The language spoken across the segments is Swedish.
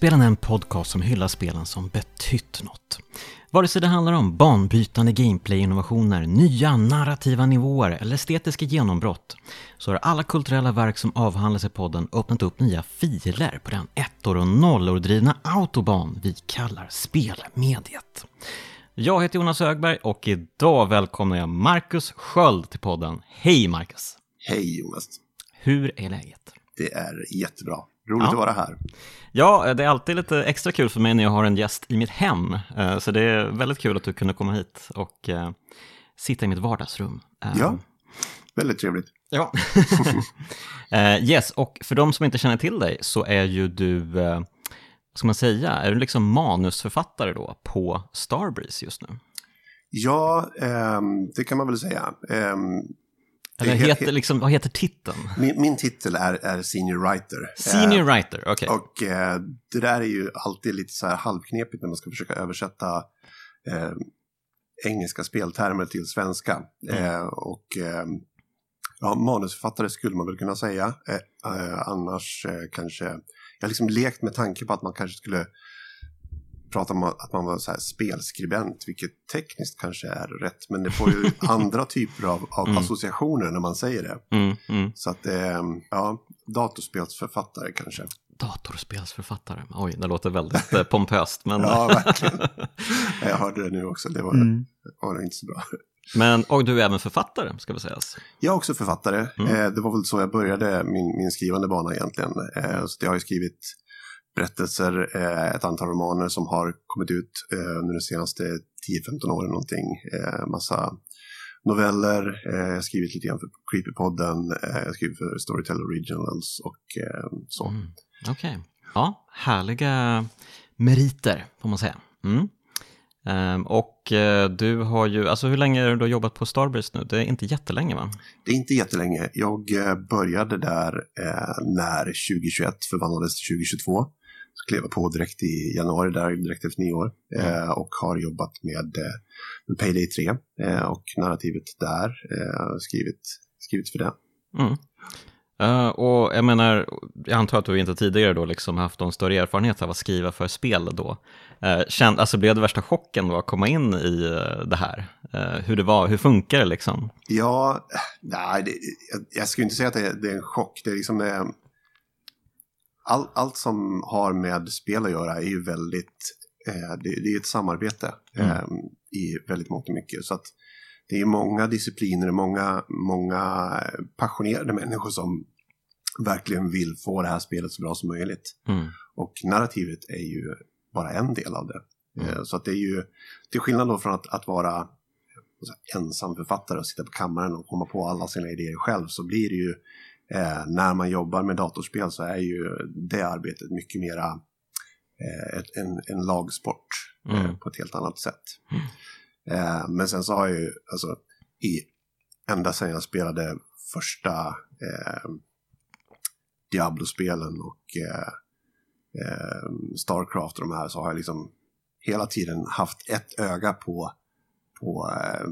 Rollspelen är en podcast som hyllar spelen som betytt något. Vare sig det handlar om banbrytande gameplay-innovationer, nya narrativa nivåer eller estetiska genombrott så har alla kulturella verk som avhandlas i podden öppnat upp nya filer på den ettor och nollor drivna autobahn vi kallar spelmediet. Jag heter Jonas Högberg och idag välkomnar jag Marcus Sköld till podden. Hej Marcus! Hej Jonas! Hur är läget? Det är jättebra. Roligt Ja. att vara här. Ja, det är alltid lite extra kul för mig när jag har en gäst i mitt hem. Eh, Så det är väldigt kul att du kunde komma hit och eh, sitta i mitt vardagsrum. Eh, Ja, väldigt trevligt. Ja. Yes, och för de som inte känner till dig så är ju du, vad ska man säga, är du liksom manusförfattare då på Starbreeze just nu? Ja, ehm, det kan man väl säga. Eller heter, he- liksom, vad heter titeln? min, min titel är, är Senior Writer. Senior Eh, writer, okej. Och eh, det där är ju alltid lite så här halvknepigt när man ska försöka översätta eh, engelska speltermer till svenska. Mm. Eh, och eh, ja, manusförfattare skulle man väl kunna säga. Eh, annars kanske, jag har liksom lekt med tanke på att man kanske skulle prata om att man var så här spelskribent, vilket tekniskt kanske är rätt, men det får ju andra typer av, av Mm. associationer när man säger det. Mm, mm. Så att, eh, ja, datorspelsförfattare kanske. Datorspelsförfattare, oj, det låter väldigt eh, pompöst. Men, Ja, verkligen. Jag hörde det nu också, det var, Mm. var inte så bra. men, och du är även författare, ska vi säga. Jag är också författare. Mm. Eh, det var väl så jag började min, min skrivande bana egentligen. Eh, så jag har ju skrivit berättelser, eh, ett antal romaner som har kommit ut eh, under de senaste 10-15 åren någonting. Eh, massa noveller, jag har skrivit lite grann för Creepypodden, jag har skrivit för Storytel Originals och så. Mm. Okej, ja, härliga meriter får man säga. Mm. Ehm, och eh, du har ju, alltså hur länge har du jobbat på Starbreeze nu? Det är inte jättelänge va? Det är inte jättelänge. Jag eh, började där eh, när 2021 förvandlades till 2022. Klev på direkt i januari, där, direkt efter nyår. Eh, och har jobbat med, eh, med Payday 3 eh, och narrativet där. Skrivit, skrivit för det. Mm. Eh, och jag menar, jag antar att du inte tidigare då liksom haft någon större erfarenhet av att skriva för spel då. Uh, känd, alltså blev det värsta chocken då att komma in i eh, det här? Eh, hur det var, hur funkar det liksom? Ja, nej, det, jag, jag skulle inte säga att det är, det är en chock. Det är liksom... All, allt som har med spel att göra är ju väldigt... Eh, det, det är ett samarbete Mm. eh, i väldigt mångt och mycket. Så att det är många discipliner, många, många passionerade människor som verkligen vill få det här spelet så bra som möjligt. Mm. Och narrativet är ju bara en del av det. Mm. Eh, Så att det är ju, till skillnad då från att, att vara ensam författare och sitta på kammaren och komma på alla sina idéer själv så blir det ju eh, när man jobbar med datorspel så är ju det arbetet mycket mera eh, ett, en, en lagsport eh, Mm. på ett helt annat sätt. Eh, men sen så har jag ju, alltså, i, ända sedan jag spelade första eh, Diablo-spelen och eh, eh, Starcraft och de här så har jag liksom hela tiden haft ett öga på, på eh,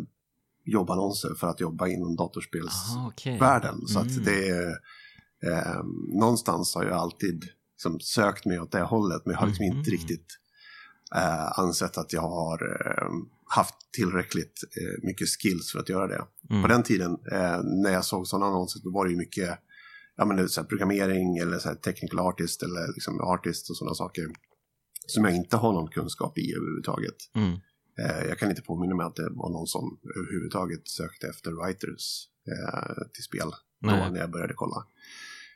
jobbannonser för att jobba inom datorspelsvärlden. Okej. Så Mm. att det är, eh, någonstans har jag alltid liksom sökt mig åt det hållet men jag har liksom Mhm. inte riktigt eh, ansett att jag har eh, haft tillräckligt eh, mycket skills för att göra det. Mm. På den tiden eh, när jag såg sådana annonser då var det ju mycket ja, men det så här, programmering eller så här, technical artist eller liksom artist och sådana saker som jag inte har någon kunskap i överhuvudtaget. Mm. Eh, jag kan inte påminna mig att det var någon som överhuvudtaget sökte efter writers eh, till spel då när jag började kolla.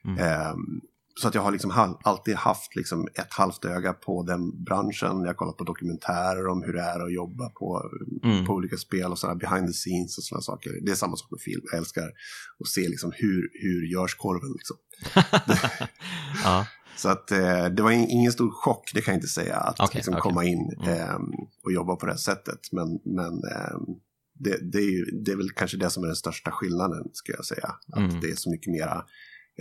Mm. Ehm, så att jag har liksom hal- alltid haft liksom ett halvt öga på den branschen. Jag har kollat på dokumentärer om hur det är att jobba på, Mm. på olika spel och sådana behind the scenes och sådana saker. Det är samma sak med film. Jag älskar att se liksom hur, hur görs korven. Liksom. ja. Så att eh, det var in, ingen stor chock, det kan jag inte säga, att Okej, liksom, okej. komma in ehm, och jobba på det här sättet. Men, men ehm, det, det, är ju, det är väl kanske det som är den största skillnaden, ska jag säga. Att Mm. det är så mycket mera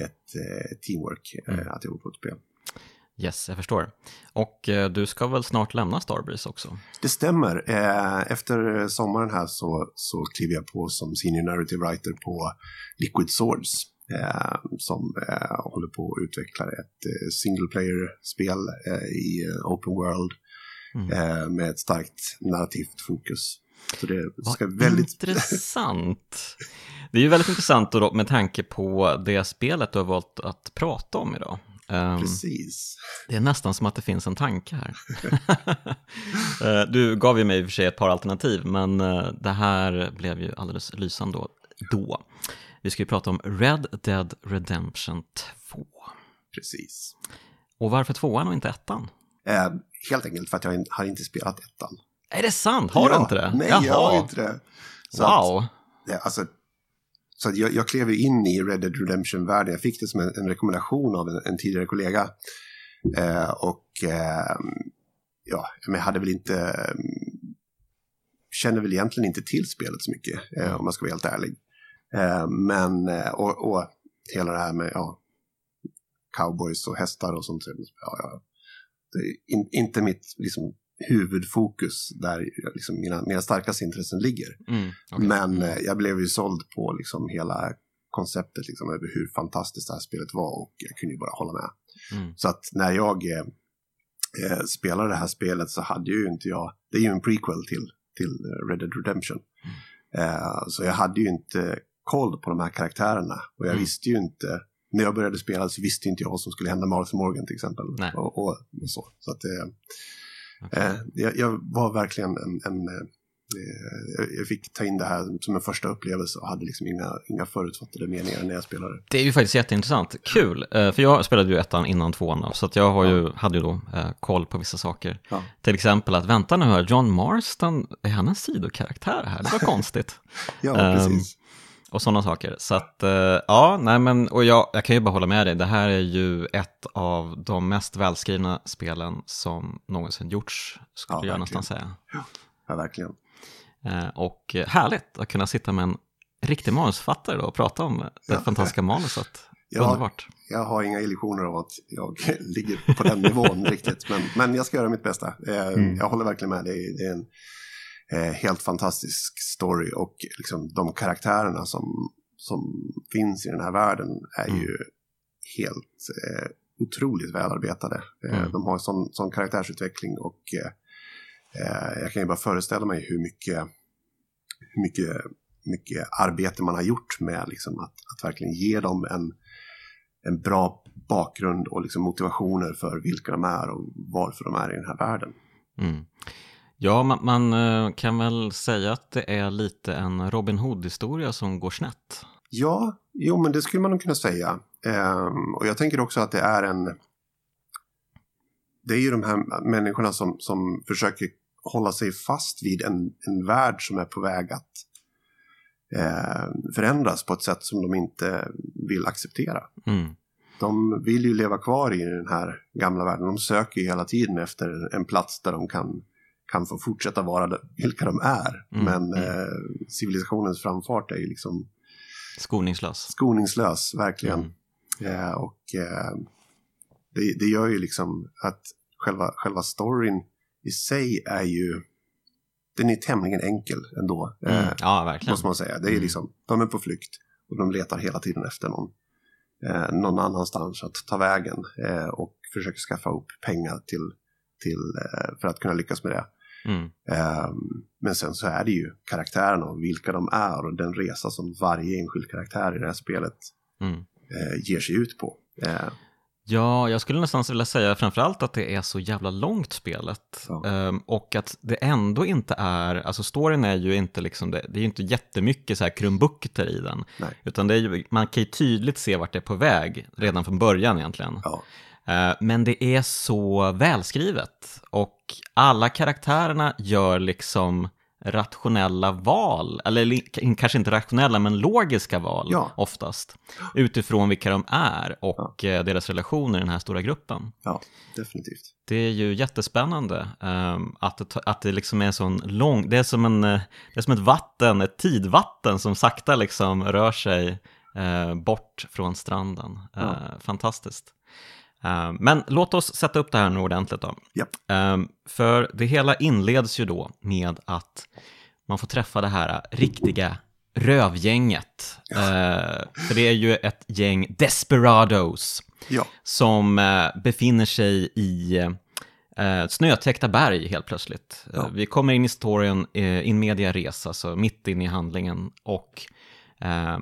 ett eh, teamwork eh, Mm. att jobba på ett spel. Yes, jag förstår. Och eh, du ska väl snart lämna Starbreeze också? Det stämmer. Eh, efter sommaren här så, så kliver jag på som senior narrative writer på Liquid Swords. Eh, som eh, håller på att utveckla ett eh, single player-spel eh, i eh, open world mm. med ett starkt narrativt fokus. Så det ska Vad väldigt... intressant. Det är ju väldigt intressant då, med tanke på det spelet du har valt att prata om idag. Um, Precis. Det är nästan som att det finns en tanke här. Eh, du gav ju mig i och för sig ett par alternativ, men eh, det här blev ju alldeles lysande då. Vi ska ju prata om Red Dead Redemption 2. Precis. Och varför tvåan och inte ettan? Eh, helt enkelt för att jag har inte spelat ettan. Är det sant? Har ja, du inte det? Nej, Jaha. jag har inte det. Så wow. Att, ja, alltså, så jag, jag klev in i Red Dead Redemption-världen. Jag fick det som en, en rekommendation av en, en tidigare kollega. Eh, och eh, ja, men jag hade väl inte... Eh, känner väl egentligen inte till spelet så mycket, eh, mm. om man ska vara helt ärlig. Eh, men, eh, och, och hela det här med ja, cowboys och hästar och sånt. Ja, ja, det är in, inte mitt liksom, huvudfokus där liksom mina, mina starkaste intressen ligger. Mm, okay. Men eh, jag blev ju såld på liksom hela konceptet liksom, över hur fantastiskt det här spelet var och jag kunde ju bara hålla med. Mm. Så att när jag eh, eh, spelade det här spelet så hade ju inte jag, det är ju en prequel till, till Red Dead Redemption. Mm. Eh, så jag hade ju inte koll på de här karaktärerna och jag mm. visste ju inte när jag började spela så visste inte jag vad som skulle hända med Arthur Morgan till exempel. Och, och, och, så. så att, eh, Okay. Eh, jag, jag, var verkligen en, en eh, jag fick ta in det här som en första upplevelse och hade liksom inga, inga förutfattade meningar när jag spelade. Det är ju faktiskt jätteintressant. Kul, eh, för jag spelade ju ettan innan tvåan så att jag har ju, hade ju då koll på vissa saker. Ja. Till exempel att vänta nu här, John Marston, är han en sidokaraktär här? Det var konstigt. ja, precis. Och sådana saker. Så att, eh, ja, nej men, och jag, jag kan ju bara hålla med dig. Det här är ju ett av de mest välskrivna spelen som någonsin gjorts, skulle ja, jag nästan säga. Ja, verkligen. Eh, och härligt att kunna sitta med en riktig manusfattare då och prata om det ja, fantastiska manuset. Ja, Underbart. Jag har inga illusioner av att jag ligger på den nivån riktigt, men, men jag ska göra mitt bästa. Eh, mm. Jag håller verkligen med. Det det är en eh, helt fantastisk story och liksom de karaktärerna som, som finns i den här världen är mm. ju helt eh, otroligt välarbetade. Eh, mm. De har sån, sån karaktärsutveckling och eh, jag kan ju bara föreställa mig hur mycket, hur mycket, mycket arbete man har gjort med liksom att, att verkligen ge dem en, en bra bakgrund och liksom motivationer för vilka de är och varför de är i den här världen. Mm. Ja, man, man, eh, kan väl säga att det är lite en Robin Hood-historia som går snett. Ja, jo men det skulle man nog kunna säga. Ehm, och jag tänker också att det är en... Det är ju de här människorna som, som försöker hålla sig fast vid en, en värld som är på väg att eh, förändras på ett sätt som de inte vill acceptera. Mm. De vill ju leva kvar i den här gamla världen. De söker ju hela tiden efter en plats där de kan kan få fortsätta vara vilka de är. Mm, Men. Eh, civilisationens framfart är ju liksom skoningslös. Skoningslös, verkligen. Mm. Eh, och eh, det, det, gör ju liksom att själva, själva storyn i sig är ju den är tämligen enkel ändå. Mm. Eh, ja, verkligen. Måste man säga. Det är mm. liksom, de är på flykt och de letar hela tiden efter någon, eh, någon annanstans att ta vägen eh, och försöker skaffa upp pengar till, till, för att kunna lyckas med det. Mm. Um, men sen så är det ju karaktärerna och vilka de är och den resa som varje enskild karaktär i det här spelet mm. uh, ger sig ut på. Uh, Ja, jag skulle nästan vilja säga framförallt att det är så jävla långt spelet. Ja. Um, och att det ändå inte är, alltså storyn är ju inte liksom, det, det är ju inte jättemycket så här krumbukter i den. Nej. Utan det är ju, man kan ju tydligt se vart det är på väg redan från början egentligen. Ja. Uh, men det är så välskrivet och alla karaktärerna gör liksom rationella val, eller kanske inte rationella men logiska val ja. oftast, utifrån vilka de är och ja. Eh, deras relationer i den här stora gruppen. Ja, definitivt. Det är ju jättespännande um, att, det, att det liksom är sån lång, det är som, en, eh, det är som ett vatten, ett tidvatten som sakta liksom rör sig bort från stranden. Ja. Fantastiskt. Ehm, men låt oss sätta upp det här nu ordentligt då. Yep. Ehm, för det hela inleds ju då med att man får träffa det här riktiga Rövgänget. Ja. Eh, för det är ju ett gäng desperados ja. som eh, befinner sig i eh, snötäckta berg helt plötsligt. Ja. vi kommer in i storyn in media res, alltså mitt in i handlingen. Och Eh,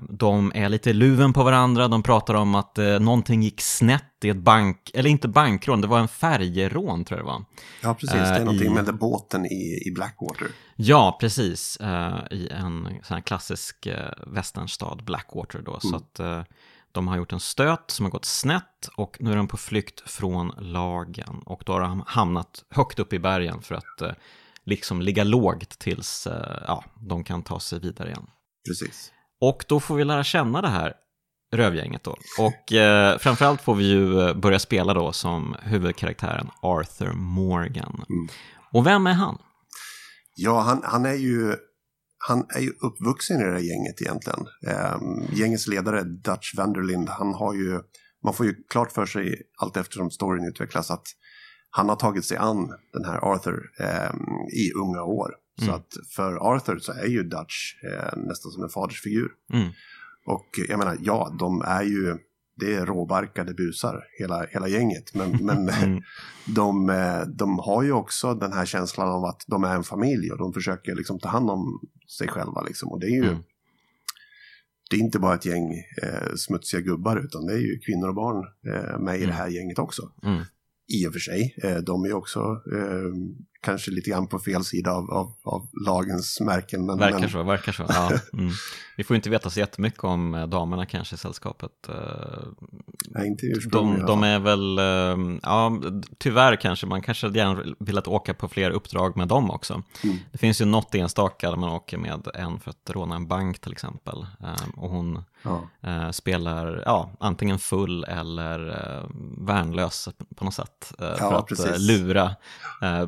de är lite luven på varandra, de pratar om att eh, någonting gick snett i ett bank, eller inte bankrån, det var en färjerån tror jag det var. Ja, precis, det är eh, någonting i, med båten i, i Blackwater. Ja, precis, i en sån här klassisk västernstad, Blackwater då. Mm. Så att de har gjort en stöt som har gått snett och nu är de på flykt från lagen. Och då har de hamnat högt upp i bergen för att liksom ligga lågt tills ja, de kan ta sig vidare igen. Precis. Och då får vi lära känna det här rövgänget då. Och eh, framförallt får vi ju eh, börja spela då som huvudkaraktären Arthur Morgan. Mm. Och vem är han? Ja, han, han, är ju han är ju uppvuxen i det här gänget egentligen. Eh, gängets ledare Dutch Vanderlind, han har ju, man får ju klart för sig allt eftersom storyn utvecklas att han har tagit sig an den här Arthur eh, i unga år. Så mm. att för Arthur så är ju Dutch eh, nästan som en fadersfigur. Mm. Och jag menar, ja, de är ju, det är råbarkade busar, hela, hela gänget. Men, men mm. de, eh, de har ju också den här känslan av att de är en familj och de försöker liksom ta hand om sig själva. Liksom. Och det är ju, mm. det är inte bara ett gäng eh, smutsiga gubbar utan det är ju kvinnor och barn eh, med i det mm. här gänget också. Mm i och för sig. Eh, de är också eh, kanske lite grann på fel sida av, av, av lagens märken. Men, verkar men... så, verkar så. Ja. Mm. Vi får inte veta så jättemycket om eh, damerna kanske i sällskapet. Nej, inte de, de är väl, ja, tyvärr kanske, man kanske gärna velat åka på fler uppdrag med dem också. Mm. Det finns ju något enstaka där man åker med en för att råna en bank till exempel. Och hon ja. spelar ja, antingen full eller värnlös på något sätt. För ja, att precis. lura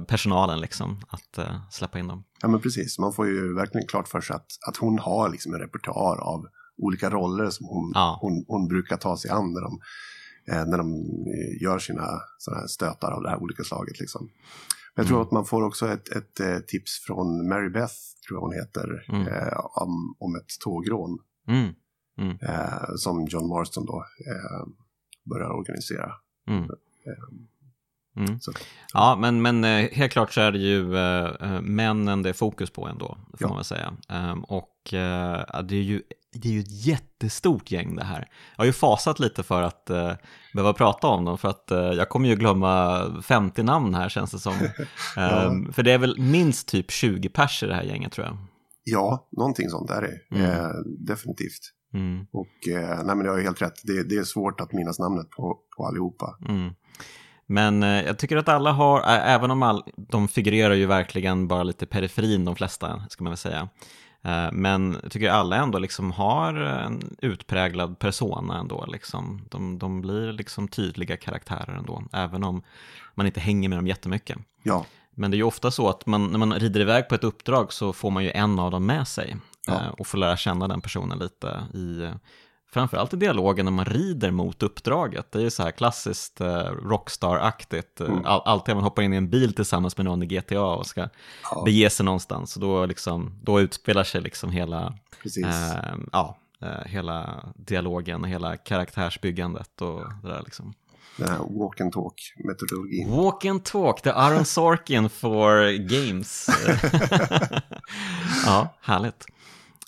personalen liksom att uh, släppa in dem. Ja men precis, man får ju verkligen klart för sig att, att hon har liksom en repertoar av olika roller som hon, ja. hon, hon brukar ta sig an när de, eh, när de eh, gör sina såna stötar av det här olika slaget. Liksom. Men jag tror mm. att man får också ett, ett, eh, tips från Mary Beth, tror jag hon heter, mm. eh, om, om ett tågrån. Mm. mm. Eh, som John Marston då börjar organisera. Mm. Ja, men, men eh, helt klart så är det ju äh, männen det är fokus på ändå, får ja. man väl säga. Ähm, och äh, det är ju det är ju ett jättestort gäng det här. Jag har ju fasat lite för att äh, behöva prata om dem, för att äh, jag kommer ju glömma 50 namn här känns det som. ja. ähm, för det är väl minst typ 20 pers i det här gänget tror jag. Ja, någonting sånt är det, mm. definitivt. Mm. Och nej men det har ju helt rätt, det, det, är svårt att minnas namnet på, på allihopa. Mm. Men eh, jag tycker att alla har, även om all, de figurerar ju verkligen bara lite periferin de flesta, ska man väl säga. Eh, men jag tycker alla ändå liksom har en utpräglad persona ändå. Liksom. De, de blir liksom tydliga karaktärer ändå, även om man inte hänger med dem jättemycket. Ja. Men det är ju ofta så att man, när man rider iväg på ett uppdrag så får man ju en av dem med sig ja. Eh, och får lära känna den personen lite i framförallt i dialogen när man rider mot uppdraget. Det är ju så här klassiskt eh, Rockstar-aktigt. Mm. All, alltid man hoppar in i en bil tillsammans med någon i GTA och ska ja. bege sig någonstans. Och då, liksom, då utspelar sig liksom hela, eh, ja, eh, hela dialogen och hela karaktärsbyggandet och det där liksom. Den här walk and talk-metodologin. Walk and talk, the Aaron Sorkin for games. ja, härligt.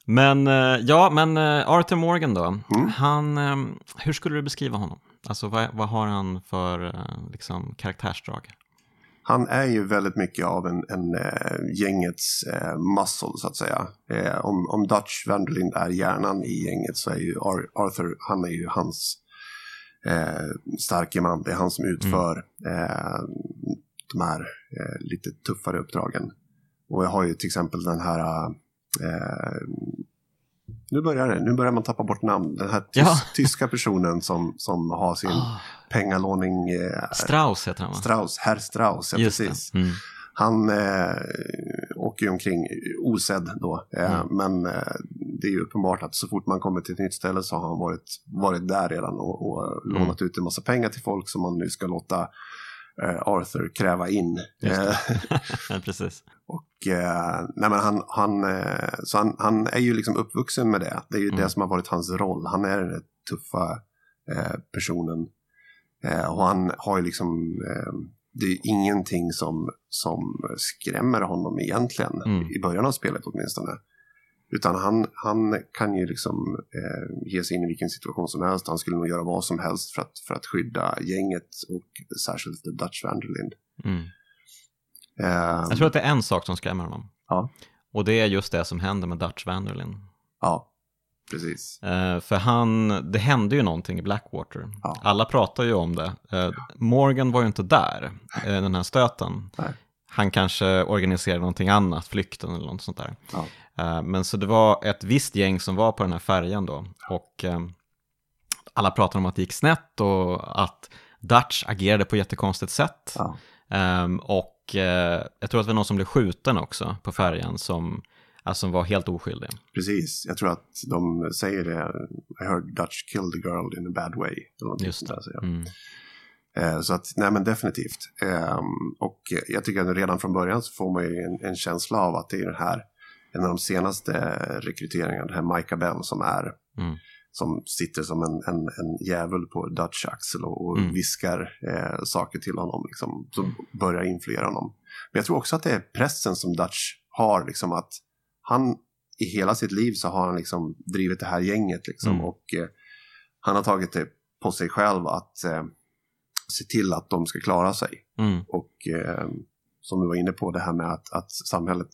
Men eh, ja, men eh, Arthur Morgan då, mm. han, eh, hur skulle du beskriva honom? Alltså vad, vad har han för liksom, karaktärsdrag? Han är ju väldigt mycket av en, en äh, gängets äh, muscle så att säga. Äh, om, om Dutch Vanderlind är hjärnan i gänget så är ju Arthur, han är ju hans äh, starke man. Det är han som utför mm. de här lite tuffare uppdragen. Och jag har ju till exempel den här Eh, nu börjar det, nu börjar man tappa bort namn. Den här tys ja. tyska personen som, som har sin oh. pengalåning. Eh, Strauss heter han va? Strauss, herr Strauss, ja Just precis. Mm. Han eh, åker ju omkring osedd då, eh, mm. men eh, det är ju uppenbart att så fort man kommer till ett nytt ställe så har han varit, varit där redan och, och mm. lånat ut en massa pengar till folk som man nu ska låta eh, Arthur kräva in. Eh, Precis. Och eh, nej men han, han, eh, så han, han är ju liksom uppvuxen med det. Det är ju Mm. det som har varit hans roll. Han är den tuffa eh, personen. Och han har ju liksom, det är ingenting som, som skrämmer honom egentligen. Mm. I början av spelet åtminstone. Utan han, han kan ju liksom ge sig in i vilken situation som helst. Han skulle nog göra vad som helst för att, för att skydda gänget och särskilt The Dutch Vanderlind. Mm. Eh, Jag tror att det är en sak som skrämmer honom. Ja. Och det är just det som händer med Dutch Vanderlyn. Ja, precis. Eh, för han, det hände ju någonting i Blackwater. Ja. Alla pratar ju om det. Eh, Morgan var ju inte där, den här stöten. Nej. Han kanske organiserade någonting annat, flykten eller något sånt där. Ja. Men så det var ett visst gäng som var på den här färjan då. Och alla pratade om att det gick snett och att Dutch agerade på ett jättekonstigt sätt. Ja. Ehm, och eh, jag tror att det var någon som blev skjuten också på färjan som, alltså, som var helt oskyldig. Precis, jag tror att de säger det. I heard Dutch kill the girl in a bad way. Just där, jag. Mm. Eh, så att, nej men definitivt. Ehm, och jag tycker att redan från början så får man ju en, en känsla av att det är den här, en av de senaste rekryteringarna, den här Micah Bell som är, Mm. Som sitter som en, en, en djävul på Dutch axel och, och Mm. viskar eh, saker till honom, liksom, som börjar influera honom. Men jag tror också att det är pressen som Dutch har, liksom att han i hela sitt liv så har han liksom drivit det här gänget liksom, Mm. och eh, han har tagit det på sig själv att eh, se till att de ska klara sig. Mm. Och eh, som du var inne på, det här med att, att samhället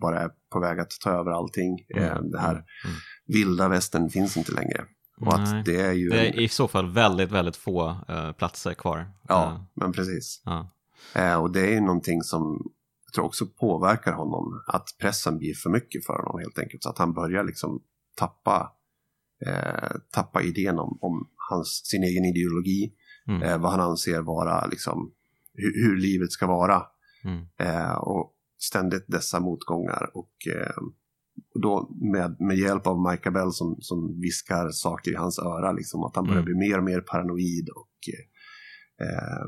bara är på väg att ta över allting. Eh, Mm. det här Mm. vilda västern finns inte längre. Och Nej. att det är ju... Det en- är i så fall väldigt, väldigt få eh, platser kvar. Eh, Ja, men precis. Eh, och det är ju någonting som jag tror också påverkar honom. Att pressen blir för mycket för honom helt enkelt. Så att han börjar liksom tappa, eh, tappa idén om, om hans, sin egen ideologi. Mm. Eh, vad han anser vara liksom, hur, hur livet ska vara. Mm. Eh, och ständigt dessa motgångar. Och eh, och då med, med hjälp av Micah Bell som, som viskar saker i hans öra. Liksom, att han börjar Mm. bli mer och mer paranoid. Och eh,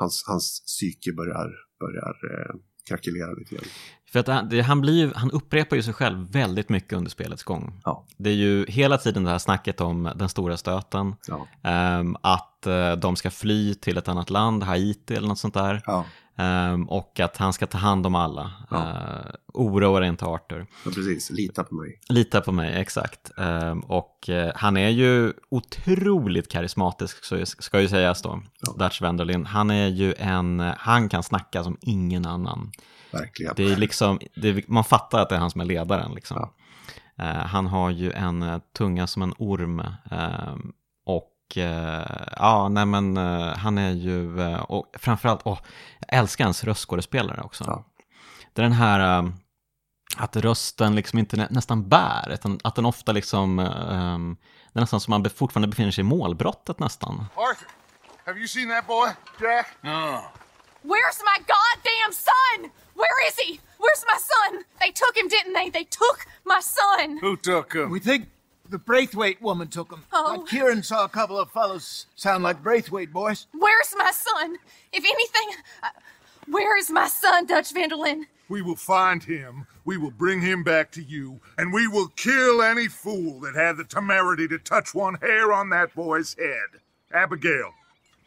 hans, hans psyke börjar, börjar eh, krackelera lite grann. För att han, det, han, blir han upprepar ju sig själv väldigt mycket under spelets gång. Ja. Det är ju hela tiden det här snacket om den stora stöten, Ja. ehm, att eh, de ska fly till ett annat land, Haiti eller något sånt där, Ja, ehm, och att han ska ta hand om alla. Ja. Uh, oroa dig inte Arthur. ja, precis. Lita på mig. Lita på mig, exakt. Ehm, och eh, han är ju otroligt karismatisk, så ska ju sägas då, Ja. Dutch Wenderlin. Han är ju en, han kan snacka som ingen annan. Verkligen. Det är liksom, det är, man fattar att det är han som är ledaren. Liksom. Ja. Eh, han har ju en eh, tunga som en orm. Och eh, ja, nej men eh, han är ju, eh, och framförallt, åh, jag älskar hans röstskådespelare också. Ja. Det är den här, att rösten liksom inte nä, nästan bär, utan att den ofta liksom, eh, det är nästan som man fortfarande befinner sig i målbrottet nästan. Arthur, have you seen that boy, Jack? No. Where's my goddamn son? Where is he? Where's my son? They took him, didn't they? They took my son. Who took him? We think the Braithwaite woman took him. Oh. But Kieran saw a couple of fellows sound like Braithwaite boys. Where's my son? If anything, uh, where is my son, Dutch Vanderlyn? We will find him, we will bring him back to you, and we will kill any fool that had the temerity to touch one hair on that boy's head. Abigail,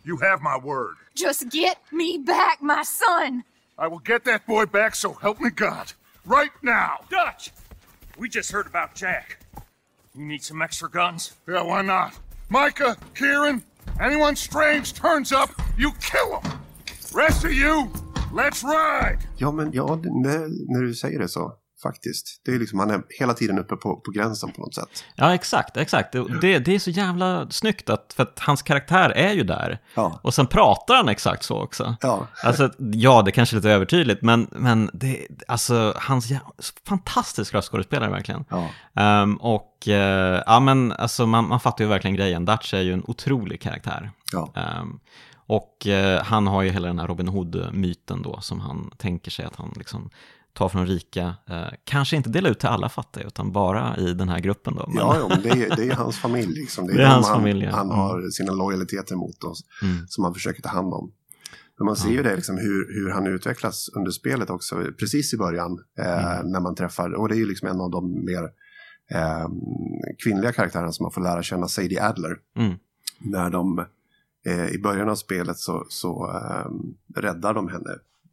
you have my word. Just get me back my son. I will get that boy back, so help me God. Right now. Dutch! We just heard about Jack. You need some extra guns? Yeah, why not? Micah, Kieran, anyone strange turns up, you kill them! Rest of you, let's ride. Ja, men ja, det, när, när du säger det så, faktiskt. Det är liksom, han är hela tiden uppe på, på gränsen på något sätt. Ja, exakt, exakt. Det, det är så jävla snyggt att, för att hans karaktär är ju där. Ja. Och sen pratar han exakt så också. Ja. Alltså, ja, det kanske är lite övertydligt, men, men det, alltså, hans jä- fantastisk röstskådespelare verkligen. Ja. Ehm, och eh, ja, men alltså, man, man fattar ju verkligen grejen. Dutch är ju en otrolig karaktär. Ja. Ehm, och eh, han har ju hela den här Robin Hood-myten då, som han tänker sig att han liksom tar från rika, eh, kanske inte delar ut till alla fattiga, utan bara i den här gruppen då. Men, Ja, ja men det är, det är hans familj. Liksom. Det är de hans han, familj, ja. Han Mm. har sina lojaliteter mot oss Mm. som han försöker ta hand om. Men man ser ju det liksom hur, hur han utvecklas under spelet också, precis i början. Eh, När man träffar, och det är ju liksom en av de mer eh, kvinnliga karaktärerna som man får lära känna, Sadie Adler. Mm. När de, eh, i början av spelet så, så eh, räddar de henne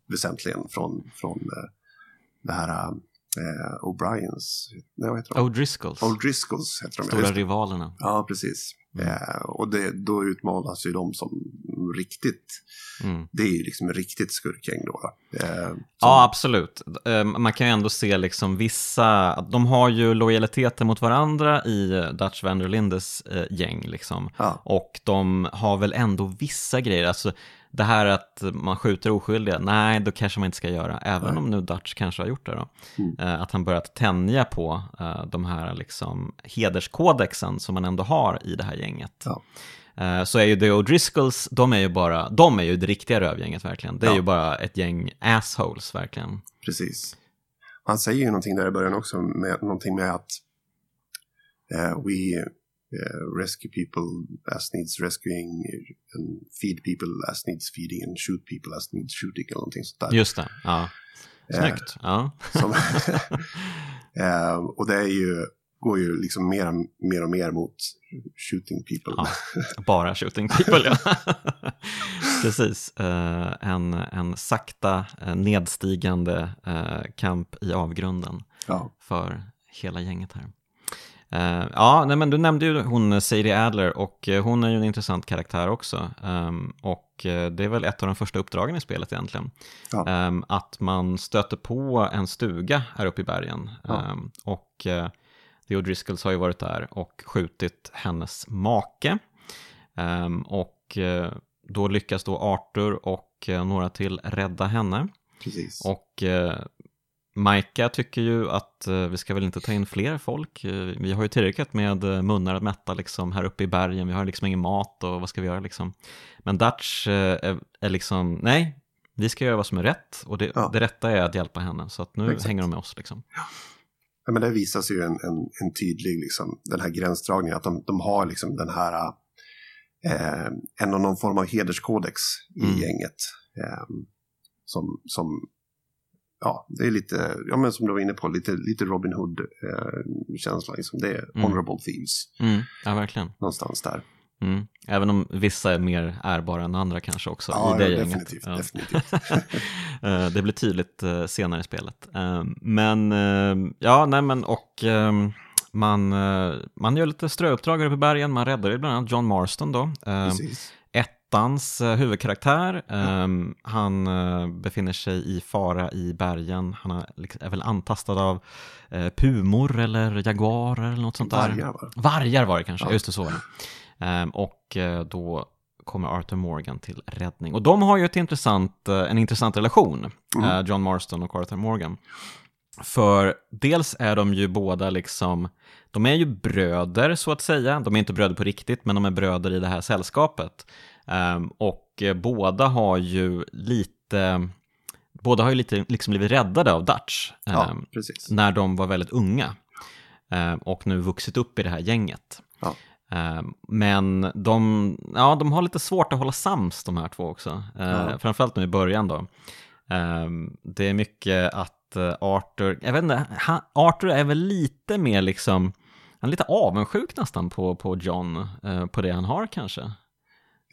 väsentligen från, från eh, det här eh, O'Briens, nej vad heter de? O'Driscolls, O'Driscolls heter de. stora rivalerna. Ja, precis. Eh, och det, då utmanas ju de som riktigt, Mm. det är ju liksom ett riktigt skurkgäng då. Eh, som, Ja, absolut. Eh, Man kan ju ändå se liksom vissa, de har ju lojaliteter mot varandra i eh, Dutch van der Lindes eh, gäng liksom. Ja. Och de har väl ändå vissa grejer, alltså det här att man skjuter oskyldiga, nej då kanske man inte ska göra, även om nu Dutch kanske har gjort det då. Mm. Eh, Att han börjat tänja på eh, de här liksom hederskodexen som man ändå har i det här gänget. Ja. Eh, Så är ju The O'Driscolls, de är ju bara, de är ju det riktiga rövgänget verkligen. Det är Ja. ju bara ett gäng assholes verkligen. Precis. Han säger ju någonting där i början också, med, någonting med att eh, we eh, rescue people as needs rescuing and feed people as needs feeding and shoot people as needs shooting eller någonting sånt där. Just det, ja. Snyggt. Ja. Som, eh, och det är ju, går ju liksom mer, mer och mer mot shooting people. Ja. Bara shooting people, ja. Precis. Eh, en, en sakta eh, nedstigande eh, kamp i avgrunden Ja. för hela gänget här. Eh, ja, nej, men du nämnde ju hon Sadie Adler och eh, hon är ju en intressant karaktär också. Ehm, och eh, det är väl ett av de första uppdragen i spelet egentligen. Ja. Ehm, att man stöter på en stuga här uppe i bergen. Ja. Ehm, och eh, The O'Driscolls har ju varit där och skjutit hennes make. Och eh, då lyckas då Arthur och eh, några till rädda henne. Precis. Och eh, Maika tycker ju att eh, vi ska väl inte ta in fler folk. Eh, vi har ju tillräckligt med eh, munnar att mätta liksom här uppe i bergen. Vi har liksom ingen mat och vad ska vi göra liksom. Men Dutch är, är liksom, nej, vi ska göra vad som är rätt. Och det, Ja. det rätta är att hjälpa henne. Så att nu Exakt. hänger de med oss liksom. Ja, men det visas ju en, en, en tydlig, liksom, den här gränsdragningen, att de, de har liksom den här, eh, en någon form av hederskodex i Mm. gänget. Eh, som, som, ja, det är lite, ja men som du var inne på, lite, lite Robin Hood-känsla. liksom. Det är Mm. honorable thieves, Mm, ja, verkligen. någonstans där. Mm. Även om vissa är mer ärbara än andra kanske också Ja, i det ja, gänget. definitivt, Ja. definitivt. Eh, det blir tydligt eh, senare i spelet. Eh, Men, eh, ja, nej men och eh, man, eh, man gör lite ströuppdrag uppe i bergen, man räddar ju bland annat John Marston då. Eh, Precis. Ettans eh, huvudkaraktär, eh, han eh, befinner sig i fara i bergen, han liksom- är väl antastad av eh, pumor eller jaguarer eller något sånt där. Vargar, va? Vargar var det kanske, Ja. just det så var. Ehm, och då kommer Arthur Morgan till räddning. Och de har ju ett intressant, en intressant relation, Mm. John Marston och Arthur Morgan. För dels är de ju båda liksom, de är ju bröder så att säga, de är inte bröder på riktigt, men de är bröder i det här sällskapet. Ehm, och eh, båda har ju lite, båda har ju lite liksom blivit räddade av Dutch. Ja, ehm, när de var väldigt unga eh, och nu vuxit upp i det här gänget. Ja. Men de, ja, de har lite svårt att hålla sams de här två också, Eh, Ja. framförallt nu i början då. Det är mycket att eh, Arthur, jag vet inte, han, Arthur är väl lite mer liksom, han är lite avundsjuk nästan på, på John, på det han har kanske.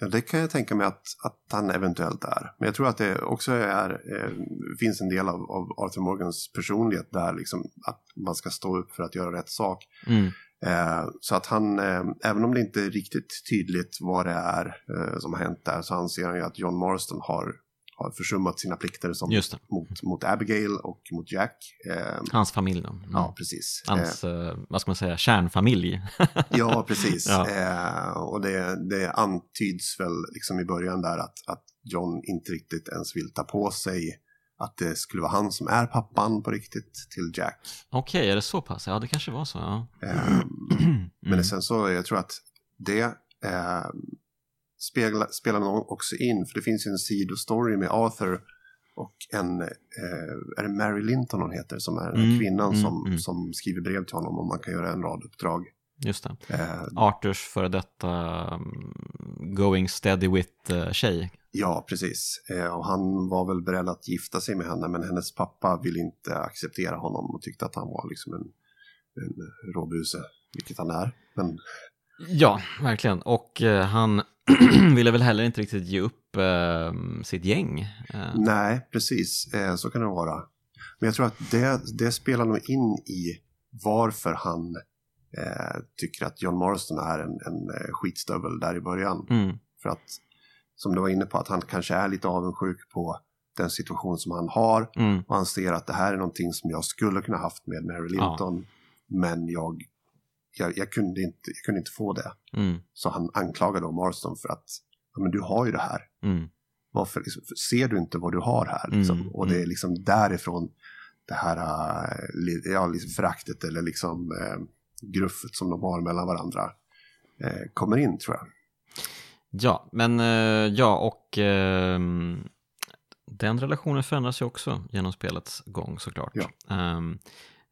Ja, det kan jag tänka mig att, att han eventuellt är. Men jag tror att det också är, eh, finns en del av, av Arthur Morgans personlighet där, liksom, att man ska stå upp för att göra rätt sak. Mm. Eh, så att han, eh, även om det inte är riktigt tydligt vad det är eh, som har hänt där, så anser han ju att John Marston har, har försummat sina plikter som, mot, mot Abigail och mot Jack. Eh, Hans familj då. Mm. Ja, precis. Eh, Hans, eh, vad ska man säga, kärnfamilj. Ja, precis. Ja. Eh, och det, det antyds väl liksom i början där att, att John inte riktigt ens vill ta på sig att det skulle vara han som är pappan på riktigt till Jack. Okej, är det så pass? Ja, det kanske var så. Ja. Eh, Men Mm. sen så, jag tror att det eh, spegla, spelar nog också in, för det finns ju en sidostory med Arthur och en, eh, är det Mary Linton hon heter, som är Mm, kvinnan mm, som, mm. som skriver brev till honom och man kan göra en rad uppdrag just det. Eh, Arthurs före detta um, going steady with-tjej. ja, precis. Eh, och han var väl beredd att gifta sig med henne, men hennes pappa ville inte acceptera honom och tyckte att han var liksom en, en råbuse, vilket han är. Men Ja, verkligen. Och eh, han ville väl heller inte riktigt ge upp eh, sitt gäng. Eh, nej, precis, eh, så kan det vara. Men jag tror att det, det spelar nog in i varför han eh, tycker att John Marston är en, en eh, skitstövel där i början. mm, För att, som du var inne på, att han kanske är lite avundsjuk på den situation som han har. mm, Och han ser att det här är någonting som jag skulle kunna haft med Mary Linton. Men jag, jag, jag, kunde inte, jag kunde inte få det. mm, Så han anklagar då Marston för att ja, men du har ju det här. mm. Varför liksom, ser du inte vad du har här? Liksom? Mm, och det är liksom därifrån det här äh, ja, liksom föraktet eller liksom äh, gruffet som de har mellan varandra äh, kommer in tror jag. Ja, men eh, ja, och ehm, den relationen förändras ju också genom spelets gång såklart. Ja. Ehm,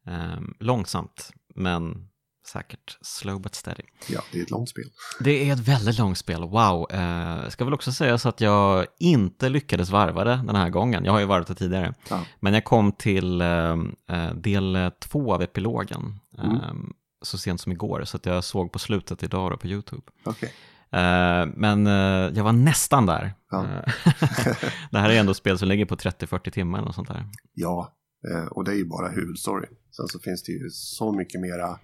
ehm, långsamt, men säkert slow but steady. Ja, det är ett långt spel. Det är ett väldigt långt spel, wow. Eh, ska väl också säga så att jag inte lyckades varva det den här gången. Jag har ju varvat det tidigare. Ja. Men jag kom till eh, eh, del två av epilogen Mm. eh, så sent som igår. Så att jag såg på slutet idag då på YouTube. Okej. Eh, men eh, jag var nästan där. Ja. Det här är ändå spel som ligger på 30-40 timmar något sånt där. Ja, och det är ju bara huvudstoryn. Sen så finns det ju så mycket mera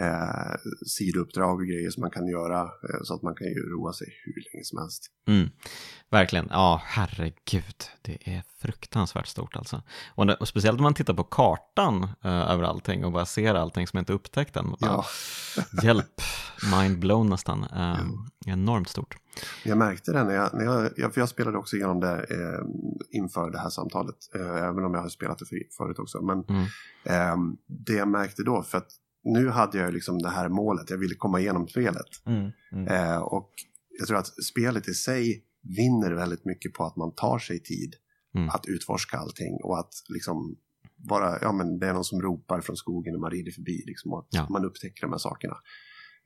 eh, sidouppdrag och grejer som man kan göra eh, så att man kan ju roa sig hur länge som helst. Mm, verkligen, ja herregud, det är fruktansvärt stort alltså. Och, det, och speciellt om man tittar på kartan eh, över allting och bara ser allting som inte upptäckt än. Ja. Hjälp, mind blown nästan. Eh, Enormt stort. Jag märkte det när jag, när jag, jag, för jag spelade också igenom det eh, inför det här samtalet, eh, även om jag har spelat det för, förut också. Men Mm. eh, det jag märkte då, för att nu hade jag liksom det här målet, jag ville komma igenom spelet. Eh, och jag tror att spelet i sig vinner väldigt mycket på att man tar sig tid Mm. att utforska allting och att liksom bara, ja men det är någon som ropar från skogen och man rider förbi liksom och att Ja. man upptäcker de här sakerna.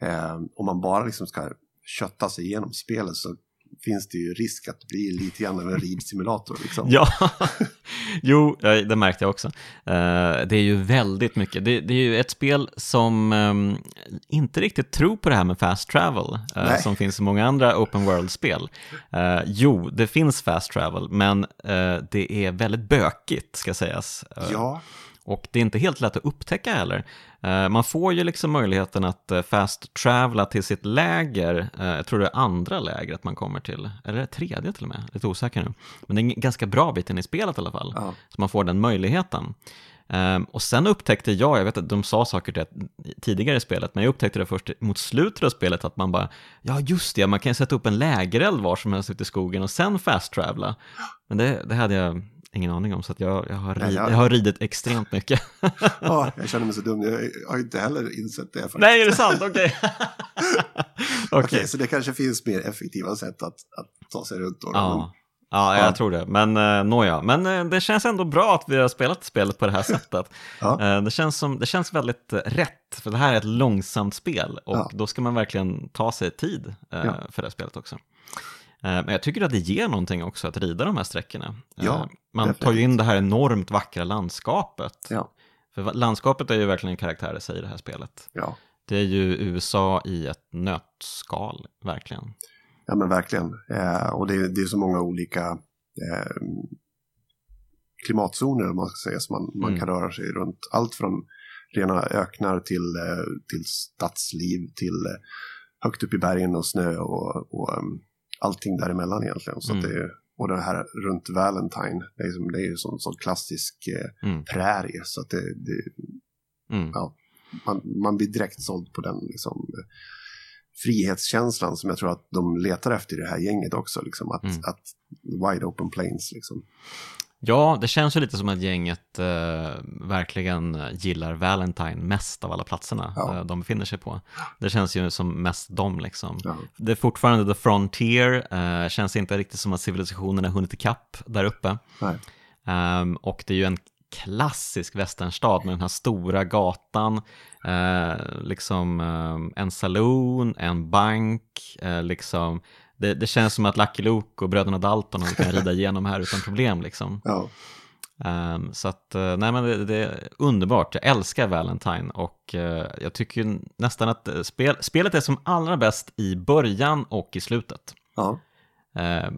Eh, om man bara liksom ska kötta sig igenom spelet så finns det ju risk att det blir lite grann av en ridsimulator liksom. Ja, jo, ja, det märkte jag också. Eh, det är ju väldigt mycket. Det, är ju ett spel som ehm, inte riktigt tror på det här med fast travel, eh, Nej. som finns i många andra open world-spel. Eh, jo, det finns fast travel, men eh, det är väldigt bökigt, ska sägas. Eh, Ja, och det är inte helt lätt att upptäcka heller. Eh, Man får ju liksom möjligheten att eh, fast travela till sitt läger, eh, jag tror det är andra lägret man kommer till, eller är det tredje till och med, lite osäker nu. Men det är en ganska bra bit in i spelet i alla fall, Ja. så man får den möjligheten. Ehm, Och sen upptäckte jag, jag vet att de sa saker det tidigare i spelet, men jag upptäckte det först mot slutet av spelet att man bara, ja just det, man kan sätta upp en lägereld var som helst ute i skogen och sen fast travela. Men det, det hade jag ingen aning om, så jag, jag, har, rid, jag- har ridit extremt mycket. ja, jag känner mig så dum, jag har inte heller insett det. faktiskt. Nej, är det sant? Okej. Okej, Okej. så det kanske finns mer effektiva sätt att, att ta sig runt. Då, Ja. Ja, jag Ja. tror det. Men uh, nåja, men eh, det känns ändå bra att vi har spelat spelet på det här sättet. Ja. Eh, det, känns som, det känns väldigt eh, rätt, för det här är ett långsamt spel och Ja. då ska man verkligen ta sig tid eh, Ja. för det här spelet också. Eh, men jag tycker att det ger någonting också att rida de här sträckorna. Eh, Ja, man tar definitivt. ju in det här enormt vackra landskapet. Ja. För landskapet är ju verkligen en karaktär i sig i det här spelet. Ja. Det är ju USA i ett nötskal, verkligen. Ja men verkligen. Eh, och det, det är så många olika eh, klimatzoner man ska säga som man, man Mm. kan röra sig runt. Allt från rena öknar till, eh, till stadsliv till eh, högt upp i bergen och snö och, och um, allting däremellan egentligen. Så Mm. det, och det här runt Valentine, det är, som, det är ju sån, sån klassisk eh, Mm. prärie. Så att det, det, Mm. ja, man, man blir direkt såld på den liksom, frihetskänslan som jag tror att de letar efter i det här gänget också. Liksom, att, Mm. att wide open plains. Liksom. Ja, det känns ju lite som att gänget eh, verkligen gillar Valentine mest av alla platserna Ja. eh, de befinner sig på. Det känns ju som mest dem liksom. Ja. Det är fortfarande the frontier, eh, känns inte riktigt som att civilisationen har hunnit ikapp där uppe. Ehm, och det är ju en klassisk västernstad med den här stora gatan, eh, liksom eh, en saloon, en bank, eh, liksom det, det, känns som att Lucky Luke och bröderna Dalton kan rida igenom här utan problem liksom. Ja. Um, så att, uh, nej men det, det, är underbart, jag älskar Valentine och uh, jag tycker nästan att spel, spelet är som allra bäst i början och i slutet. Ja. Uh,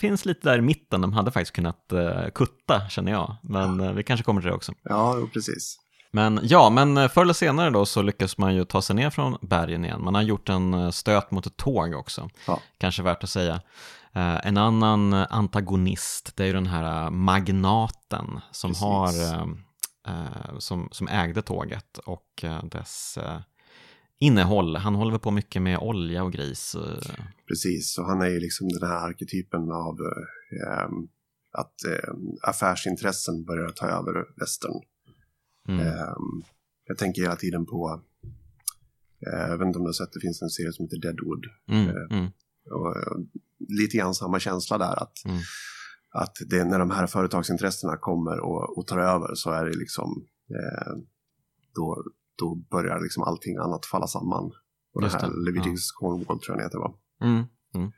finns lite där i mitten, de hade faktiskt kunnat kutta känner jag, men vi kanske kommer till det också. Ja, precis. Men ja, men förr eller senare då så lyckas man ju ta sig ner från bergen igen. Man har gjort en stöt mot ett tåg också, ja. kanske värt att säga. Uh, en annan antagonist, det är ju den här magnaten som Precis. har uh, som, som ägde tåget och uh, dess innehåll. Han håller väl på mycket med olja och gris. Precis, och han är ju liksom den här arketypen av um, att um, affärsintressen börjar ta över västern. Mm. Um, jag tänker hela tiden på, jag vet inte om du har sett, det finns en serie som heter Deadwood. Mm, mm. Och, lite grann samma känsla där att, Mm. att det, när de här företagsintressena kommer och, och tar över så är det liksom eh, då, då börjar liksom allting annat falla samman. Och Just det här Leviticus Cornwall tror jag han heter va? Mm. Mm.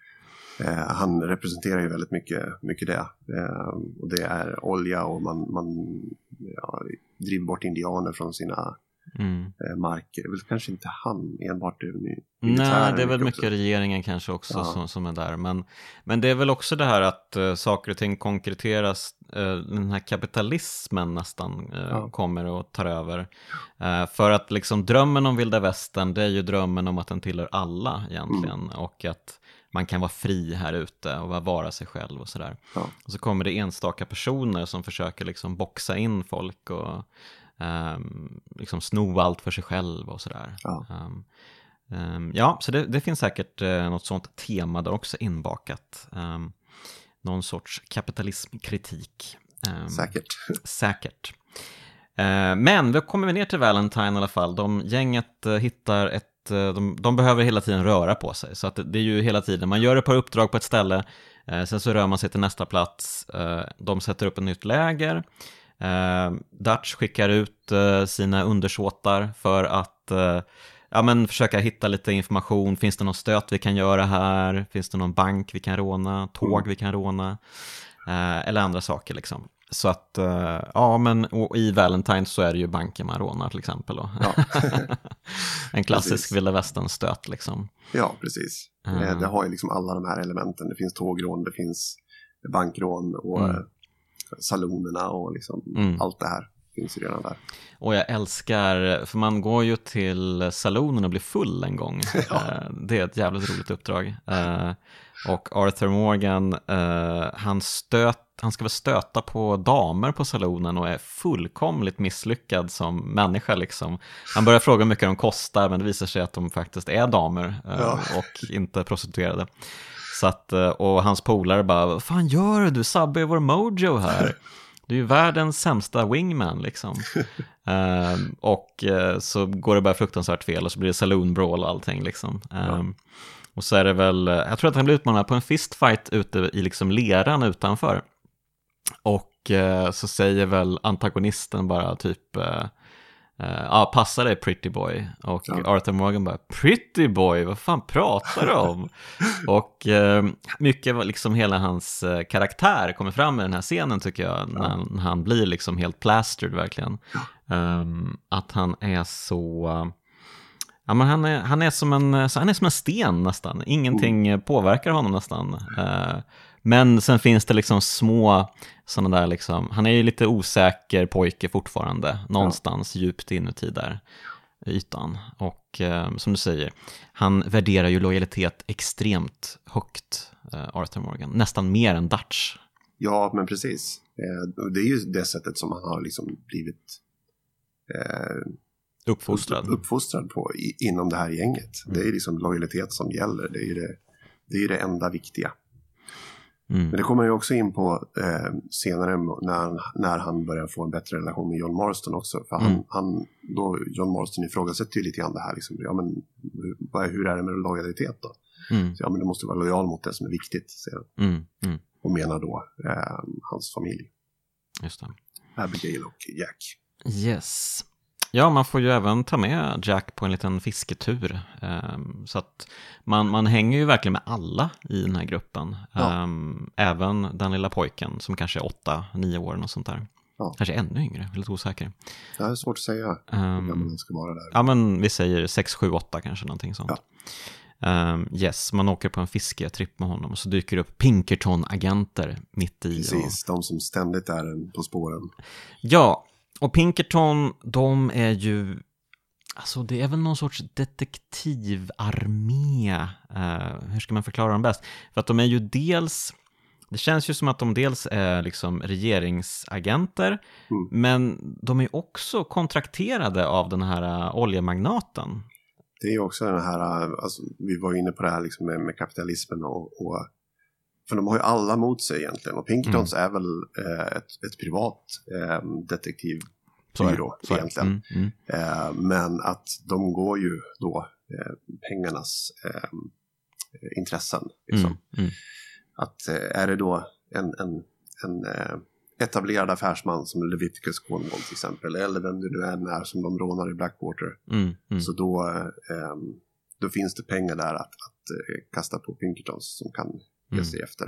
Eh, han representerar ju väldigt mycket, mycket det. Eh, och det är olja och man, man ja, driver bort indianer från sina Mm. eh, marker. Det är väl kanske inte han enbart. Det Nej, det är väl mycket också. regeringen kanske också Ja. som, som är där. Men, men det är väl också det här att uh, saker och ting konkreteras, eh, den här kapitalismen nästan eh, Ja. kommer och tar över. Eh, för att liksom drömmen om vilda västern, det är ju drömmen om att den tillhör alla egentligen. Mm. Och att man kan vara fri här ute och vara sig själv och sådär. Ja. Och så kommer det enstaka personer som försöker liksom boxa in folk och ehm, liksom sno allt för sig själv och sådär. Ja. Ehm, ehm, ja, så det, det finns säkert uh, något sånt tema där också inbakat. Um, någon sorts kapitalismkritik. Säkert. Säkert. Eh, Men då kommer vi ner till Valentine i alla fall. De, gänget eh, hittar ett, eh, de, de behöver hela tiden röra på sig. Så att det, det är ju hela tiden, man gör ett par uppdrag på ett ställe, eh, sen så rör man sig till nästa plats, eh, de sätter upp ett nytt läger. Eh, Dutch skickar ut eh, sina undersåtar för att eh, ja, men försöka hitta lite information. Finns det någon stöt vi kan göra här? Finns det någon bank vi kan råna? Tåg vi kan råna? Eller andra saker liksom. Så att, ja men i Valentine så är det ju banken man rånar till exempel. Då. Ja. en klassisk vilda västern-stöt liksom. Ja, precis. Mm. Det har ju liksom alla de här elementen. Det finns tågrån, det finns bankrån och Mm. Salonerna och liksom Mm. allt det här finns ju redan där. Och jag älskar, för man går ju till salonen och blir full en gång. Eh, Det är ett jävligt roligt uppdrag. Eh, Och Arthur Morgan, eh, han, stöt, han ska väl stöta på damer på salonen och är fullkomligt misslyckad som människa liksom. Han börjar fråga hur mycket de kostar men det visar sig att de faktiskt är damer Ja. och inte prostituerade. Så att, eh, och hans polare bara, vad fan gör du? Du sabbar ju vår mojo här. Du är ju världens sämsta wingman liksom. Ehm, och eh, så går det bara fruktansvärt fel och så blir det saloon brawl och allting liksom. Ehm, Och så är det väl, eh, jag tror att han blir utmanad på en fistfight ute i liksom leran utanför. Och eh, så säger väl antagonisten bara typ, eh, ja passa dig pretty boy. Och Ja. Arthur Morgan bara, pretty boy, vad fan pratar du om? och eh, mycket liksom hela hans eh, karaktär kommer fram i den här scenen tycker jag, han, när han blir liksom helt plastered verkligen. Ehm, att han är så... Ja, men han, är, han, är som en, han är som en sten nästan, ingenting eh, påverkar honom nästan. Men sen finns det liksom små sådana där, liksom, han är ju lite osäker pojke fortfarande, någonstans djupt inuti där ytan. Och eh, som du säger, han värderar ju lojalitet extremt högt, eh, Arthur Morgan, nästan mer än Dutch. Ja, men precis. Eh, det är ju det sättet som han har liksom blivit eh, Uppfostrad. uppfostrad på i, inom det här gänget. Mm. Det är liksom lojalitet som gäller. Det är ju det, det, är ju det enda viktiga. Mm. Men det kommer ju också in på eh, senare när han, när han börjar få en bättre relation med John Marston också. För han, Mm. han, då, John Marston ifrågasätter ju lite grann det här. Liksom, ja, men, hur är det med lojalitet då? Mm. Så, ja, men du måste vara lojal mot det som är viktigt. säger han. Mm. Mm. Och menar då eh, hans familj. Just det. Abigail och Jack. Yes. Ja, man får ju även ta med Jack på en liten fisketur. Um, så att man, man hänger ju verkligen med alla i den här gruppen. Ja. Um, även den lilla pojken som kanske är åtta, nio år och sånt där. Ja. Kanske ännu yngre, lite osäker. Det är svårt att säga hur Um, han ska vara där. Ja, men vi säger 6, 7, 8 kanske, någonting sånt. Ehm, yes, man åker på en fisketripp med honom och så dyker det upp Pinkerton-agenter mitt i. Och... Precis, de som ständigt är på spåren. Ja, och Pinkerton, de är ju, alltså det är väl någon sorts detektivarmé. Eh, hur ska man förklara dem bäst? För att de är ju dels, det känns ju som att de dels är liksom regeringsagenter, Mm. men de är också kontrakterade av den här eh, oljemagnaten. Det är ju också den här, alltså, vi var inne på det här liksom med, med kapitalismen och, och för de har ju alla mot sig egentligen och Pinkertons är väl eh, ett, ett privat eh, detektivbyrå Så egentligen. Mm, mm. Eh, men att de går ju då eh, pengarnas eh, intressen. Liksom. Mm, mm. Att eh, är det då en, en, en etablerad affärsman som Leviticus Cornwall till exempel, eller vem det nu än är som de rånar i Blackwater, Mm, mm. så då, då finns det pengar där att, att kasta på Pinkertons som kan Mm. sig efter.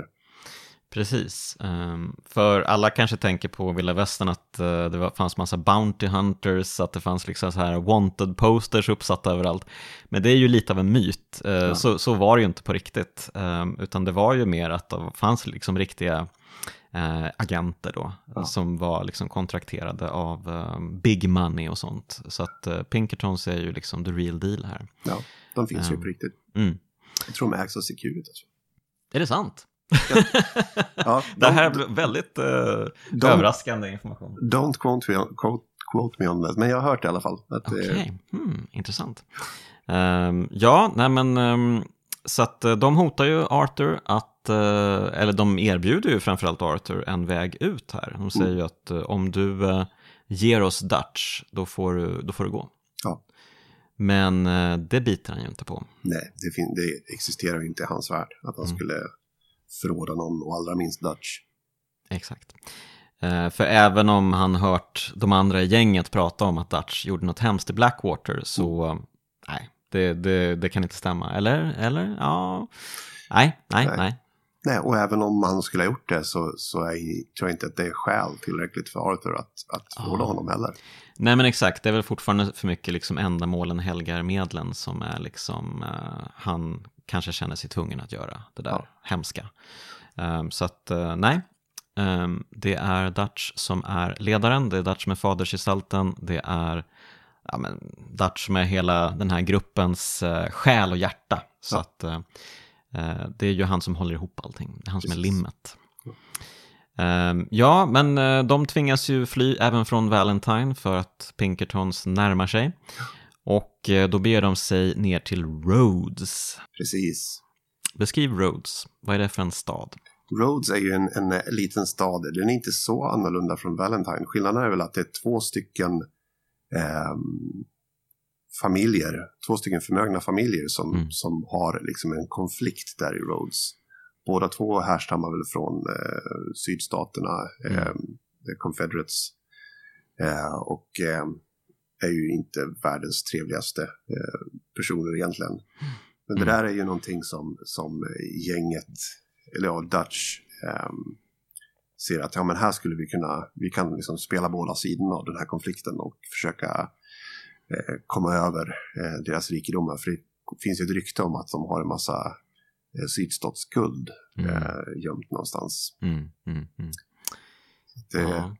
Precis. Ehm, för alla kanske tänker på Vilda Västern att eh, det fanns massa Bounty Hunters, att det fanns liksom så här wanted posters uppsatta överallt. Men det är ju lite av en myt. Eh, så, så var det ju inte på riktigt. Ehm, utan det var ju mer att det fanns liksom riktiga eh, agenter då, Ja. som var liksom kontrakterade av eh, big money och sånt. Så att Pinkertons är ju liksom the real deal här. Ja, de finns ju Ja. på riktigt. Mm. Jag tror de ägs av Securitas. Är det sant? Ja, Det här är väldigt eh, de- överraskande information. don't quote, me on, quote, quote me on that, men jag har hört det i alla fall. Att, Okej, hmm, intressant. Ehm, ja, nej men ehm, så att eh, de hotar ju Arthur att, eh, eller de erbjuder ju framförallt Arthur en väg ut här. De säger ju att eh, om du eh, ger oss Dutch, då får du, då får du gå. Men eh, det biter han ju inte på. Nej, det, det existerar ju inte i hans värld att han Mm. skulle förråda någon och allra minst Dutch. Exakt. Eh, För även om han hört de andra i gänget prata om att Dutch gjorde något hemskt i Blackwater så Mm. nej, det, det, det kan inte stämma. Eller? Eller? Ja. Nej, nej, Nej. nej. Nej, och även om han skulle ha gjort det så, så är, tror jag inte att det är skäl tillräckligt för Arthur att, att Ja. honom heller. Nej men exakt, det är väl fortfarande för mycket liksom ändamålen helgar medlen som är liksom, eh, han kanske känner sig tvungen att göra det där Ja. hemska. Ehm, så att eh, nej, Ehm, det är Dutch som är ledaren, det är Dutch som är fadersgestalten, det är ja, men Dutch som är hela den här gruppens uh, själ och hjärta. Så Ja. att det är ju han som håller ihop allting, det är han som är limmet. Ehm, ja, men eh, de tvingas ju fly även från Valentine för att Pinkertons närmar sig. Och eh, då beger de sig ner till Rhodes. Precis. Beskriv Rhodes, vad är det för en stad? Rhodes är ju en, en eh, liten stad. Den är inte så annorlunda från Valentine. Skillnaden är väl att det är två stycken ehm, familjer, två stycken förmögna familjer som, Mm. som har liksom en konflikt där i Rhodes. Båda två härstammar väl från eh, sydstaterna, Mm. eh, the Confederates. Eh, och eh, är ju inte världens trevligaste eh, personer egentligen. Men det Mm. där är ju någonting som, som gänget, eller ja, Dutch, ehm, ser att ja, men här skulle vi kunna, vi kan liksom spela båda sidorna av den här konflikten och försöka eh, komma över eh, deras rikedomar. För det finns ju ett rykte om att de har en massa eh, sydstatsguld Mm. eh, gömt någonstans. Mm, mm, mm. Det, Ja,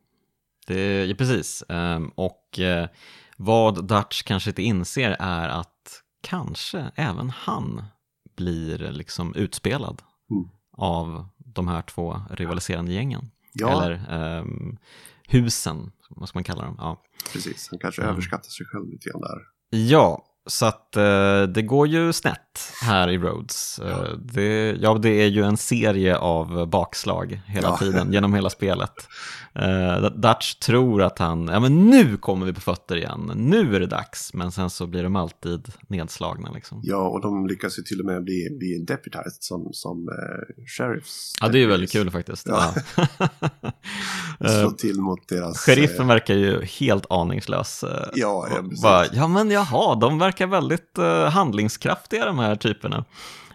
det, ja, precis. Ehm, och eh, vad Dutch kanske inte inser är att kanske även han blir liksom utspelad Mm. av de här två rivaliserande gängen. Ja. Eller ehm, husen, vad ska man kalla dem? Ja, precis. Han kanske Mm. överskattar sig själv lite grann där. ja så att eh, det går ju snett här i Rhodes. Eh, det, ja, det är ju en serie av bakslag hela Ja. tiden genom hela spelet. Eh, Dutch tror att han, ja men nu kommer vi på fötter igen, nu är det dags, men sen så blir de alltid nedslagna liksom. Ja, och de lyckas ju till och med bli, bli deputized som, som eh, sheriffs. Ja, det är ju väldigt kul faktiskt. Ja. Ja. slå till mot deras... Sheriffen eh, verkar ju helt aningslös. eh, Ja, ja, precis. bara, ja men jaha, de verkar väldigt handlingskraftiga de här typerna.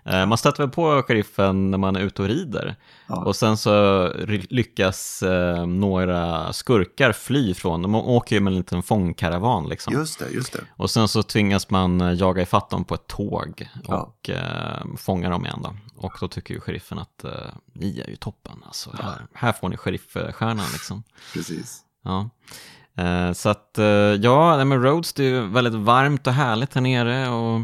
Eh, man stöter väl på sheriffen när man är ute och rider. Ja. Och sen så lyckas eh, några skurkar fly från, de åker ju med en liten fångkaravan liksom. Just det, just det. Och sen så tvingas man eh, jaga ifatt dem på ett tåg Ja. och eh, fånga dem igen då. Och då tycker ju sheriffen att eh, ni är ju toppen, alltså här, här får ni sheriffstjärnan liksom. Precis. Ja. Eh, så att, eh, ja, men Rhodes det är ju väldigt varmt och härligt här nere och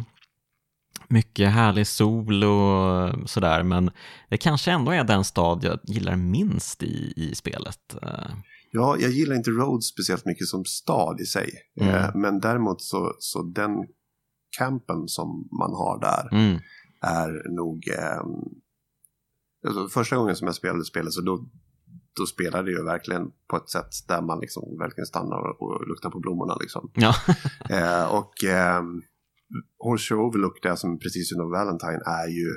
mycket härlig sol och sådär, men det kanske ändå är den stad jag gillar minst i, i spelet. Eh, Ja, jag gillar inte Rhodes speciellt mycket som stad i sig. Mm. Eh, men däremot så, så den campen som man har där Mm, är nog... Eh, alltså första gången som jag spelade spelet så då, då spelade jag verkligen på ett sätt där man liksom verkligen stannar och, luktar på blommorna liksom. ja, Eh, och eh, Horseshoe Overlook där som precis under Valentine är ju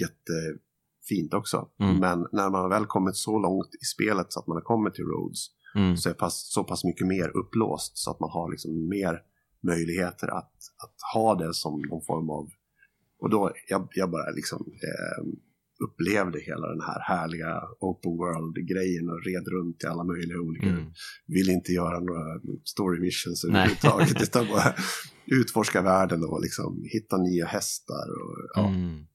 jättefint också. Mm. Men när man har väl kommit så långt i spelet så att man har kommit till Rhodes mm, så är pass, så pass mycket mer upplåst så att man har liksom mer möjligheter att, att ha det som någon form av... Och då, jag, jag bara liksom eh, upplevde hela den här härliga open world-grejen och red runt i alla möjliga olika... mm. Vill inte göra några story missions överhuvudtaget utan bara utforska världen och liksom hitta nya hästar och ja. Mm.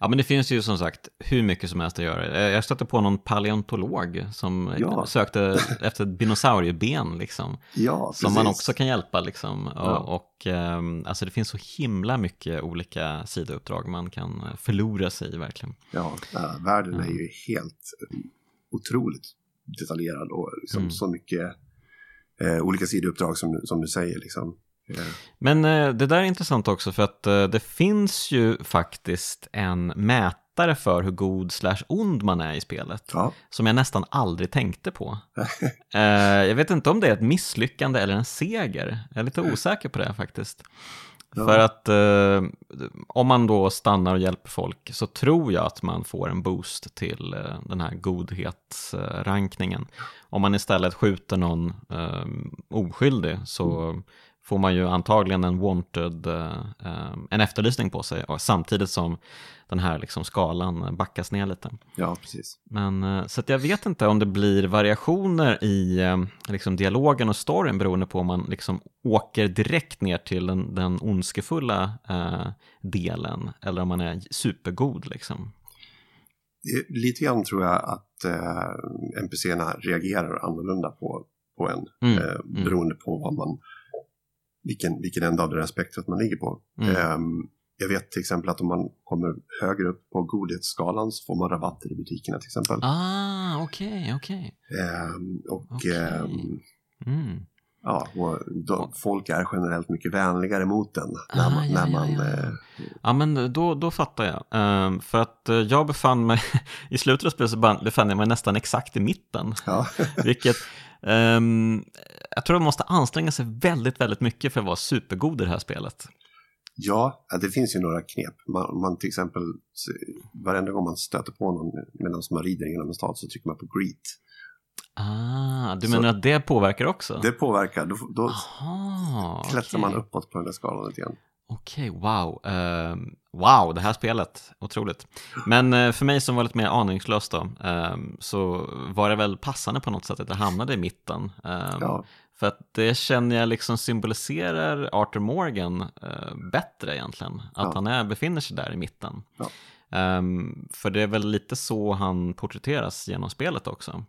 Ja, men det finns ju som sagt hur mycket som helst att göra. Eh, Jag stötte på någon paleontolog som Ja. sökte efter dinosaurieben, liksom. ja Som man också kan hjälpa, liksom. Ja. Och, och ehm, alltså det finns så himla mycket olika sidouppdrag man kan eh, förlora sig i, verkligen. Ja, äh, världen är ju helt eh, otroligt detaljerad och liksom Mm. så mycket eh, olika sidouppdrag som, som du säger. Liksom. Men eh, det där är intressant också för att eh, det finns ju faktiskt en mätare för hur god slash ond man är i spelet. ja, som jag nästan aldrig tänkte på. Eh, jag vet inte om det är ett misslyckande eller en seger. Jag är lite osäker på det faktiskt. Ja. För att om man då stannar och hjälper folk så tror jag att man får en boost till den här godhetsrankningen. Om man istället skjuter någon oskyldig så får man ju antagligen en wanted, eh, eh, en efterlysning på sig och samtidigt som den här liksom skalan backas ner lite. ja, precis. Men, eh, så jag vet inte om det blir variationer i eh, liksom dialogen och storyn beroende på om man liksom åker direkt ner till den, den ondskefulla eh, delen eller om man är supergod. Liksom. Lite grann tror jag att eh, NPCerna reagerar annorlunda på, på en Mm, mm. beroende på vad man, vilken, vilken ända av det där spektrat man ligger på. Mm. Ehm, jag vet till exempel att om man kommer högre upp på godhetsskalan så får man rabatter i butikerna till exempel. Ah, okej, okej. Ehm, och Okej. ehm, Mm. ja, då, folk är generellt mycket vänligare mot den när Ah, man, ja, när ja, man ja. eh, Ja, men då, då fattar jag. Ehm, för att eh, jag befann mig, i slutet av spelet så befann jag mig nästan exakt i mitten. ja, Vilket, ehm, jag tror man måste anstränga sig väldigt, väldigt mycket för att vara supergod i det här spelet. ja, det finns ju några knep. Man, man till exempel, varenda gång man stöter på någon medan man rider genom en stad så trycker man på greet. Ah, du Så- menar att det påverkar också? Det påverkar, då, då Aha, klättrar man okej. uppåt på den där skalan lite grann. Okej, wow. Ehm, wow, det här spelet, otroligt. Men eh, för mig som var lite mer aningslös då, ehm, så var det väl passande på något sätt att jag hamnade i mitten. Ehm, Ja, För att det känner jag liksom symboliserar Arthur Morgan eh, bättre egentligen. Att Ja. han är, befinner sig där i mitten. Ja. Ehm, för det är väl lite så han porträtteras genom spelet också.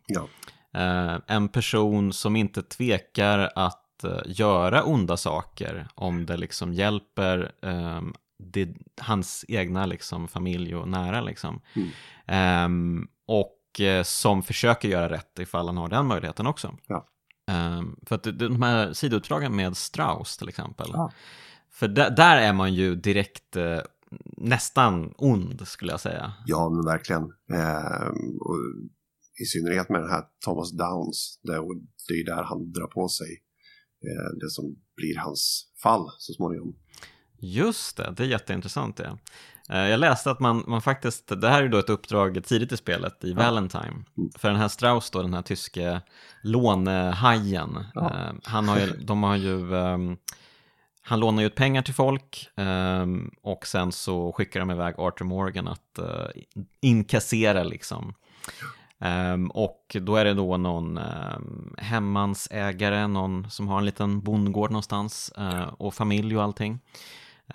Eh, en person som inte tvekar att göra onda saker om det liksom hjälper ehm, det, hans egna liksom, familj och nära. Liksom. Mm. Ehm, och eh, som försöker göra rätt ifall han har den möjligheten också. Ja. Ehm, för att det- de här sidouppdragen med Strauss till exempel. Ja. För där, där är man ju direkt eh, nästan ond skulle jag säga. ja men verkligen. Ehm, och I synnerhet med den här Thomas Downs, och det är ju där han drar på sig eh, det som blir hans fall så småningom. Just det, det är jätteintressant det. Eh, Jag läste att man, man faktiskt, det här är då ett uppdrag tidigt i spelet, i Valentine. För den här Strauss då, den här tyske lånehajen, eh, han har ju, de har ju, ehm, han lånar ju ut pengar till folk ehm, och sen så skickar de iväg Arthur Morgan att eh, inkassera liksom. Ehm, och då är det då någon um, hemmansägare, någon som har en liten bondgård någonstans eh, och familj och allting.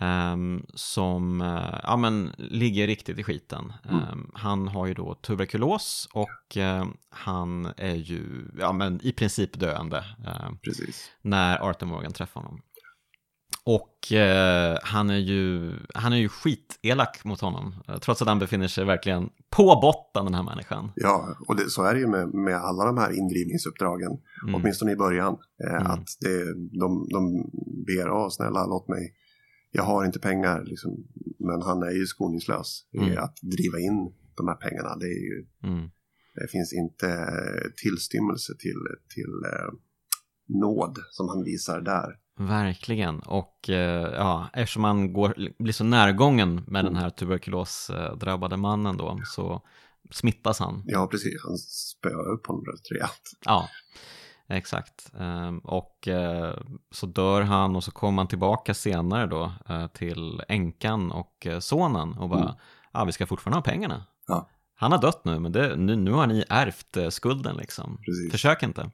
ehm, som eh, ja, men, ligger riktigt i skiten. Ehm, han har ju då tuberkulos och eh, han är ju ja, men, i princip döende när Arthur Morgan träffar honom. Och eh, han är ju, han är ju skitelak mot honom, eh, trots att han befinner sig verkligen på botten den här människan. Ja, och det, så är det ju med, med alla de här indrivningsuppdragen, Mm. åtminstone i början. Eh, Mm. Att det, de, de ber, åh snälla låt mig, jag har inte pengar, liksom. men han är ju skoningslös. i Mm. Att driva in de här pengarna, det, är ju, Mm. det finns inte tillstymmelse till, till eh, nåd som han visar där. Verkligen, och eh, ja, eftersom man går, blir så närgången med den här tuberkulosdrabbade mannen då, så smittas han. Ja, precis, han spöar upp honom rätt rejält. Ja, exakt. Ehm, Och eh, så dör han och så kommer han tillbaka senare då eh, till änkan och sonen och bara, Mm. ja vi ska fortfarande ha pengarna. Ja. Han har dött nu, men det, nu, nu har ni ärvt skulden liksom. Precis. Försök inte.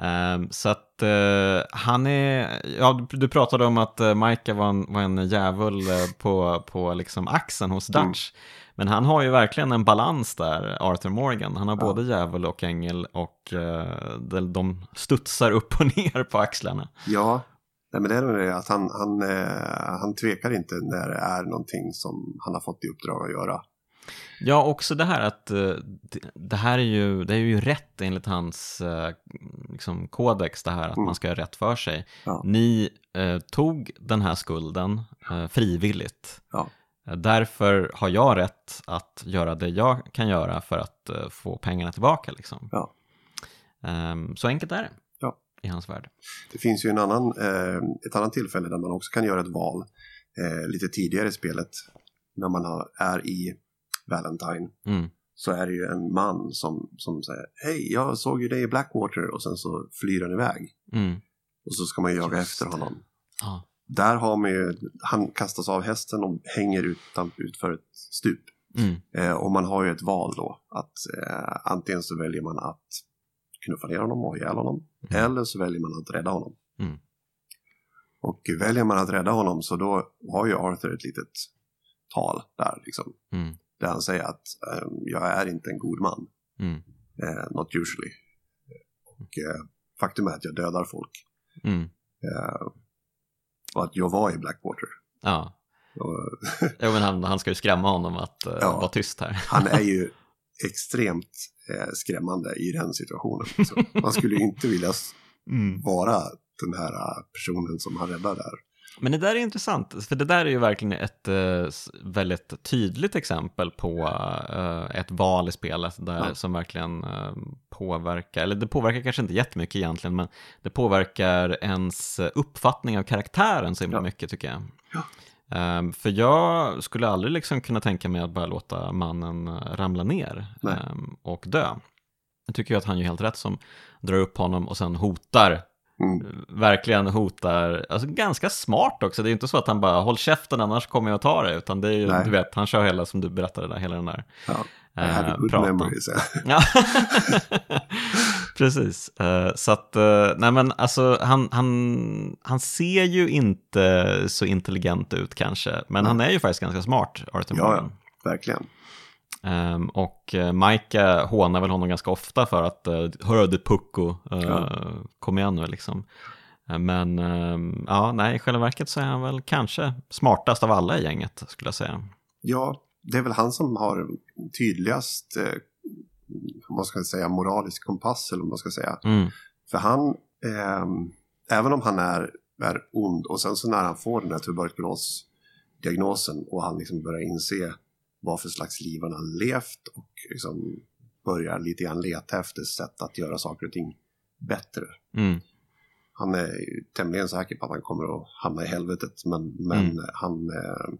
Ehm, så att eh, han är, ja du, pratade om att uh, Micah var en, var en djävul eh, på, på liksom axeln hos Mm. Dutch. Men han har ju verkligen en balans där, Arthur Morgan. Han har Ja. både djävul och ängel och eh, de, de studsar upp och ner på axlarna. Ja, nej, men det är nog det att han, han, eh, han tvekar inte när det är någonting som han har fått i uppdrag att göra. Ja, också det här att eh, det, här är ju, det är ju rätt enligt hans eh, liksom, kodex, det här att Mm. man ska göra rätt för sig. Ja. Ni eh, tog den här skulden eh, frivilligt. Ja. Eh, Därför har jag rätt att göra det jag kan göra för att eh, få pengarna tillbaka. Liksom. Ja. Ehm, så enkelt är det i hans värld. Det finns ju en annan, ett annat tillfälle där man också kan göra ett val lite tidigare i spelet. När man har, är i Valentine Mm. så är det ju en man som, som säger Hej, jag såg ju dig i Blackwater och sen så flyr han iväg. Mm. Och så ska man jaga Just efter det. honom. Ja. Där har man ju, han kastas av hästen och hänger utan, utför ett stup. Mm. Eh, och man har ju ett val då. Att eh, antingen så väljer man att knuffa ner honom och ihjäl honom. Mm. Eller så väljer man att rädda honom. Mm. Och väljer man att rädda honom så då har ju Arthur ett litet tal där liksom. Mm. Där han säger att eh, jag är inte en god man. Mm. Eh, not usually. Och eh, faktum är att jag dödar folk. Mm. Eh, och att jag var i Blackwater. Ja. Och, Jo, men han, han ska ju skrämma honom att eh, Ja. vara tyst här. han är ju extremt eh, skrämmande i den situationen. Så man skulle ju inte vilja Mm. vara den här personen som han räddar där. Men det där är intressant, för det där är ju verkligen ett eh, väldigt tydligt exempel på eh, ett val i spelet där, Ja. som verkligen eh, påverkar, eller det påverkar kanske inte jättemycket egentligen, men det påverkar ens uppfattning av karaktären så himla Ja. mycket tycker jag. Ja. Ehm, för jag skulle aldrig liksom kunna tänka mig att bara låta mannen ramla ner ehm, och dö. Jag tycker ju att han gör helt rätt som drar upp honom och sen hotar Mm. verkligen hotar, alltså ganska smart också, det är inte så att han bara håll käften annars kommer jag att ta det, utan det är ju, Nej. du vet, han kör hela som du berättade där, hela den där Ja. Eh, praten. ja. Precis. Eh, så att, eh, nej men alltså han, han, han ser ju inte så intelligent ut kanske, men han är ju faktiskt ganska smart, Arthur Ja, Morgan. ja, verkligen. Ehm, och uh, Maika hånar väl honom ganska ofta för att uh, hörru du pucko, uh, Ja. kom igen nu liksom. Eh, Men ehm, ja, nej, i själva verket så är han väl kanske smartast av alla i gänget skulle jag säga. Ja, det är väl han som har tydligast, eh, vad ska jag säga, moralisk kompass eller vad man ska säga. Mm, För han, ehm, även om han är, är ond och sen så när han får den här tuberkulosdiagnosen och han liksom börjar inse vad för slags liv han har levt och liksom börjar lite grann leta efter sätt att göra saker och ting bättre. mm, han är tämligen säker på att han kommer att hamna i helvetet. Men, men Mm. han, eh,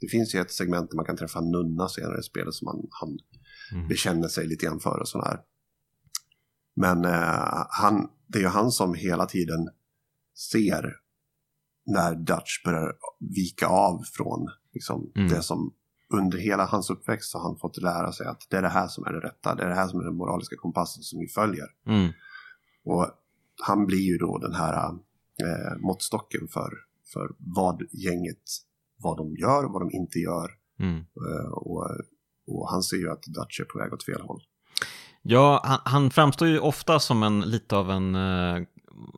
det finns ju ett segment där man kan träffa en nunna senare i spelet som han, han Mm. bekänner sig lite grann för och sådär. Men eh, han, det är ju han som hela tiden ser när Dutch börjar vika av från liksom, Mm. det som under hela hans uppväxt har han fått lära sig att det är det här som är det rätta, det är det här som är den moraliska kompassen som vi följer. Mm. Och han blir ju då den här eh, måttstocken för, för vad gänget, vad de gör, vad de inte gör. Mm. Eh, och, och han ser ju att Dutch är på väg åt fel håll. Ja, han, han framstår ju ofta som en lite av en, eh,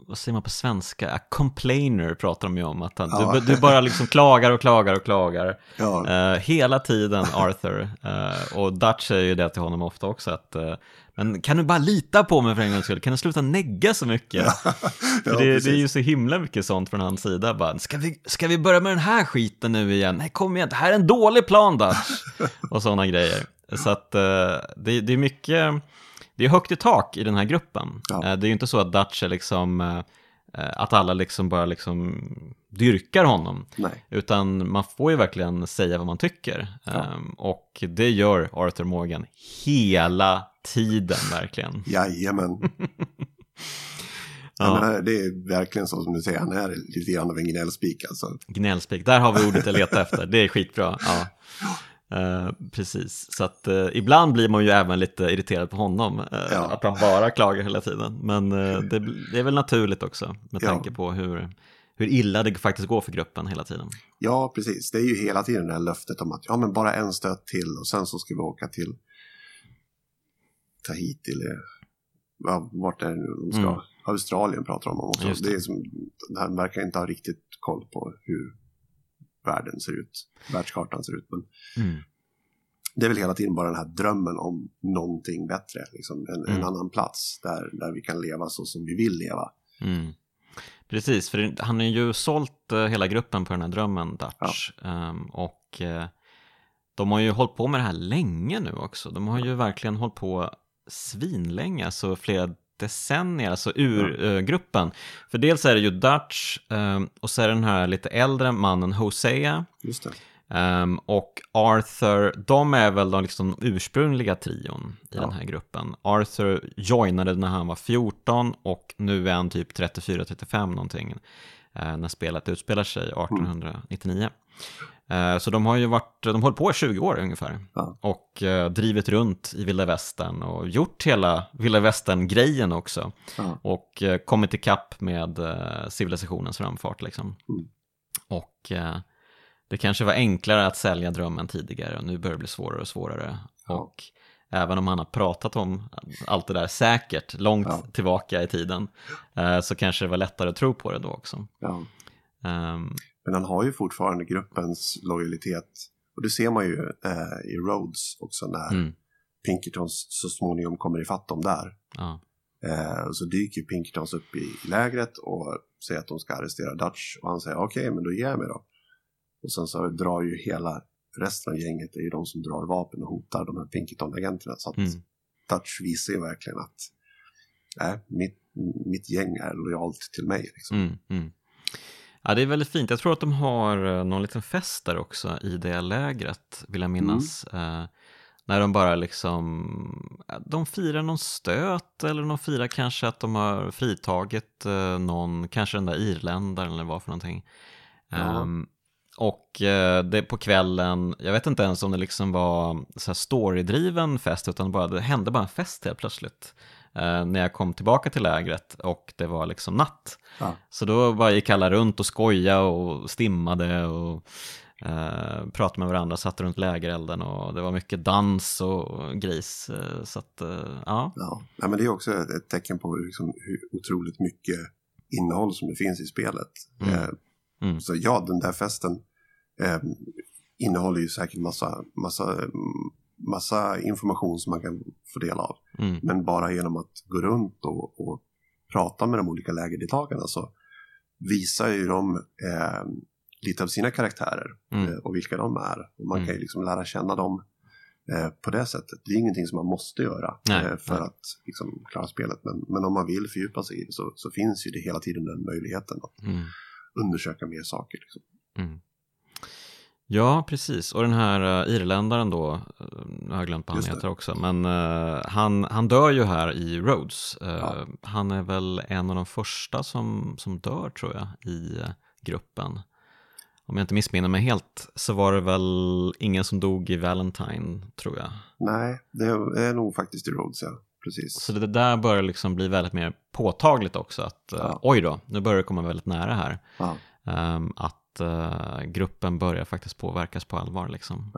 vad säger man på svenska, a complainer pratar de ju om. Att han, Ja. du, du bara liksom klagar och klagar och klagar. Ja, Eh, hela tiden Arthur. Eh, och Dutch säger ju det till honom ofta också att eh, men kan du bara lita på mig för en gångs skull? Kan du sluta negga så mycket? För det, det är ju så himla mycket sånt från hans sida. Bara, ska, vi, ska vi börja med den här skiten nu igen? Nej, kom igen, det här är en dålig plan Dutch. och sådana grejer. Så att eh, det, det är mycket, det är högt i tak i den här gruppen. Ja. Eh, det är ju inte så att Dutch är liksom, eh, eh, att alla liksom bara liksom dyrkar honom. Nej. Utan man får ju verkligen säga vad man tycker. Ehm, och det gör Arthur Morgan hela tiden verkligen. Jajamän. Ja. Menar, det är verkligen så som du säger, han är lite grann av en gnällspik alltså. Gnällspik, där har vi ordet jag letar efter. Det är skitbra. Ja. Eh, precis, så att eh, ibland blir man ju även lite irriterad på honom. eh, Ja. Att han bara klagar hela tiden. Men eh, det, det är väl naturligt också med Ja. tanke på hur, hur illa det faktiskt går för gruppen hela tiden. Ja, precis. Det är ju hela tiden det här löftet om att ja, men bara en stöt till och sen så ska vi åka till Tahiti eller ja, vart är det nu de ska? Mm. Australien pratar de om också. Det. det. är som, han verkar inte ha riktigt koll på hur världen ser ut, världskartan ser ut. Men Mm. det är väl hela tiden bara den här drömmen om någonting bättre, liksom en, en Mm. annan plats där, där vi kan leva så som vi vill leva. Mm. Precis, för han har ju sålt eh, hela gruppen på den här drömmen, Dutch. Ehm, och eh, de har ju hållit på med det här länge nu också. De har ju verkligen hållit på svinlänge, alltså flera decennier, alltså ur eh, gruppen. För dels är det ju Dutch ehm, och så är det den här lite äldre mannen Hosea. Ehm, och Arthur, de är väl de liksom ursprungliga trion i Ja. den här gruppen. Arthur joinade när han var 14 och nu är han typ 34-35 någonting. eh, när spelet utspelar sig 1899. Eh, så de har ju varit, de hållit på i 20 år ungefär. Ja. Och eh, drivit runt i vilda västern och gjort hela vilda västern-grejen också. Ja. Och eh, kommit ikapp med eh, civilisationens framfart liksom. Mm. Och eh, det kanske var enklare att sälja drömmen tidigare och nu börjar det bli svårare och svårare. Ja. Och även om han har pratat om allt det där säkert långt tillbaka i tiden eh, så kanske det var lättare att tro på det då också. Ja. Men han har ju fortfarande gruppens lojalitet. Och det ser man ju eh, i Rhodes också när mm, Pinkertons så småningom kommer ifatt dem där. ja, Eh, så dyker Pinkertons upp i lägret och säger att de ska arrestera Dutch. Och han säger okej, men då ger jag mig då. Och sen så drar ju hela resten av gänget, det är ju de som drar vapen och hotar de här Pinkerton-agenterna. Så att Mm. Dutch visar ju verkligen att nej, mitt, mitt gäng är lojalt till mig. Liksom. mm, mm. Ja, det är väldigt fint. Jag tror att de har eh, någon liten fest där också i det lägret, vill jag minnas. Eh, när de bara liksom, de firar någon stöt eller de firar kanske att de har fritagit eh, någon, kanske den där irländaren eller vad för någonting. Ja. Ehm, och eh, det på kvällen, jag vet inte ens om det liksom var så här storydriven fest utan bara, det hände bara en fest helt plötsligt. Eh, när jag kom tillbaka till lägret och det var liksom natt. Ja. Så då bara gick alla runt och skojade och stimmade och eh, pratade med varandra, satt runt lägerelden och det var mycket dans och gris. Eh, så att, eh, ja. Ja, Nej, men det är också ett ett tecken på liksom hur otroligt mycket innehåll som det finns i spelet. Mm. Eh, Mm. Så ja, den där festen eh, innehåller ju säkert massa, massa, mm, massa information som man kan få del av. Mm, Men bara genom att gå runt och, och prata med de olika lägerdeltagarna så visar ju de eh, lite av sina karaktärer Mm. eh, och vilka de är. Och man Mm. kan ju liksom lära känna dem eh, på det sättet. Det är ingenting som man måste göra Nej, eh, för nej. att liksom, klara spelet. Men, men om man vill fördjupa sig i det så, så finns ju det hela tiden den möjligheten att Mm. undersöka mer saker. Liksom. Ja, precis. Och den här uh, irländaren då, uh, nu har jag glömt vad han heter också, men eh, han, han dör ju här i Rhodes. Eh, Ja. Han är väl en av de första som, som dör tror jag i gruppen. Om jag inte missminner mig helt så var det väl ingen som dog i Valentine tror jag. Nej, det är, nog faktiskt i Rhodes, ja. Precis. Så det där börjar liksom bli väldigt mer påtagligt också. Att Ja. oj då, nu börjar det komma väldigt nära här. Ja. Ehm, att eh, gruppen börjar faktiskt påverkas på allvar liksom.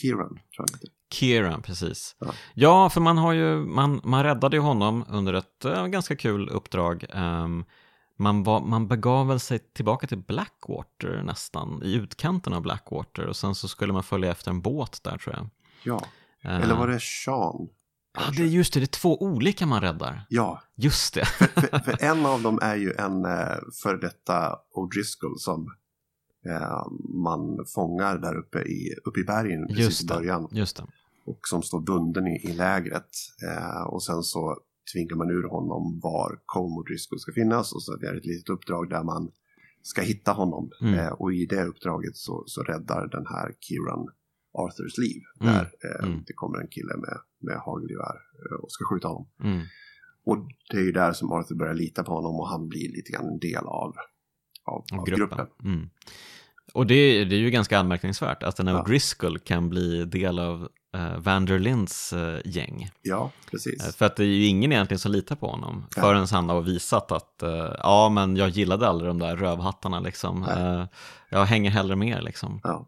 Kieran, tror jag inte. Kieran, precis. Ja. Ja, för man har ju, man, man räddade ju honom under ett eh, ganska kul uppdrag. Ehm, man, var, man begav väl sig tillbaka till Blackwater nästan, i utkanten av Blackwater och sen så skulle man följa efter en båt där tror jag. Ja, Eh, eller var det Sean? Ja, det är just det, det är två olika man räddar. Ja, Just det. för, för en av dem är ju en eh, före detta O'Driscoll som man fångar där uppe i, uppe i bergen precis i Just det. början. Just det. Och som står bunden i, i lägret. Eh, och sen så tvingar man ur honom var O'Driscoll ska finnas. Och så är det ett litet uppdrag där man ska hitta honom. Mm. Eh, och i det uppdraget så, så räddar den här Kieran Arthurs liv. Mm. Där eh, Mm. det kommer en kille med, med hagelgevär eh, och ska skjuta honom. Mm. Och det är ju där som Arthur börjar lita på honom och han blir lite grann en del av, av, Av gruppen. gruppen. Mm. Och det, det är ju ganska anmärkningsvärt att en Ja. O'Driscoll kan bli del av uh, Vanderlinds eh, gäng. Ja, precis. Eh, För att det är ju ingen egentligen som litar på honom Nej. förrän han har visat att eh, ja, men jag gillade aldrig de där rövhattarna liksom. Eh, jag hänger hellre med liksom. Ja.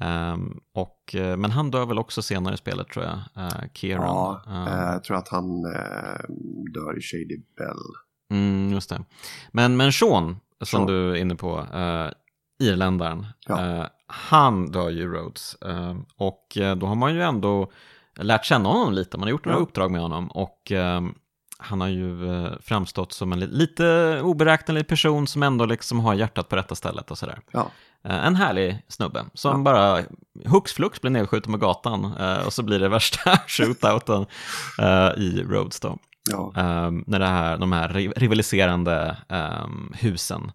Ehm, och, eh, men han dör väl också senare i spelet tror jag, uh, Kieran. Ja, eh, jag tror att han eh, dör i Shady Bell. Mm, just det. Men, men Sean, som Sean. du är inne på, uh, irländaren, Ja. eh, han dör ju Rhodes. Eh, och då har man ju ändå lärt känna honom lite, man har gjort några Ja. uppdrag med honom. Och han har ju framstått som en li- lite oberäknelig person som ändå liksom har hjärtat på rätta stället och sådär. Ja, En härlig snubbe som Ja. bara hux flux blir nedskjuten på gatan och så blir det värsta shootouten i Rhodes då. Ja, Um, när det här, de här ri- rivaliserande ehm, husen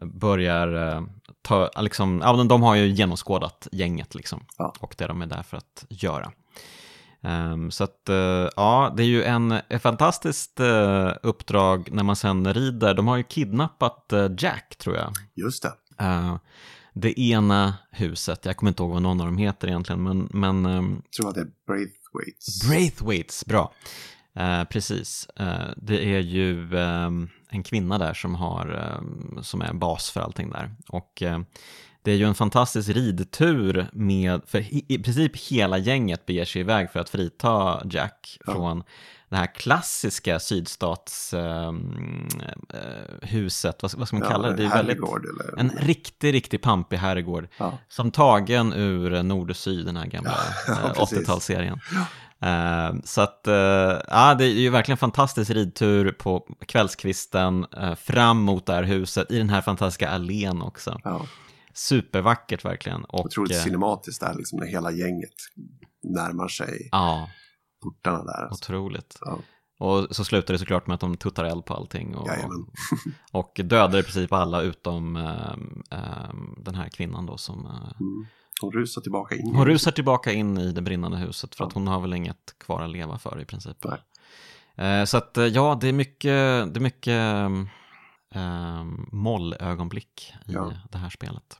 börjar eh, ta, liksom, ja, men de har ju genomskådat gänget liksom Ja. och det de är där för att göra. Ehm, så att, eh, ja, det är ju en, ett fantastiskt eh, uppdrag när man sen rider. De har ju kidnappat Jack, tror jag. just det. Det ena huset, jag kommer inte ihåg vad någon av dem heter egentligen, men, men ehm, Jag tror att det är Braithwaits. Braithwaits, bra. Eh, precis. Eh, det är ju ehm, en kvinna där som, har, ehm, som är bas för allting där. Och eh, det är ju en fantastisk ridtur med, för i, i princip hela gänget beger sig iväg för att frita Jack Ja. från det här klassiska sydstatshuset, vad, vad ska man kalla det? Det är väldigt, eller? en riktig, riktig pampig herrgård. Ja. Som tagen ur eh, Nord och Syd, den här gamla Ja, eh, precis. 80-talsserien. Eh, så att, eh, ja, det är ju verkligen en fantastisk ridtur på kvällskvisten eh, fram mot det här huset i den här fantastiska allén också. Ja, Supervackert verkligen. Och, otroligt eh, cinematiskt där, liksom när hela gänget närmar sig Ja, portarna där. Alltså. otroligt. Ja. Och så slutar det såklart med att de tuttar eld på allting och, Jajamän. och dödar i princip alla utom eh, eh, den här kvinnan då som eh, Mm. Hon rusar tillbaka in. Hon rusar tillbaka in i det brinnande huset för att Ja. hon har väl inget kvar att leva för i princip. Nej. Eh, Så att eh, ja, det är mycket, det är mycket um, mollögonblick i Ja. det här spelet.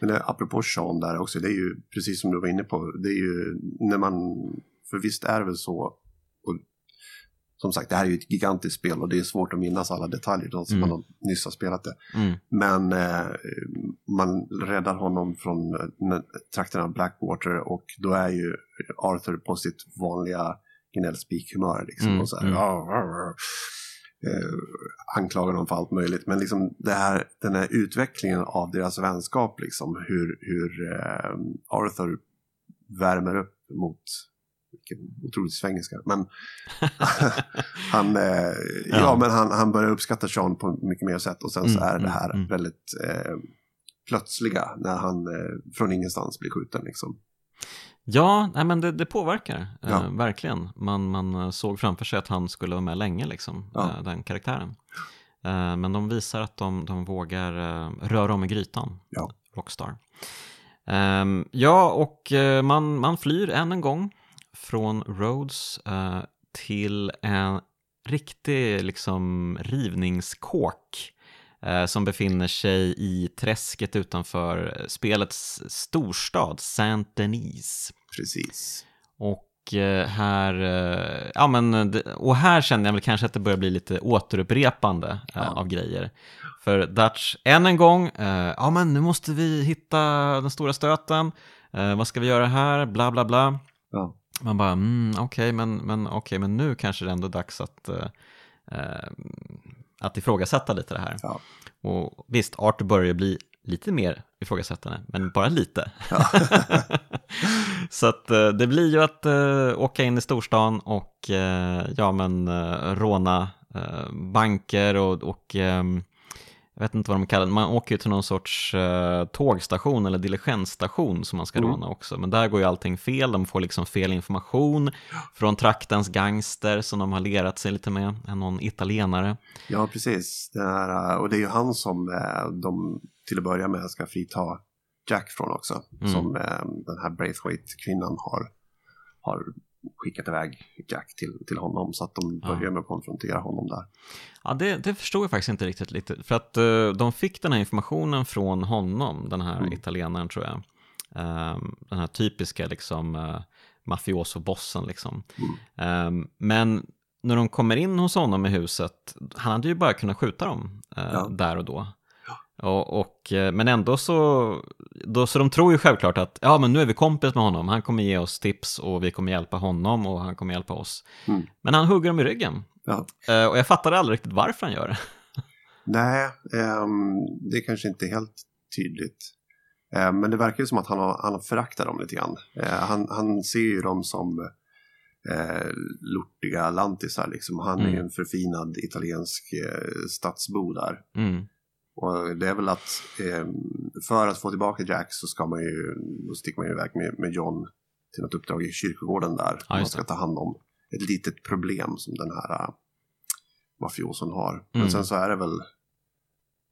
Men det, apropå Sean där också, det är ju precis som du var inne på, det är ju när man, för visst är det väl så, som sagt det här är ju ett gigantiskt spel och det är svårt att minnas alla detaljer, att Mm. man nyss har spelat det. Mm. Men eh, man räddar honom från eh, trakten av Blackwater och då är ju Arthur på sitt vanliga gnällspikhumör liksom. Mm, Och så här, mm. "Ja, ja, ja." Eh, anklagar honom för allt möjligt. Men liksom det här, den här utvecklingen av deras vänskap, liksom, hur, hur eh, Arthur värmer upp mot vilken otrolig svengelska. Men han, eh, ja. Ja. men han, han börjar uppskatta Sean på mycket mer sätt och sen så Mm, är det mm, här mm. väldigt eh, plötsliga när han eh, från ingenstans blir skjuten liksom. Ja, nej, men det, det påverkar, Ja. eh, verkligen. Man, man eh, såg framför sig att han skulle vara med länge, liksom, Ja. eh, den karaktären. Men de visar att de, de vågar röra om i grytan, Ja. Rockstar. Ehm, ja, och man, man flyr än en gång från Rhodes eh, till en riktig liksom, rivningskåk eh, som befinner sig i träsket utanför spelets storstad, Saint-Denis. Precis. Och eh, här, eh, ja men, det- och här känner jag väl kanske att det börjar bli lite återupprepande eh, Ja. av grejer. För Dutch, än en gång, eh, ja men nu måste vi hitta den stora stöten, eh, vad ska vi göra här, bla bla bla. Ja. Man bara, mm, okej, men, men, okej, men nu kanske det är ändå dags att, eh, eh, att ifrågasätta lite det här. Ja. Och visst, Arthur börjar bli lite mer ifrågasättande, men bara lite. Så att eh, det blir ju att eh, åka in i storstan och eh, ja, men eh, råna banker och, och ehm, jag vet inte vad de kallar det, man åker ju till någon sorts eh, tågstation eller diligensstation som man ska Mm. råna också. Men där går ju allting fel, de får liksom fel information från traktens gangster som de har lerat sig lite med, någon italienare. Ja, precis. Det är, eh, och det är ju han som eh, de till att börja med ska frita Jack från också. Mm. Som eh, den här Braithwaite-kvinnan har, har skickat iväg Jack till, till honom. Så att de Ja. börjar med att konfrontera honom där. Ja, det, det förstod jag faktiskt inte riktigt. Lite. För att eh, de fick den här informationen från honom, den här Mm. italienaren tror jag. Ehm, den här typiska liksom uh, mafioso-bossen liksom. Mm. Ehm, men när de kommer in hos honom i huset, han hade ju bara kunnat skjuta dem eh, Ja. där och då. Och, och, eh, men ändå så, då, så de tror ju självklart att ja men nu är vi kompis med honom, han kommer ge oss tips och vi kommer hjälpa honom och han kommer hjälpa oss. Mm. Men han hugger dem i ryggen. Ja. Eh, och jag fattade aldrig riktigt varför han gör det. Nej, ehm, det är kanske inte helt tydligt. Eh, men det verkar ju som att han har, han har föraktat dem lite grann. Eh, han, han ser ju dem som eh, lortiga lantisar liksom. Han är ju Mm. en förfinad italiensk eh, stadsbo där. Mm. Och det är väl att eh, för att få tillbaka Jack så ska man ju, då sticker man ju iväg med, med John till något uppdrag i kyrkogården där. man just ska ta hand om ett litet problem som den här uh, mafioson har. Mm. Men sen så är det väl,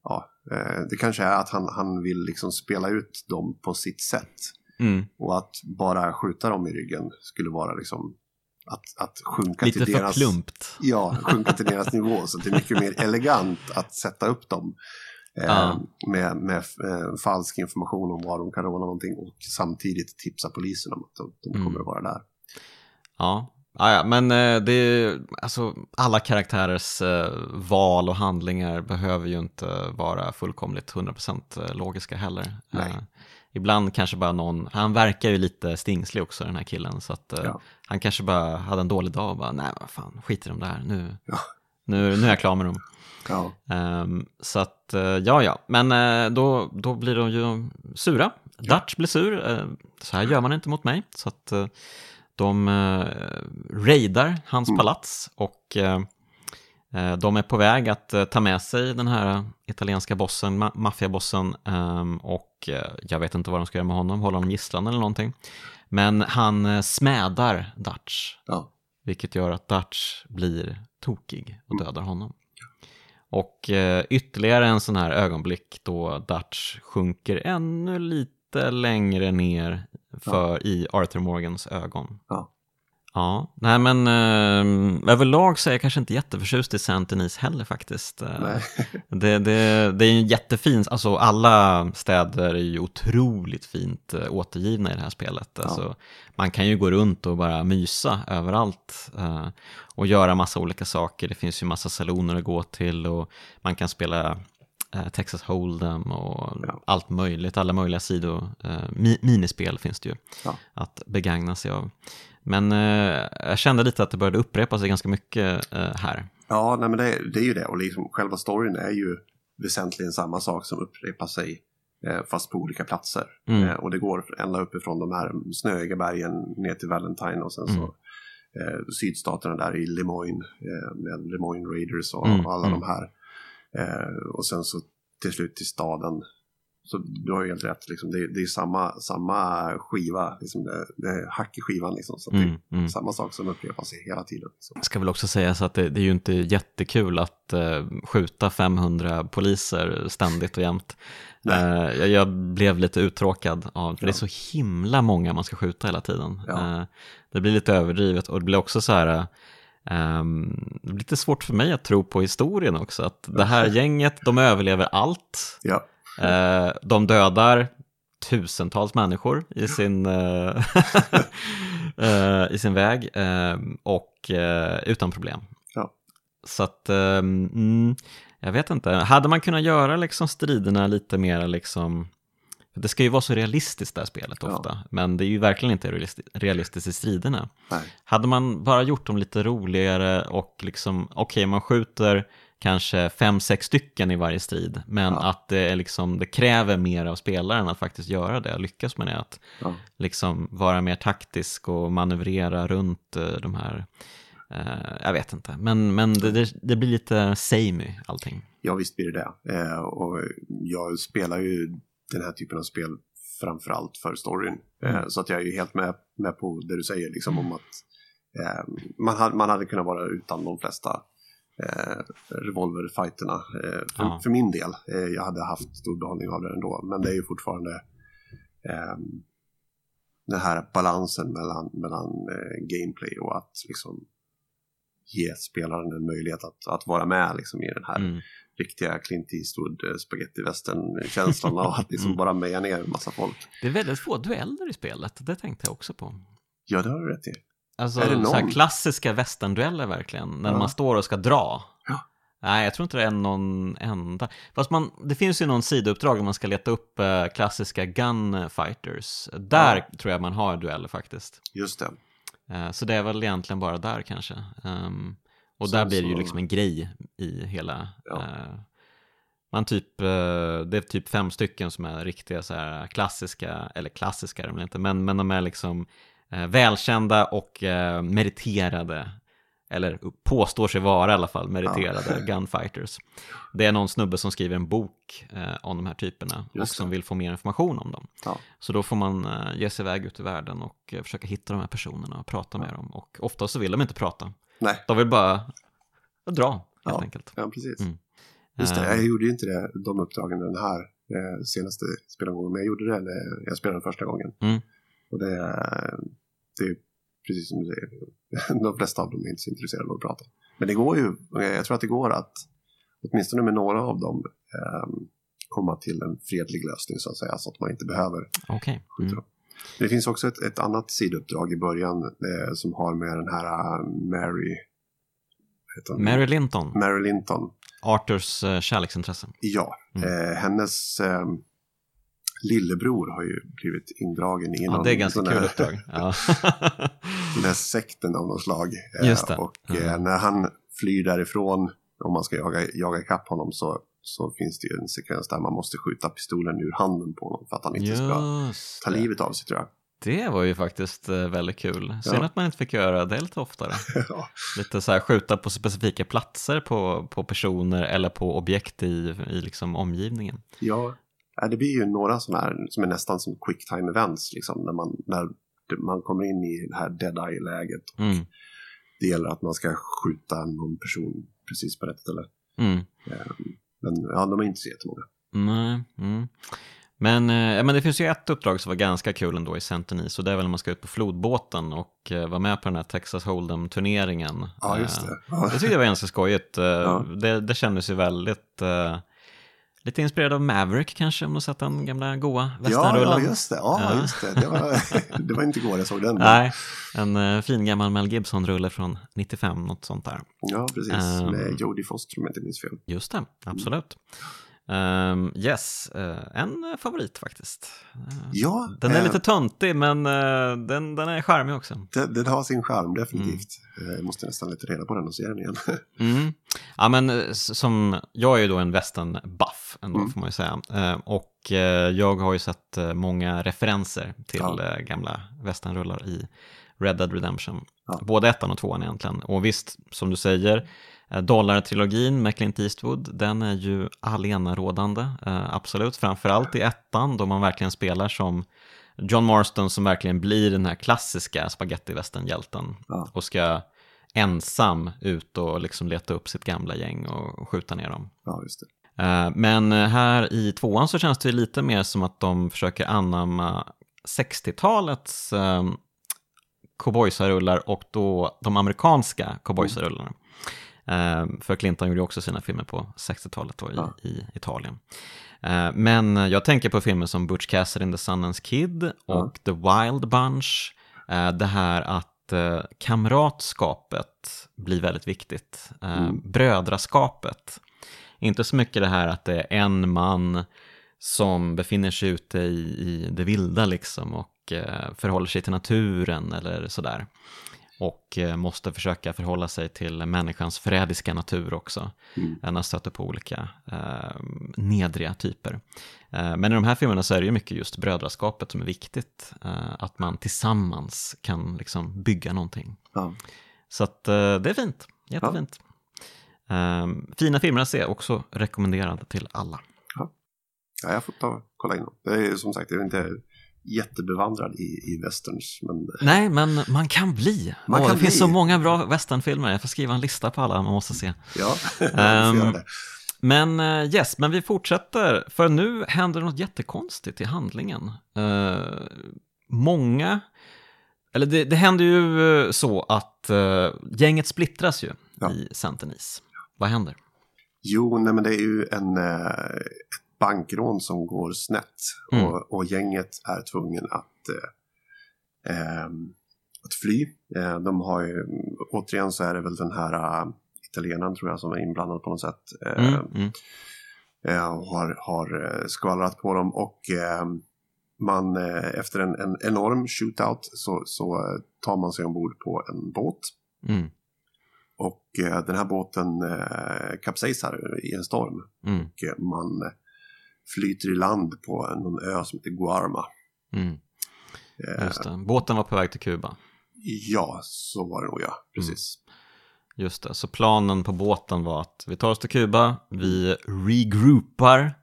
ja, eh, det kanske är att han, han vill liksom spela ut dem på sitt sätt. Mm. Och att bara skjuta dem i ryggen skulle vara liksom att, att sjunka Lite till deras... plumpt. Ja, sjunka till deras nivå. Så det är mycket mer elegant att sätta upp dem. Eh, Ja. Med, med eh, falsk information om var de kan råna någonting och samtidigt tipsa polisen om att de, de Mm. kommer att vara där. Ja, ah, ja men eh, det är, alltså, alla karaktärers eh, val och handlingar behöver ju inte vara fullkomligt 100% logiska heller. Eh, ibland kanske bara någon, han verkar ju lite stingslig också den här killen, så att eh, Ja. han kanske bara hade en dålig dag och bara, nej vad fan, skit i dem där, nu, Ja. Nu, nu är jag klar med dem. Ja, Ehm, så att, eh, ja ja, men eh, då, då blir de ju sura. Dutch blir sur, eh, så här gör man inte mot mig. Så att eh, de raidar hans Mm. palats och de är på väg att ta med sig den här italienska bossen, ma- maffiabossen ehm, och jag vet inte vad de ska göra med honom, hålla honom gisslan eller någonting. Men han smädar Dutch ja, vilket gör att Dutch blir tokig och dödar honom. Och eh, ytterligare en sån här ögonblick då Dutch sjunker ännu lite längre ner för, i Arthur Morgans ögon. ja. Ja, nej men eh, överlag så är jag kanske inte jätteförtjust i Saint Denis heller faktiskt. Eh, det, det, det är ju jättefint, alltså alla städer är ju otroligt fint eh, återgivna i det här spelet. Alltså, man kan ju gå runt och bara mysa överallt eh, och göra massa olika saker. Det finns ju massa saloner att gå till och man kan spela eh, Texas Hold'em och Ja. allt möjligt, alla möjliga sidor. Eh, mi, minispel finns det ju Ja. att begagna sig av. Men eh, jag kände lite att det började upprepa sig ganska mycket eh, här. ja nej, men det, det är ju det. Och liksom, själva storyn är ju väsentligen samma sak som upprepar sig eh, fast på olika platser. Mm. Eh, och det går ända uppifrån de här snöiga bergen ner till Valentine och sen så Mm. eh, sydstaterna där i Lemoyne eh, med Lemoyne Raiders och, Mm, och alla mm. de här. Och sen så till slut till staden så du har ju helt rätt. Liksom. Det, det är samma, samma skiva, liksom det, det hack i skivan. Liksom. Så Mm, det är mm. samma sak som upprepas hela tiden. Så. ska väl också säga så att det, det är ju inte jättekul att eh, skjuta 500 poliser ständigt och jämt. Eh, jag, jag blev lite uttråkad av, för det är så himla många man ska skjuta hela tiden. Ja. Eh, det blir lite överdrivet och det blir också så här, ehm, det blir lite svårt för mig att tro på historien också, att det här gänget, de överlever allt. Ja, Eh, de dödar tusentals människor i sin, eh, eh, i sin väg eh, och eh, utan problem. Ja. Så att, eh, mm, jag vet inte, hade man kunnat göra liksom striderna lite mer liksom, det ska ju vara så realistiskt det här spelet Ja. ofta, men det är ju verkligen inte realisti- realistiskt i striderna. nej. Hade man bara gjort dem lite roligare och liksom, okej man skjuter kanske fem, sex stycken i varje strid, men Ja. att det, är liksom, det kräver mer av spelaren att faktiskt göra det, lyckas med det, att Ja. liksom vara mer taktisk och manövrera runt eh, de här, eh, jag vet inte, men, men det, det, det blir lite samey allting. Ja, visst blir det det. Eh, och jag spelar ju den här typen av spel framför allt för storyn. Mm. så att jag är ju helt med, med på det du säger, liksom om att man, hade, man hade kunnat vara utan de flesta eh, revolverfighterna eh, för, Ja. för min del. Eh, jag hade haft stor behållning av det ändå, men det är ju fortfarande eh, den här balansen mellan, mellan eh, gameplay och att liksom ge spelaren en möjlighet att, att vara med liksom, i den här Mm. riktiga Clint Eastwood eh, spaghetti känslan av att liksom Mm. bara meja ner en massa folk. Det är väldigt få dueller i spelet, det tänkte jag också på. Ja, det har du rätt i. Alltså Är det så här någon? klassiska västerndueller verkligen, när Ja. man står och ska dra. Ja. Nej, jag tror inte det är någon enda. Fast man, det finns ju någon sidouppdrag om man ska leta upp eh, klassiska gunfighters. Där tror jag man har dueller faktiskt. Just det. Eh, så det är väl egentligen bara där kanske. Ehm, och Så- där blir det ju så- liksom en grej i hela... Ja. eh, man typ, det är typ fem stycken som är riktiga så här klassiska, eller klassiska är de inte, men, men de är liksom välkända och eh, meriterade, eller påstår sig vara i alla fall meriterade gunfighters. Det är någon snubbe som skriver en bok eh, om de här typerna och som vill få mer information om dem. Ja. Så då får man eh, ge sig iväg ut i världen och eh, försöka hitta de här personerna och prata med dem. Och ofta så vill de inte prata. Nej, De vill bara dra, helt Ja. enkelt. ja, precis. Mm. Just det, Eh, jag gjorde ju inte det, de uppdragen den här eh, senaste spelomgången, men jag gjorde det när jag spelade första gången. Mm. Och det, det är precis som du säger, de flesta av dem är inte så intresserade av att prata. Men det går ju, jag tror att det går att åtminstone med några av dem eh, komma till en fredlig lösning så att säga, så att man inte behöver skjuta Mm. dem. Det finns också ett, ett annat sidouppdrag i början eh, som har med den här eh, Mary... Mary Linton, Mary Linton. Arthurs eh, kärleksintresse. Ja, Mm. eh, hennes eh, lillebror har ju blivit indragen i Ja, någon det är ganska kul uppdrag. Ja. den här sekten av något slag. Eh. Och Mm. när han flyr därifrån, om man ska jaga, jaga ikapp honom, så, så finns det ju en sekvens där man måste skjuta pistolen ur handen på honom för att han inte ska Just ta det. livet av sig tror jag. Det var ju faktiskt eh, väldigt kul. Synd Ja. att man inte fick göra det lite oftare. Ja. Lite så här skjuta på specifika platser på, på personer eller på objekt i, i liksom omgivningen. Ja, ja, det blir ju några sådana här som är nästan som quick time events, liksom, när man, när man kommer in i det här dead eye-läget. Mm. Det gäller att man ska skjuta någon person precis på rätt ställe. Mm. Men ja, de är inte så jättemånga. Nej. Mm. Men, eh, men det finns ju ett uppdrag som var ganska kul ändå i Centernis och det är väl när man ska ut på flodbåten och eh, vara med på den här Texas Hold'em-turneringen. Ja, just Eh, det. Ja. Det tyckte jag var ganska skojigt. Eh, Ja. Det, det kändes ju väldigt, eh, lite inspirerad av Maverick kanske, om du sett den gamla goa Ja, westernrullen. ja, just det. Ja, Ja. just det. Det var, det var inte igår jag såg den. Nej, en eh, fin gammal Mel Gibson-rulle från 95, något sånt där. Ja, precis. Ehm. Med Jodie Foster om jag inte minns fel. Just det, absolut. Ehm, yes, eh, en eh, favorit faktiskt. Eh, Ja, Den är eh, lite töntig, men eh, den, den är charmig också. den, den har sin charm, definitivt. Eh, Jag måste nästan leta reda på den och se den igen. Mm. Ja, men som, jag är ju då en western-buff ändå, Mm. får man ju säga. Eh, och jag har ju sett många referenser till Ja. gamla westernrullar i Red Dead Redemption. Ja. Både ettan och tvåan egentligen. Och visst, som du säger, Dollar-trilogin med Clint Eastwood, den är ju allenarådande, eh, absolut. Framförallt i ettan då man verkligen spelar som John Marston som verkligen blir den här klassiska spagettivästern-hjälten Ja. och ska ensam ut och liksom leta upp sitt gamla gäng och skjuta ner dem. Ja, just det. Eh, Men här i tvåan så känns det lite mer som att de försöker anamma 60-talets eh, cowboysarullar och då de amerikanska cowboysarullarna. Eh, För Clinton gjorde också sina filmer på 60-talet då i, Ja. i Italien. Eh, Men jag tänker på filmer som Butch Cassidy and the Sundance Kid och The Wild Bunch. Eh, Det här att eh, kamratskapet blir väldigt viktigt. Eh, Brödraskapet. Inte så mycket det här att det är en man som befinner sig ute i, i det vilda liksom och eh, förhåller sig till naturen eller sådär. Och eh, måste försöka förhålla sig till människans förrädiska natur också. Mm. När han stöter på olika eh, nedriga typer. Eh, men i de här filmerna så är det ju mycket just brödraskapet som är viktigt. Eh, att man tillsammans kan liksom bygga någonting. Ja. Så att eh, det är fint, jättefint. Eh, fina filmer att se, också rekommenderad till alla. Ja, jag får ta kolla in dem. Det är som sagt, jag är inte jättebevandrad i, i westerns, men Nej, men man kan bli. Man Åh, kan det finns bli. så många bra westernfilmer. Jag får skriva en lista på alla man måste se. ja, det. Men eh, yes, men vi fortsätter. För nu händer något jättekonstigt i handlingen. Eh, många, eller det, det händer ju eh, så att eh, gänget splittras ju Ja. i Saint-Denis. Vad händer? Jo, nej men det är ju en, eh, ett bankrån som går snett Mm. och, och gänget är tvungen att, eh, ehm, att fly. Eh, de har ju, återigen så är det väl den här uh, italienaren tror jag som är inblandad på något sätt. Eh, Mm, mm, eh, har, har eh, skvallrat på dem och eh, man eh, efter en, en enorm shootout så, så eh, tar man sig ombord på en båt. mm, Och eh, den här båten eh, kapsejsar i en storm. mm, Och eh, man eh, flyter i land på någon ö som heter Guarma. mm. Eh, Just det. Båten var på väg till Kuba. ja, så var det nog ja. Precis. Just det, så planen på båten var att vi tar oss till Kuba, vi regroupar,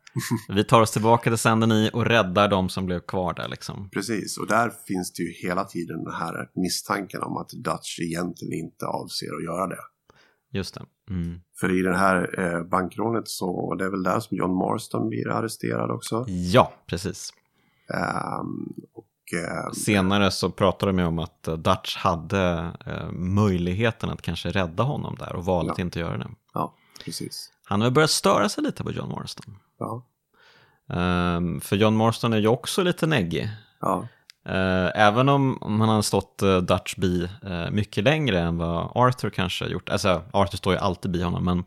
vi tar oss tillbaka till Saint-Denis och räddar de som blev kvar där liksom. Precis, och där finns det ju hela tiden den här misstanken om att Dutch egentligen inte avser att göra det. Just det. Mm. För i det här eh, bankrånet så det är väl där som John Marston blir arresterad också. Ja, precis. Ehm, och ehm, Senare så pratade de ju om att eh, Dutch hade eh, möjligheten att kanske rädda honom där och valde att inte göra det. ja, precis. Han har börjat störa sig lite på John Marston. Ja, Ehm, för John Marston är ju också lite neggig. ja, Eh, Även om, om han har stått eh, Dutch bi eh, mycket längre än vad Arthur kanske har gjort. Alltså Arthur står ju alltid bi honom men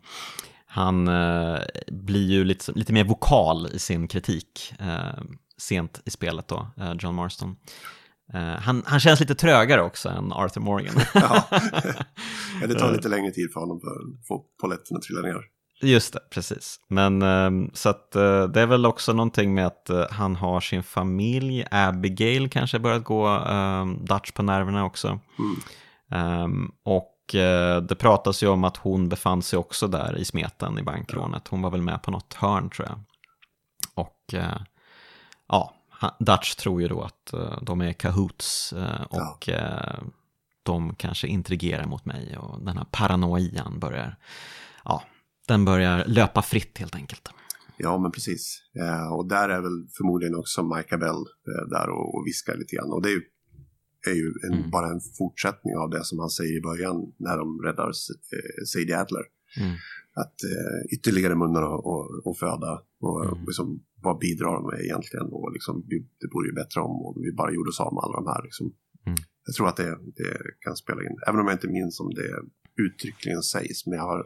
han eh, blir ju lite, lite mer vokal i sin kritik eh, sent i spelet då, eh, John Marston. Eh, han, han känns lite trögare också än Arthur Morgan. ja. det tar lite längre tid för honom att få polletten att trilla ner. Just det, precis. Men ehm, så att eh, det är väl också någonting med att eh, han har sin familj, Abigail kanske börjat gå ehm, Dutch på nerverna också. Mm. Ehm, och eh, det pratas ju om att hon befann sig också där i smeten i bankrånet. Hon var väl med på något hörn tror jag. Och ja, Dutch tror ju då att de är cahoots eh, och de kanske intrigerar mot mig och den här paranoian börjar, ja, den börjar löpa fritt helt enkelt. Ja, men precis. Eh, och där är väl förmodligen också Micah Bell eh, där och, och viskar lite grann. Och det är ju, är ju en, Mm. bara en fortsättning av det som han säger i början när de räddar eh, Sadie Adler. Mm. Att eh, ytterligare munnar och, och, och föda. Och Mm. liksom, vad bidrar de med egentligen? Och liksom, det vore ju bättre om, om vi bara gjorde oss av med alla de här. Liksom. Mm. Jag tror att det, det kan spela in. Även om jag inte minns om det uttryckligen sägs. Men jag har,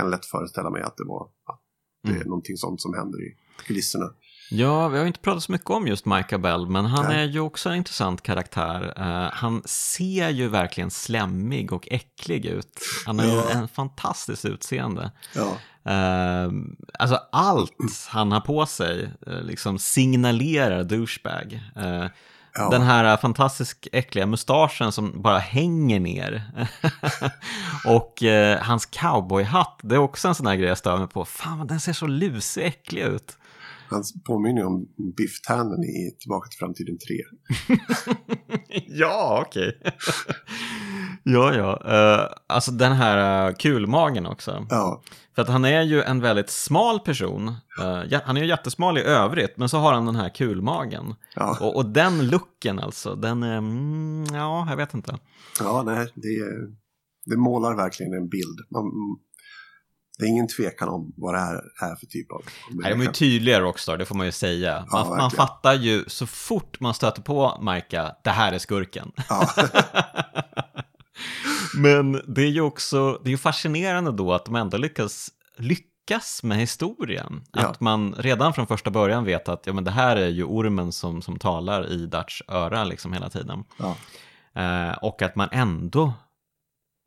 kan lätt föreställa mig att det var att det är Mm. någonting sånt som händer i kulisserna. Ja, vi har inte pratat så mycket om just Micah Bell, men han Nej. är ju också en intressant karaktär. Eh, han ser ju verkligen slemmig och äcklig ut. Han har ju Ja. en fantastiskt utseende. Ja, Eh, alltså allt han har på sig eh, liksom signalerar douchebag. Ja. Den här fantastiskt äckliga mustaschen som bara hänger ner. och eh, hans cowboyhatt, det är också en sån här grej jag stör mig på. Fan, den ser så lusig äcklig ut. Han påminner om Biff Tannen i Tillbaka till framtiden 3. ja, okej. Ja, ja. Uh, alltså den här uh, kulmagen också. Ja, För att han är ju en väldigt smal person. Uh, ja, han är ju jättesmal i övrigt, men så har han den här kulmagen. ja. Och, och den looken alltså, den är, mm, ja, jag vet inte. ja nej, det, det målar verkligen en bild. Man, det är ingen tvekan om vad det här är för typ av Nej, de är ju tydliga Rockstar, det får man ju säga. Ja, Man, man verkligen. fattar ju så fort man stöter på Marka, det här är skurken. Ja, Men det är ju också, det är ju fascinerande då att de ändå lyckas, lyckas med historien. Ja. Att man redan från första början vet att ja, men det här är ju ormen som, som talar i Dutch öra liksom hela tiden. ja, Eh, och att man ändå,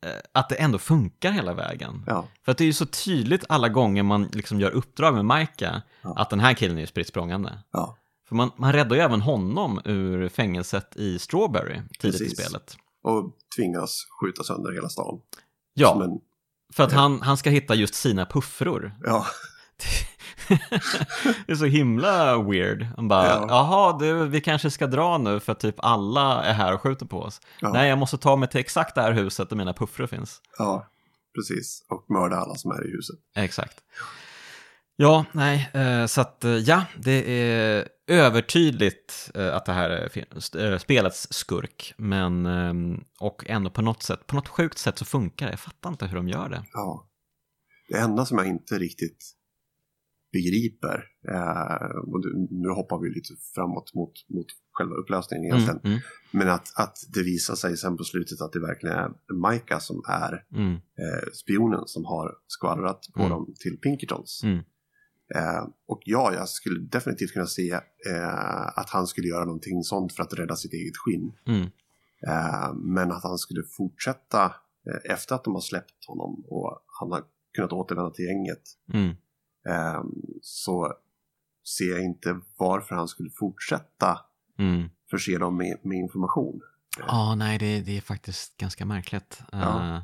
eh, att det ändå funkar hela vägen. ja, För att det är ju så tydligt alla gånger man liksom gör uppdrag med Maika Ja. att den här killen är ju spritt ja, För man, man räddar ju även honom ur fängelset i Strawberry tidigt Precis. i spelet. Och tvingas skjuta sönder hela stan. Ja, en, för att han, han ska hitta just sina puffror. ja, det är så himla weird. Han bara, Ja. jaha, du, vi kanske ska dra nu för att typ alla är här och skjuter på oss. Ja. Nej, jag måste ta mig till exakt det här huset där mina puffror finns. ja, precis. Och mörda alla som är i huset. Exakt. Ja, nej, eh, så att eh, ja, det är övertydligt eh, att det här är eh, spelets skurk, men ehm, och ändå på något sätt, på något sjukt sätt så funkar det. Jag fattar inte hur de gör det. Ja. Det enda som jag inte riktigt begriper, och nu hoppar vi lite framåt mot, mot själva upplösningen egentligen, Mm, men att, att det visar sig sen på slutet att det verkligen är Maika som är mm, mm, eh, spionen som har skvallrat på Mm. dem till Pinkertons. Eh, och ja, jag skulle definitivt kunna se eh, att han skulle göra någonting sånt för att rädda sitt eget skinn. Mm. Eh, men att han skulle fortsätta eh, efter att de har släppt honom och han har kunnat återvända till gänget Mm. eh, så ser jag inte varför han skulle fortsätta Mm. förse dem med, med information. Ja, nej, det, det är faktiskt ganska märkligt. Ja. Eh,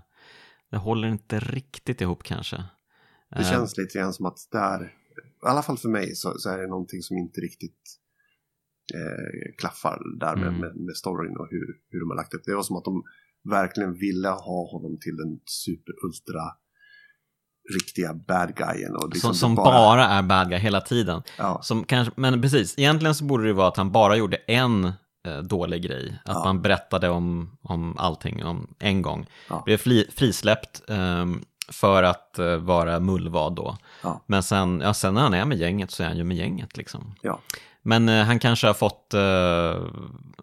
det håller inte riktigt ihop kanske. Det Eh, känns lite grann som att där, i alla fall för mig, så, så är det någonting som inte riktigt eh, klaffar där med, Mm. med, med storyn och hur, hur de har lagt upp. Det var som att de verkligen ville ha honom till den super ultra riktiga bad guyen. Och liksom som, som bara... är bad guy hela tiden. Ja, Som kanske, men precis, egentligen så borde det vara att han bara gjorde en eh, dålig grej. Att Ja. man berättade om, om allting om en gång. Ja. Blev fri, frisläppt ehm, för att eh, vara mullvad då. Ja. Men sen, ja, sen när han är med gänget så är han ju med gänget liksom. ja, Men eh, han kanske har fått, eh,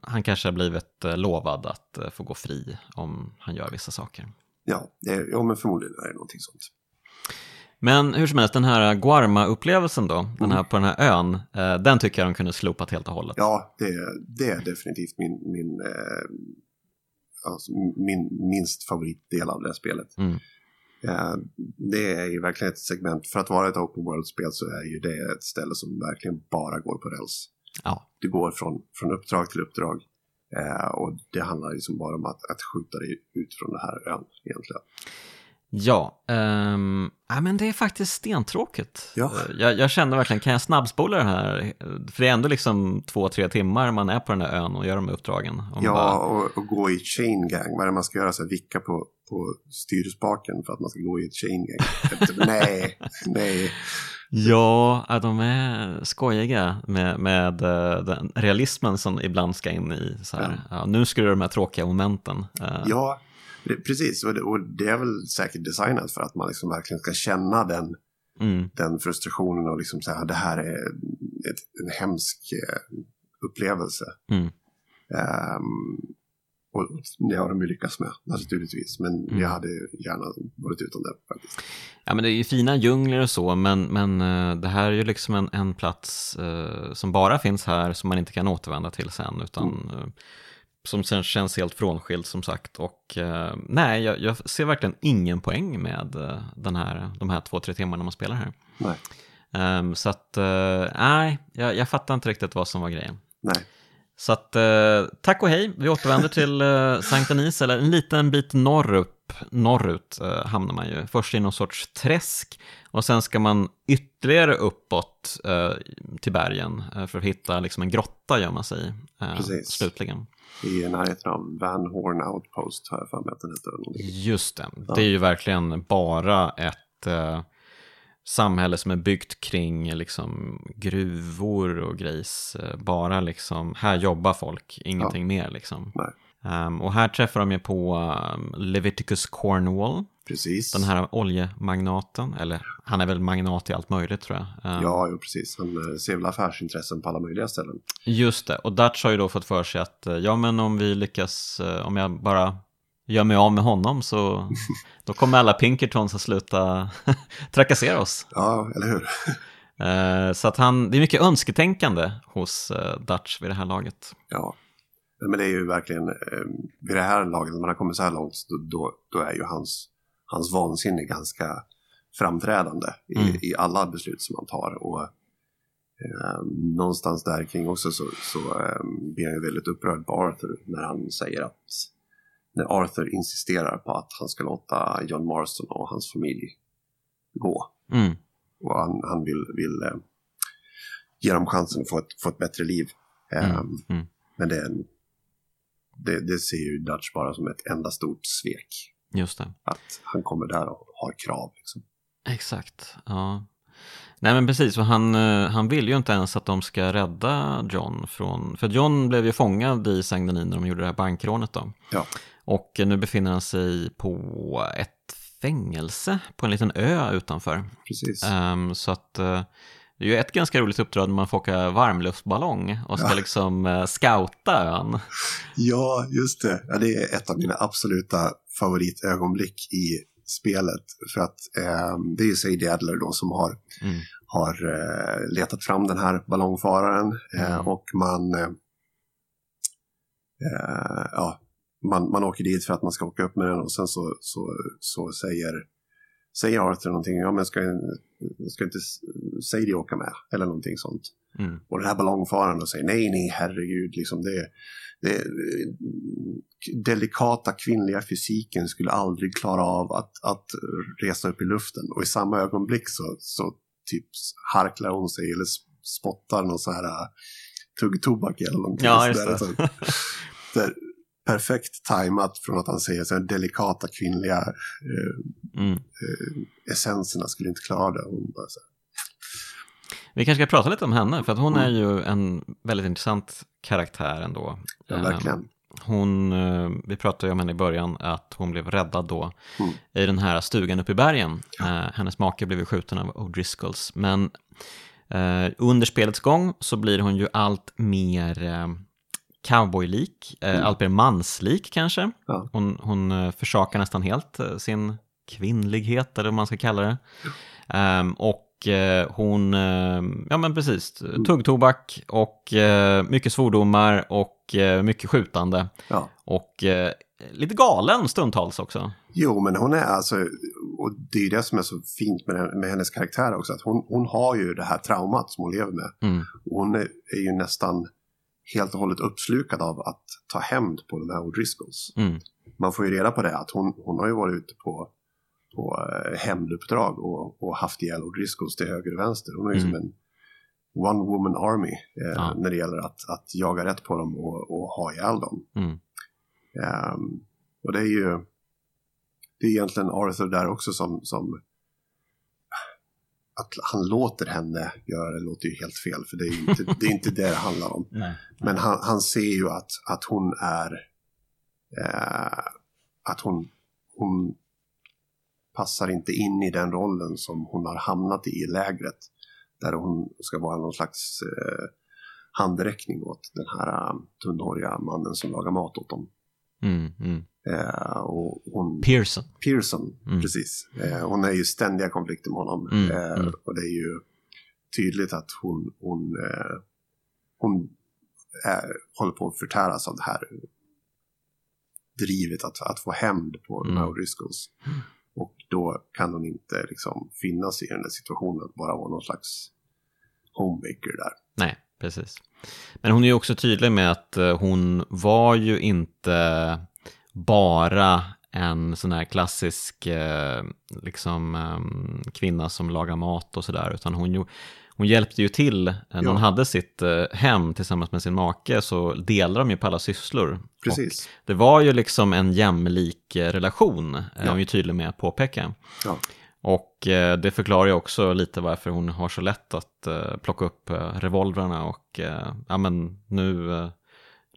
han kanske har blivit lovad att få gå fri om han gör vissa saker. ja, det, ja, men förmodligen är det någonting sånt. Men hur som helst, den här Guarma-upplevelsen då, den här, på den här ön, den tycker jag de kunde slopat helt och hållet. Ja, det, det är definitivt min, min, alltså, min minst favoritdel av det här spelet. Mm. Eh, det är ju verkligen ett segment, för att vara ett open world-spel så är ju det ett ställe som verkligen bara går på räls. Ja. Du går från, från uppdrag till uppdrag eh, och det handlar liksom bara om att, att skjuta dig ut från den här ön egentligen. Ja, ehm, ja, men det är faktiskt stentråkigt. Ja. Eh, Jag, jag kände verkligen, kan jag snabbspola det här? För det är ändå liksom två, tre timmar man är på den här ön och gör de här uppdragen. Ja, bara- och, och gå i chain gang. Vad är det man ska göra? Så här, vicka på, på styrspaken för att man ska gå i ett chain gang. Nej, nej. ja, ja, de är skojiga med, med eh, den realismen som ibland ska in i. Så här. Ja. nu skulle de här tråkiga momenten. eh, Ja, det, precis. Och det, och det är väl säkert designat för att man liksom verkligen ska känna den, Mm, den frustrationen och liksom säga det här är ett, en hemsk eh, upplevelse. mm. Ehm, och det har de ju lyckats med naturligtvis. Men Mm. jag hade gärna varit utan det faktiskt. Ja, men det är ju fina djungler och så, men, men eh, det här är ju liksom en, en plats eh, som bara finns här, som man inte kan återvända till sen, utan eh, som sen känns helt frånskild som sagt. Och eh, nej, jag, jag ser verkligen ingen poäng med eh, den här, de här två, tre timmarna man spelar här. Nej, Ehm, så att, nej, jag, jag fattar inte riktigt vad som var grejen. nej. Så att, eh, tack och hej, vi återvänder till eh, Sankt Denis, eller en liten bit norrup, norrut eh, hamnar man ju. Först i någon sorts träsk och sen ska man ytterligare uppåt eh, till bergen eh, för att hitta liksom en grotta gör man sig eh, Precis. slutligen. I närheten av Van Horn Outpost har jag för mig att den heter. Just det, det är ju verkligen bara ett eh, samhälle som är byggt kring liksom, gruvor och grejs. Eh, bara liksom, här jobbar folk, ingenting mer liksom. Ehm, och här träffar de ju på ehm, Leviticus Cornwall, Precis. den här oljemagnaten, eller han är väl magnat i allt möjligt tror jag. Ehm, Ja, jo, precis. Han eh, ser väl affärsintressen på alla möjliga ställen. Just det, och Dutch har ju då fått för sig att eh, ja men om vi lyckas, om jag bara gör mig av med honom så då kommer alla Pinkertons att sluta trakassera oss. Ja, eller hur? Eh, Så att han, det är mycket önsketänkande hos eh, Dutch vid det här laget. Ja. Men det är ju verkligen, eh, vid det här laget, när man har kommit så här långt, då, då, då är ju hans, hans vansinne ganska framträdande i, Mm. i alla beslut som han tar. Och eh, någonstans där kring också så, så eh, blir han ju väldigt upprörd på Arthur när han säger att när Arthur insisterar på att han ska låta John Marston och hans familj gå. Mm. Och han, han vill, vill eh, ge dem chansen att få ett, få ett bättre liv. Mm. Ehm, Mm. Men det, är en, det, det ser ju Dutch bara som ett enda stort svek. Just det. Att han kommer där och har krav. Liksom. Exakt, ja. Nej men precis, för han, eh, han vill ju inte ens att de ska rädda John från, för John blev ju fångad i Saint Denis när de gjorde det här bankrånet då. Ja. Och nu befinner han sig på ett fängelse på en liten ö utanför. Precis. Ehm, så att eh, det är ju ett ganska roligt uppdrag när man får åka varmluftballong och ska Ja. liksom eh, scouta ön. Ja, just det. Ja, det är ett av mina absoluta favoritögonblick i spelet. För att eh, det är ju Sadie Adler då som har, Mm. har eh, letat fram den här ballongfararen. Eh, Mm. och man, eh, eh, ja, man, man åker dit för att man ska åka upp med den och sen så, så, så säger, säger Arthur någonting. Ja, men ska, ska inte Sadie åka med? Eller någonting sånt. Mm. Och den här ballongfararen och säger nej, nej, herregud, liksom det, det delikata kvinnliga fysiken skulle aldrig klara av att, att resa upp i luften. Och i samma ögonblick så, så typ harklar hon sig eller spottar någon så här äh, tuggtobak eller någonting. Ja, just det. Så, här, perfekt tajmat från att han säger så här delikata kvinnliga eh, Mm. eh, essenserna skulle inte klara det. Hon bara så här, Vi kanske ska prata lite om henne, för att hon är ju en väldigt intressant karaktär ändå. ja, verkligen. Ehm, Hon, eh, vi pratade ju om henne i början, att hon blev räddad då Mm. i den här stugan uppe i bergen. Eh, hennes make blev ju skjuten av O'Driscolls, men eh, under spelets gång så blir hon ju allt mer eh, cowboylik, eh, allt mer manslik kanske. Mm. Ja. Hon, hon eh, försakar nästan helt eh, sin kvinnlighet, eller vad man ska kalla det. Ehm, och eh, hon, eh, ja men precis, tuggtobak och mycket svordomar och mycket skjutande. Ja. Och lite galen stundtals också. Jo, men hon är alltså, och det är det som är så fint med, med hennes karaktär också, att hon, hon har ju det här traumat som hon lever med. Mm. Hon är, är ju nästan helt och hållet uppslukad av att ta hämnd på de här O'Driscolls. Mm. Man får ju reda på det, att hon, hon har ju varit ute på, på eh, hämnduppdrag och, och haft ihjäl O'Driscolls till höger och vänster. Hon är ju Mm. som en one woman army eh, Ja. när det gäller att, att jaga rätt på dem och, och ha ihjäl dem. Mm. Ehm, och det är ju det är egentligen Arthur där också som, som att han låter henne göra det låter ju helt fel för det är inte det, är inte det det handlar om. Nej. Men han, han ser ju att, att hon är eh, att hon, hon passar inte in i den rollen som hon har hamnat i i lägret. Där hon ska vara någon slags eh, handräckning åt den här eh, tunnhåriga mannen som lagar mat åt dem. Mm. Mm. Eh, och hon, Pearson. Pearson, Mm. precis. Eh, hon är ju ständiga konflikter med honom. Mm, Eh, mm. Och det är ju tydligt att hon, hon, eh, hon är, håller på att förtäras av det här drivet att, att få hämnd på här Mm. O'Driscolls. Och då kan hon inte liksom finna sig i den där situationen att bara vara någon slags homemaker där. Nej, precis. Men hon är ju också tydlig med att eh, hon var ju inte bara en sån här klassisk eh, liksom, eh, kvinna som lagar mat och sådär, utan hon, ju, hon hjälpte ju till. När Ja. hon hade sitt eh, hem tillsammans med sin make så delade de ju på alla sysslor. Precis. Och det var ju liksom en jämlik eh, relation, är Ja. hon ju tydlig med att påpeka. Ja. Och eh, det förklarar ju också lite varför hon har så lätt att eh, plocka upp eh, revolvrarna och eh, ja men nu, eh,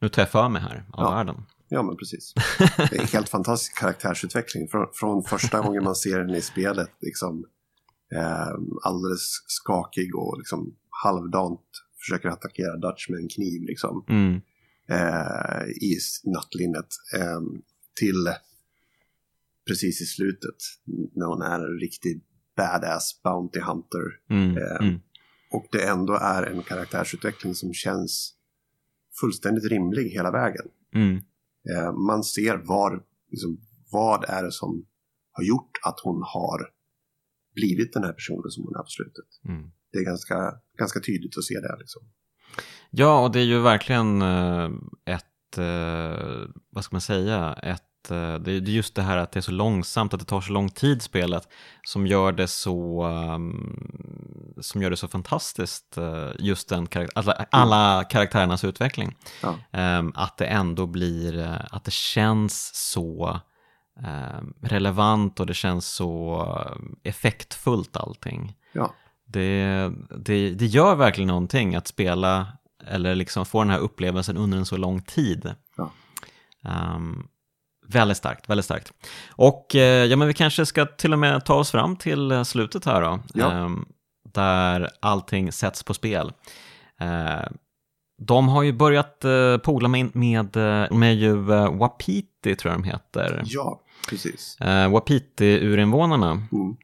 nu tar jag för mig här av Ja. världen. Ja, men precis. Det är helt fantastisk karaktärsutveckling. Från, från första gången man ser henne i spelet, liksom eh, alldeles skakig och liksom halvdant försöker attackera Dutch med en kniv liksom Mm, eh, i nattlinnet. Eh, till precis i slutet när hon är en riktig badass Bounty Hunter. mm, Eh, mm, Och det ändå är en karaktärsutveckling som känns fullständigt rimlig hela vägen. mm, man ser var, liksom, vad är det som har gjort att hon har blivit den här personen som hon är på slutet. mm. Det är ganska, ganska tydligt att se det. Liksom. Ja, och det är ju verkligen eh, ett, eh, vad ska man säga, ett, eh, det är det är just det här att det är så långsamt, att det tar så lång tid spelet som gör det så, ehm, som gör det så fantastiskt, eh, just den karak- alla, karaktärernas utveckling. Ja. Ehm, att det ändå blir, eh, att det känns så ehm, relevant och det känns så eh, effektfullt allting Ja, det, det, det gör verkligen någonting att spela eller liksom få den här upplevelsen under en så lång tid. Ja. Ehm, väldigt starkt, väldigt starkt. Och eh, ja, men vi kanske ska till och med ta oss fram till eh, slutet här då. Ja. Ehm, där allting sätts på spel. Eh, de har ju börjat uh, pola med, med, eh, med ju eh, Wapiti tror jag de heter. ja precis. Uh, Wapiti-urinvånarna. Mm.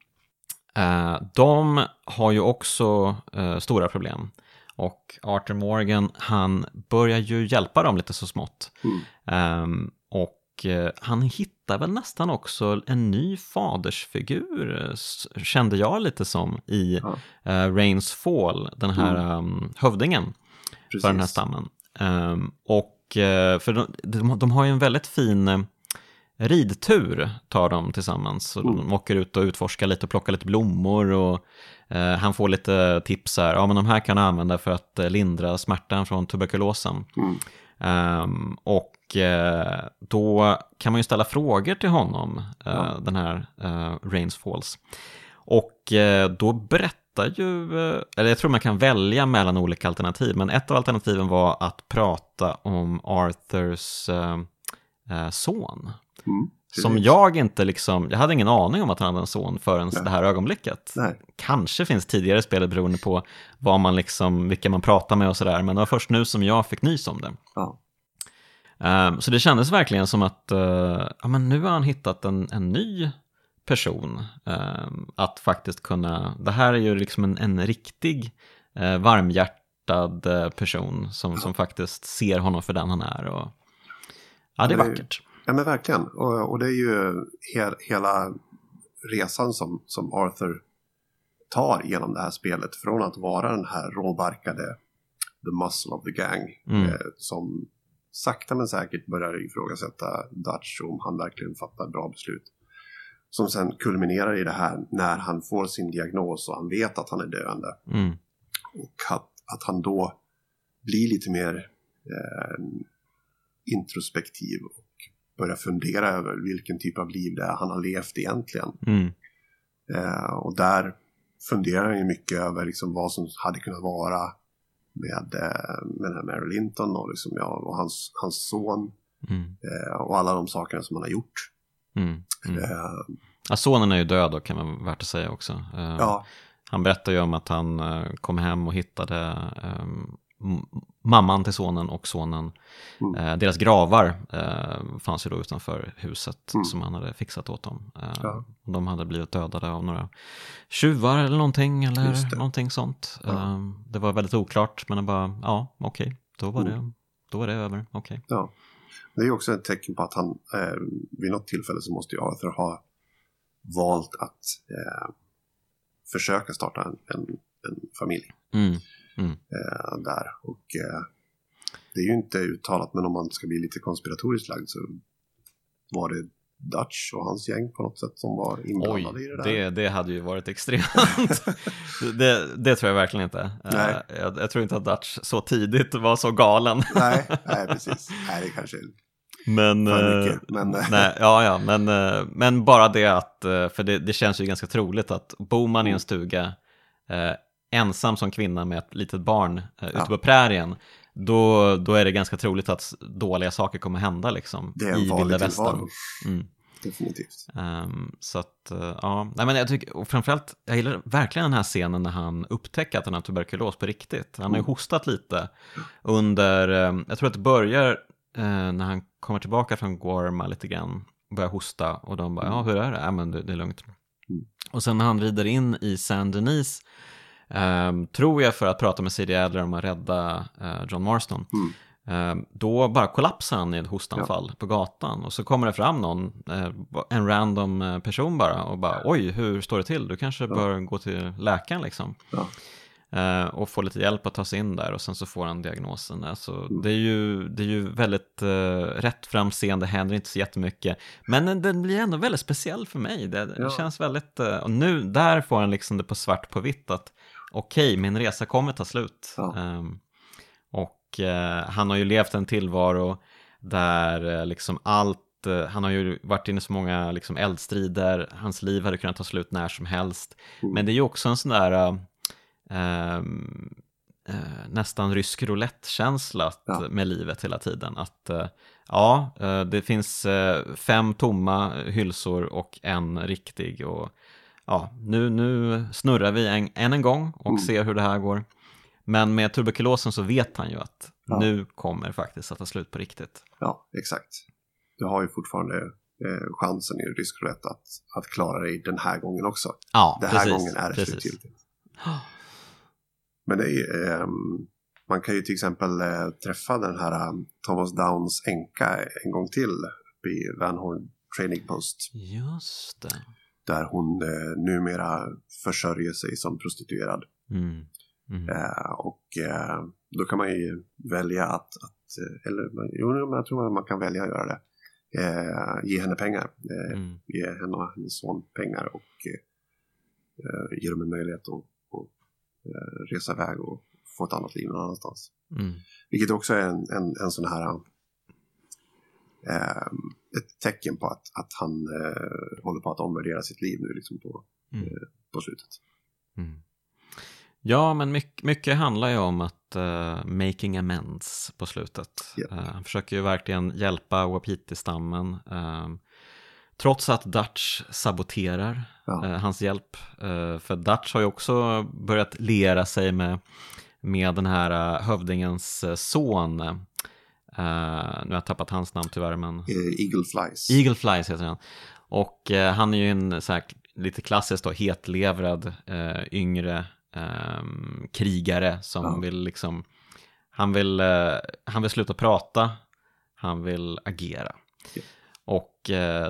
Eh, de har ju också eh, stora problem. Och Arthur Morgan, han börjar ju hjälpa dem lite så smått. Mm. Ehm, och eh, han hittar väl nästan också en ny fadersfigur, eh, kände jag lite som, i Ja. eh, Rains Fall, den här um, hövdingen Precis. för den här stammen. Ehm, och eh, för de, de, de har ju en väldigt fin eh, ridtur tar de tillsammans. Så Mm. De åker ut och utforskar lite och plockar lite blommor och eh, han får lite tips här. Ja men de här kan du använda för att eh, lindra smärtan från tuberkulosen. Mm. Ehm, och eh, då kan man ju ställa frågor till honom, eh, Ja. den här eh, Rains Falls. Och eh, då berättar ju, eh, eller jag tror man kan välja mellan olika alternativ, men ett av alternativen var att prata om Arthurs eh, eh, son. Mm. Som jag inte liksom, jag hade ingen aning om att han hade en son förrän Nej. det här ögonblicket. Nej. Kanske finns tidigare spel beroende på vad man liksom, vilka man pratar med och sådär, men det var först nu som jag fick nys om det. Ja. Ehm, så det kändes verkligen som att eh, ja, men nu har han hittat en, en ny person ehm, att faktiskt kunna, det här är ju liksom en, en riktig uh, varmhjärtad eh, person som, som faktiskt ser honom för den han är. Och, ja, det är Ja, det är- vackert. Ja men verkligen. Och, och det är ju he, hela resan som, som Arthur tar genom det här spelet. Från att vara den här råbarkade the muscle of the gang. Mm. Eh, som sakta men säkert börjar ifrågasätta Dutch om han verkligen fattar bra beslut. Som sen kulminerar i det här när han får sin diagnos och han vet att han är döende. Mm. Och att, att han då blir lite mer eh, introspektiv och börjar fundera över vilken typ av liv det är han har levt egentligen. Mm. Eh, och där funderar han ju mycket över liksom vad som hade kunnat vara med, eh, med den här Mary Linton och, liksom, ja, och hans, hans son Mm. eh, och alla de sakerna som han har gjort. Mm. Mm. Eh, Ja, sonen är ju död då kan man värt att säga också. Ja, Han berättar ju om att han kom hem och hittade eh, m- mamman till sonen och sonen. Mm. Eh, deras gravar eh, fanns ju då utanför huset Mm. som han hade fixat åt dem. Eh, Ja. De hade blivit dödade av några tjuvar eller någonting eller någonting sånt. Ja. Eh, det var väldigt oklart men det bara, ja okej, då, var Mm. det, då var det över, okej. ja. Det är också ett tecken på att han eh, vid något tillfälle så måste ju Arthur ha valt att eh, försöka starta en, en, en familj. Mm. Mm. eh, där. Och eh, det är ju inte uttalat, men om man ska bli lite konspiratoriskt lagd så var det Dutch och hans gäng på något sätt som var Oj, inblandade i det där. det, det hade ju varit extremt. det, det tror jag verkligen inte. Eh, Nej. Jag, jag tror inte att Dutch så tidigt var så galen. nej, nej, precis. Nej, det kanske Men, mycket, men- nej, ja, ja, men, men bara det att, för det, det känns ju ganska troligt att bor man i Mm. en stuga eh, ensam som kvinna med ett litet barn eh, ute Ja. på prärien, då, då är det ganska troligt att dåliga saker kommer hända liksom det är en i vilda västern. Mm. Definitivt. Ehm, så att, eh, ja, nej men jag tycker, och framförallt, jag gillar verkligen den här scenen när han upptäcker att han har tuberkulos på riktigt. Han har ju Mm. hostat lite under, eh, jag tror att det börjar eh, när han kommer tillbaka från Gorma lite grann, börjar hosta och de bara, ja hur är det? Ja men det, det är lugnt. Mm. Och sen när han rider in i Saint Ehm, tror jag för att prata med C.D. Adler om att rädda eh, John Marston, Mm. Eh, Då bara kollapsar han i ett hostanfall på gatan och så kommer det fram någon, eh, en random eh, person bara och bara oj, hur står det till? Du kanske bör gå till läkaren liksom. Ja. Eh, Och få lite hjälp att ta sig in där och sen så får han diagnosen. Alltså, Mm. det, är ju, det är ju väldigt uh, rätt fram scen, det händer inte så jättemycket. Men den- blir ändå väldigt speciell för mig. Det, det Ja. känns väldigt, eh, och nu, där får han liksom det på svart på vitt att okej, min resa kommer ta slut. Ja. Ehm, och eh, han har ju levt en tillvaro där eh, liksom allt, eh, han har ju varit inne i så många liksom eldstrider, hans liv hade kunnat ta slut när som helst. Mm. Men det är ju också en sån där eh, ehm, eh, nästan rysk roulette-känsla Ja. med livet hela tiden. Att ja, det finns fem tomma hylsor och en riktig. Och ja, nu, nu snurrar vi en, än en gång och Mm. ser hur det här går. Men med tuberkulosen så vet han ju att Ja. nu kommer faktiskt att ta slut på riktigt. Ja, exakt. Du har ju fortfarande eh, chansen i rysk roulette att, att klara dig den här gången också. Ja, Den här precis. gången är det precis. slutgiltigt. Men det är, ehm, man kan ju till exempel eh, träffa den här um, Thomas Downs änka en gång till uppe i Van Horn Training Post. Just det. Där hon eh, numera försörjer sig som prostituerad. Mm. Mm. Eh, och eh, då kan man ju välja att, att eh, eller jo, jag tror att man kan välja att göra det. Eh, ge henne pengar. Eh, Mm. Ge henne och hennes son pengar och ge dem en möjlighet att, att resa iväg och få ett annat liv någon annanstans. Mm. Vilket också är en, en, en sån här eh, ett tecken på att, att han eh, håller på att omvärdera sitt liv nu liksom på, Mm. eh, på slutet. Mm. Ja, men mycket, mycket handlar ju om att uh, making amends på slutet. Japp. Eh, han försöker ju verkligen hjälpa Wapiti-stammen. ehm, trots att Dutch saboterar Ja. eh, hans hjälp. Eh, för Dutch har ju också börjat lera sig med, med den här uh, hövdingens eh, son. Eh, nu har jag tappat hans namn tyvärr, men... Eh, Eagle Flies. Eagle Flies heter han. Och eh, han är ju en så här, lite klassisk då, hetlevrad eh, yngre ehm, krigare som Ja. vill liksom, han vill, han vill sluta prata, han vill agera. Ja. Och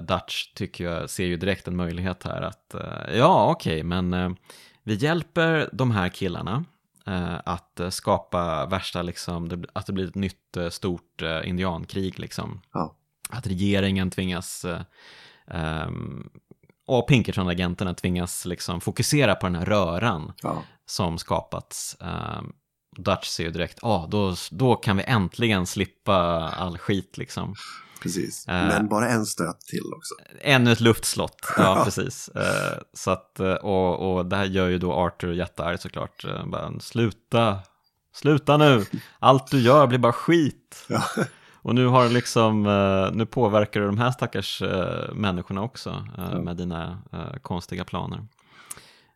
Dutch tycker jag, ser ju direkt en möjlighet här att, ja okej, men eh, vi hjälper de här killarna att eh, skapa värsta, liksom, att det blir ett nytt eh, stort eh, indiankrig liksom Ja. att regeringen tvingas eh, ehm, och Pinkerton-agenterna tvingas liksom fokusera på den här röran Ja. som skapats. Um, Dutch ser ju direkt, ja ah, då, då kan vi äntligen slippa all skit liksom. Precis. Eh. Men bara en stöt till också. Ännu ett luftslott, ja precis. Eh, så att, eh, och, och det här gör ju då Arthur jättearg såklart. Bara, sluta, sluta nu, allt du gör blir bara skit. Ja. Och nu har liksom, nu påverkar du de här stackars människorna också Ja. med dina konstiga planer.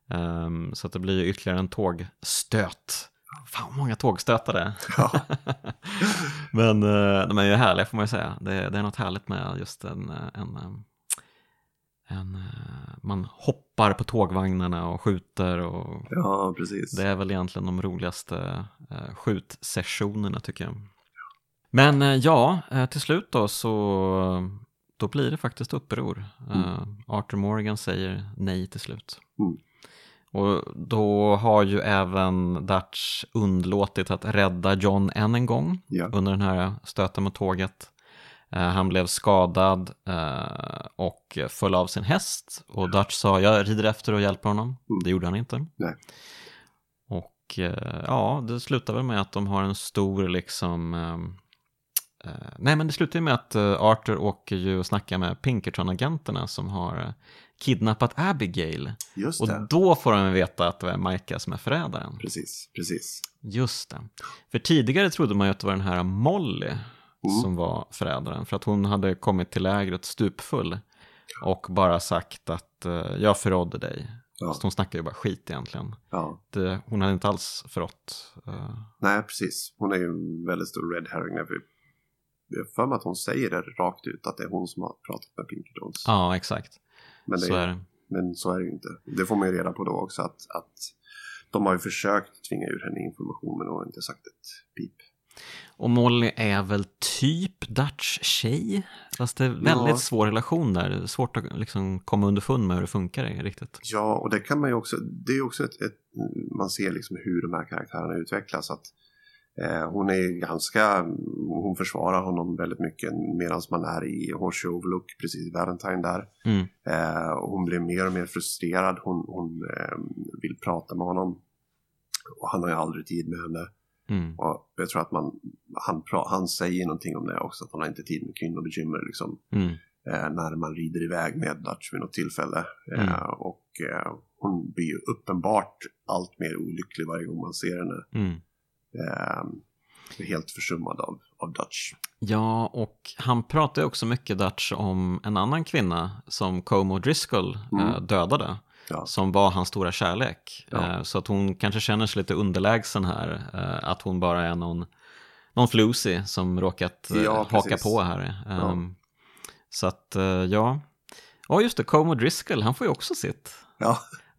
Ehm, så att det blir ytterligare en tågstöt. Fan många tågstötar det. Ja. Men eh, de är ju härliga får man ju säga. Det, det är något härligt med just en, eh, en, eh, en man hoppar på tågvagnarna och skjuter och ja, precis. det är väl egentligen de roligaste skjutsessionerna tycker jag. Men ja, till slut då så då blir det faktiskt uppror. Eh, Arthur Morgan säger nej till slut. Mm. Och då har ju även Dutch undlåtit att rädda John än en gång Ja. under den här stöten mot tåget. Eh, Han blev skadad eh, och föll av sin häst och Dutch sa jag rider efter och hjälper honom. Det gjorde han inte. Nej. Och eh, ja, det slutar väl med att de har en stor liksom ehm, eh, nej men det slutar ju med att Arthur åker ju och snackar med Pinkerton-agenterna som har kidnappat Abigail. Just Och det. då får de veta att det är Micah som är förrädaren. Precis, precis. Just det. För tidigare trodde man ju att det var den här Molly Mm. som var förrädaren. För att hon hade kommit till lägret stupfull och bara sagt att eh, jag förrådde dig. Ja. Fast hon snackar ju bara skit egentligen. Ja. Det, hon hade inte alls förrått. eh, Nej, precis. Hon är ju en väldigt stor red herring. När vi... Jag har för mig att hon säger det rakt ut, att det är hon som har pratat med Pinkertons. ja, exakt. Men, Så det. men så är det ju inte. Det får man ju reda på då också, att, att de har ju försökt tvinga ur henne information, men hon har inte sagt ett pip. Och Molly är väl typ Dutch tjej? Fast det är väldigt Ja. svår relation där. Svårt att liksom komma underfund med hur det funkar riktigt. Ja, och det kan man ju också, det är också ett, ett man ser liksom hur de här karaktärerna utvecklas. Att, hon är ganska, hon försvarar honom väldigt mycket medan man är i Horseshoe Overlook, precis i Valentine där. Mm. Eh, hon blir mer och mer frustrerad, hon, hon eh, vill prata med honom. Och han har ju aldrig tid med henne. Mm. Och jag tror att man, han, han säger någonting om det också, att han har inte tid med kvinnobekymmer liksom. Mm. Eh, när man rider iväg med Dutch vid något tillfälle. Eh, Mm. och eh, hon blir ju uppenbart allt mer olycklig varje gång man ser henne. Eh, helt försummad av, av Dutch. Ja, och han pratar ju också mycket Dutch om en annan kvinna som Como Driscoll eh, dödade. Mm. Ja. Som var hans stora kärlek. Ja. Eh, så att hon kanske känner sig lite underlägsen här. Eh, att hon bara är någon, någon flusig som råkat eh, Ja, haka precis. på här. Ehm, Så att, eh, ja. Ja, just det, Como Driscoll, han får ju också sitt.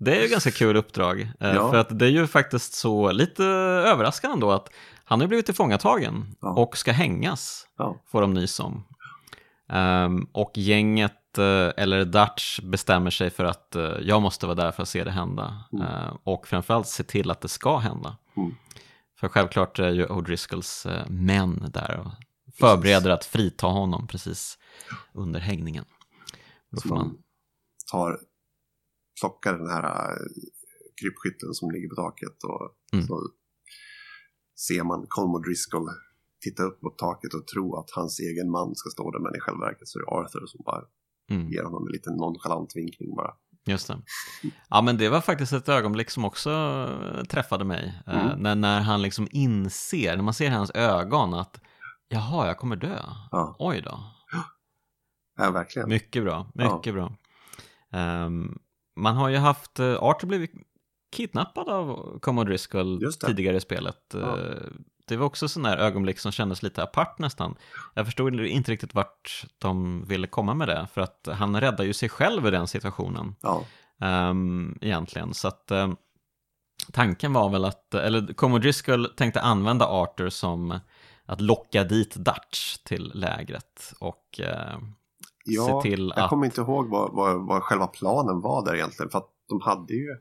Det är ju ganska kul uppdrag. eh, Ja. För att det är ju faktiskt så lite överraskande då att han har blivit tillfångatagen Ja. och ska hängas, ja, får de nys om. Ehm, och gänget, eh, eller Dutch, bestämmer sig för att eh, jag måste vara där för att se det hända. Eh, och framförallt se till att det ska hända. Mm. För självklart är ju O'Driscolls eh, män där och förbereder att frita honom precis under hängningen. Då får man, man tar, plockar den här äh, krypskytten som ligger på taket och Mm. så ser man Colmo Driscoll titta upp mot taket och tro att hans egen man ska stå där men i själva verket så är det Arthur som bara mm. ger honom en liten nonchalant vinkning bara. Just det. Ja, men det var faktiskt ett ögonblick som också eh, träffade mig. Eh, Mm. När, när han liksom inser, när man ser hans ögon att jaha, jag kommer dö. Ja, Oj då. ja verkligen. Mycket bra, mycket bra. Ehm, man har ju haft, uh, Arthur blivit kidnappad av Commodore Driscoll tidigare i spelet. Ja. Eh, det var också sådana här ögonblick som kändes lite apart nästan. Jag förstod inte riktigt vart de ville komma med det, för att han räddar ju sig själv i den situationen. Ja, Um, egentligen. Så att ehm, tanken var väl att, eller Commodore Driscoll tänkte använda Arthur som att locka dit Dutch till lägret och eh, ja se till jag att... kommer inte ihåg vad, vad, vad själva planen var där egentligen för att de hade ju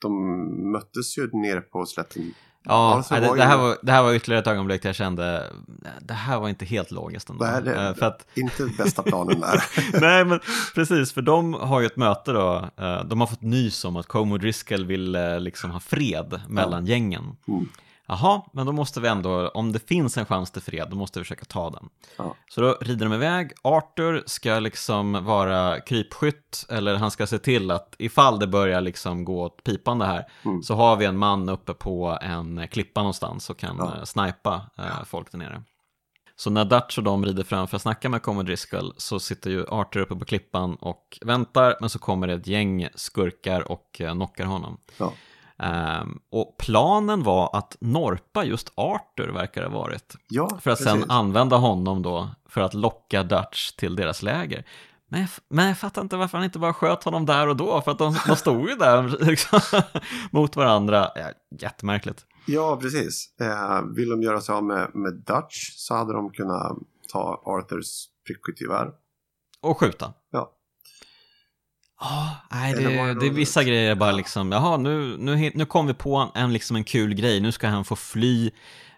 de möttes ju nere på slätten. Ja, nej, det, var det, här var, det här var ytterligare ett ögonblick där jag kände, det här var inte helt logiskt ändå. Det här är Eh, för att, inte bästa planen där. nej men precis, för de har ju ett möte då, eh, de har fått nys om att Como Driscoll vill eh, liksom ha fred mellan gängen. Mm. Jaha, men då måste vi ändå, om det finns en chans till fred, då måste vi försöka ta den. Ja. Så då rider de iväg, Arthur ska liksom vara krypskytt, eller han ska se till att ifall det börjar liksom gå åt pipan det här, Mm. så har vi en man uppe på en klippa någonstans och kan Ja. ja. snipa eh, folk där nere. Så när Dutch och de rider fram för att snacka med Commodore Driscoll så sitter ju Arthur uppe på klippan och väntar, men så kommer det ett gäng skurkar och eh, knockar honom. Ja. Ehm, och planen var att norpa just Arthur verkar det ha varit. Ja, För att sen precis. använda honom då för att locka Dutch till deras läger. Men jag, men jag fattar inte varför han inte bara sköt honom där och då, för att de, de stod ju där liksom, mot varandra. Ja, jättemärkligt. Ja, precis. Eh, vill de göra sig av med, med Dutch så hade de kunnat ta Arthurs prickskyttegevär. Och skjuta. Ja. Ja, nej, det, det det är vissa grejer bara Ja. liksom, jaha, nu, nu, nu kom vi på en, liksom en kul grej, nu ska han få fly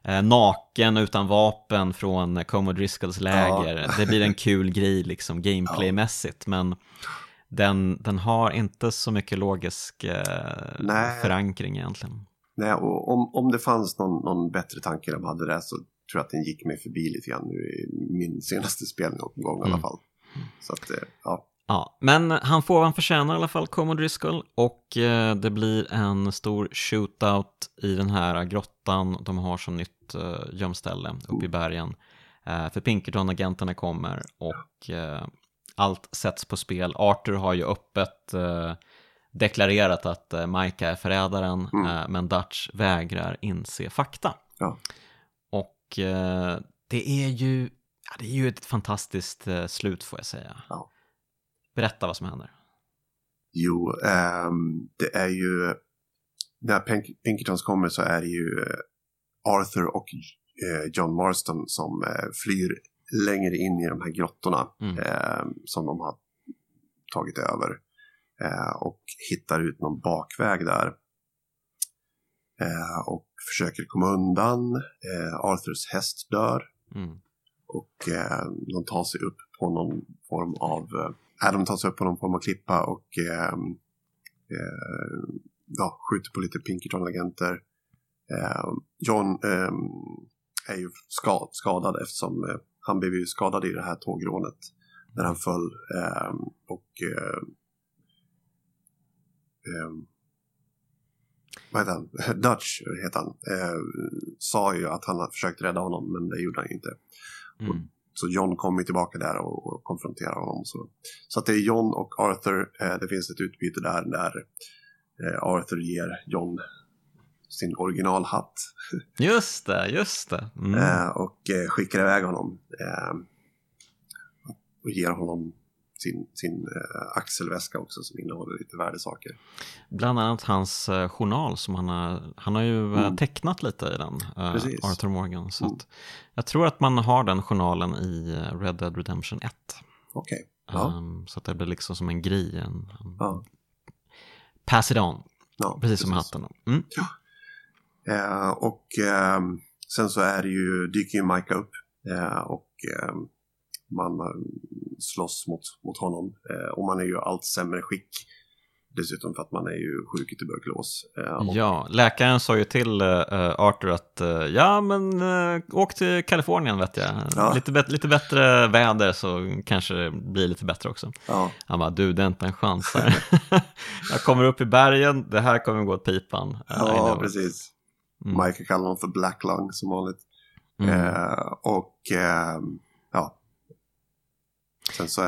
eh, naken utan vapen från Commodore Driscolls läger. Det blir en kul grej liksom gameplaymässigt, men den, den har inte så mycket logisk eh, förankring egentligen. Nej, och om, om det fanns någon, någon bättre tanke de hade där så tror jag att den gick mig förbi lite grann nu i min senaste spelomgång i alla Mm. fall. Så att, eh, ja. Ja, men han får vad han förtjänar i alla fall, Commodore Driscoll, och eh, det blir en stor shootout i den här grottan de har som nytt eh, gömställe uppe i bergen. Eh, för Pinkerton-agenterna kommer och eh, allt sätts på spel. Arthur har ju öppet deklarerat att eh, Micah är förrädaren, Mm. men Dutch vägrar inse fakta. Ja. Och det är ju, ja, det är ju ett fantastiskt eh, slut får jag säga. Ja. Berätta vad som händer. Jo, ehm, det är ju... När Pink- Pinkertons kommer så är det ju eh, Arthur och eh, John Marston som eh, flyr längre in i de här grottorna Mm. ehm, som de har tagit över. Eh, och hittar ut någon bakväg där. Eh, och försöker komma undan. Eh, Arthurs häst dör. Mm. Och eh, de tar sig upp på någon form av... Adam de tar sig upp på någon form av klippa och eh, eh, ja, skjuter på lite Pinkerton-agenter. Eh, John ehm, är ju skad, skadad eftersom eh, han blev ju skadad i det här tågrånet när han föll. Ehm, och eh, ehm, vad heter han? Dutch heter han. Eh, sa ju att han hade försökt rädda honom men det gjorde han inte. Mm. Så John kommer tillbaka där och, och konfronterar honom. Så, så att det är John och Arthur. Eh, det finns ett utbyte där där eh, Arthur ger John sin originalhatt Just det, just det. Mm. eh, och eh, skickar iväg honom. Eh, och ger honom sin, sin eh, axelväska också som innehåller lite värdesaker. Bland annat hans eh, journal som han har, han har ju eh, Mm. tecknat lite i den, eh, Precis. Arthur Morgan. Så Mm. jag tror att man har den journalen i eh, Red Dead Redemption 1. Okej. Ja. Um, så att det blir liksom som en grej, en, Ja. pass it on, ja, precis som hatten. då. Mm. Eh, och ehm, sen så är det ju, dyker ju Micah upp eh, och ehm, man eh, slåss mot, mot honom. Eh, och man är ju allt sämre skick. Dessutom för att man är ju sjuk i tuberkulos. Eh, Ja, läkaren sa ju till eh, Arthur att eh, ja, men åk till Kalifornien vet jag. Ja. Lite, bet- lite bättre väder så kanske det blir lite bättre också. ja, Han bara, du det är inte en chans här. jag kommer upp i bergen, det här kommer gå åt pipan. Ja, precis. Mm. Micah kallar honom för Black Lung som vanligt. Mm. Eh, och ehm, ja. Sen så är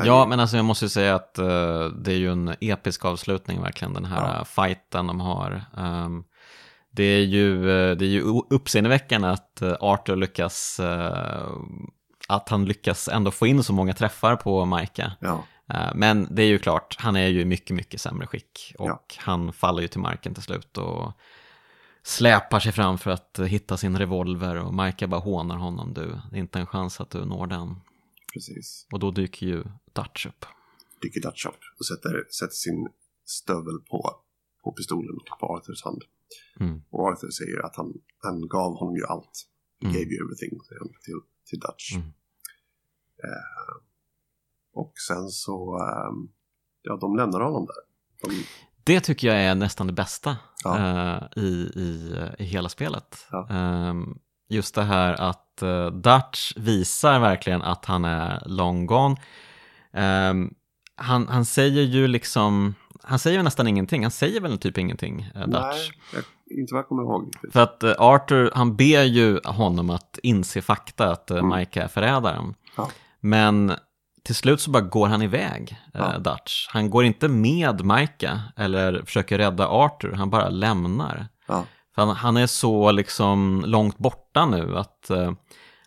Ja, det, men alltså jag måste ju säga att eh, det är ju en episk avslutning verkligen, den här Ja. uh, fighten de har. Ehm, det är ju, eh, det är ju uppseendeväckande att uh, Arthur lyckas, eh, att han lyckas ändå få in så många träffar på Micah. ja, Eh, Men det är ju klart, han är ju i mycket, mycket sämre skick och Ja. han faller ju till marken till slut och släpar sig fram för att eh, hitta sin revolver och Micah bara hånar honom, du, det är inte en chans att du når den. Precis. Och då dyker ju Dutch upp. Dyker Dutch upp och sätter, sätter sin stövel på, på pistolen och på Arthurs hand. Mm. Och Arthur säger att han, han gav honom ju allt. He Mm. gave you everything, säger han till, till Dutch. Mm. Eh, och sen så, ehm, ja, de lämnar honom där. De, Det tycker jag är nästan det bästa Ja. eh, i, i, i hela spelet. Ja. Just det här att uh, Dutch visar verkligen att han är long gone. Ehm, han, han säger ju liksom, han säger nästan ingenting, han säger väl typ ingenting, uh, Dutch. nej, jag, inte vad jag kommer ihåg. För att eh, Arthur, han ber ju honom att inse fakta att uh, Mm. Micah är förrädaren. Ja. Men till slut så bara går han iväg, eh, Ja. Dutch. Han går inte med Micah eller försöker rädda Arthur, han bara lämnar. Ja, han, han är så liksom långt borta nu att eh,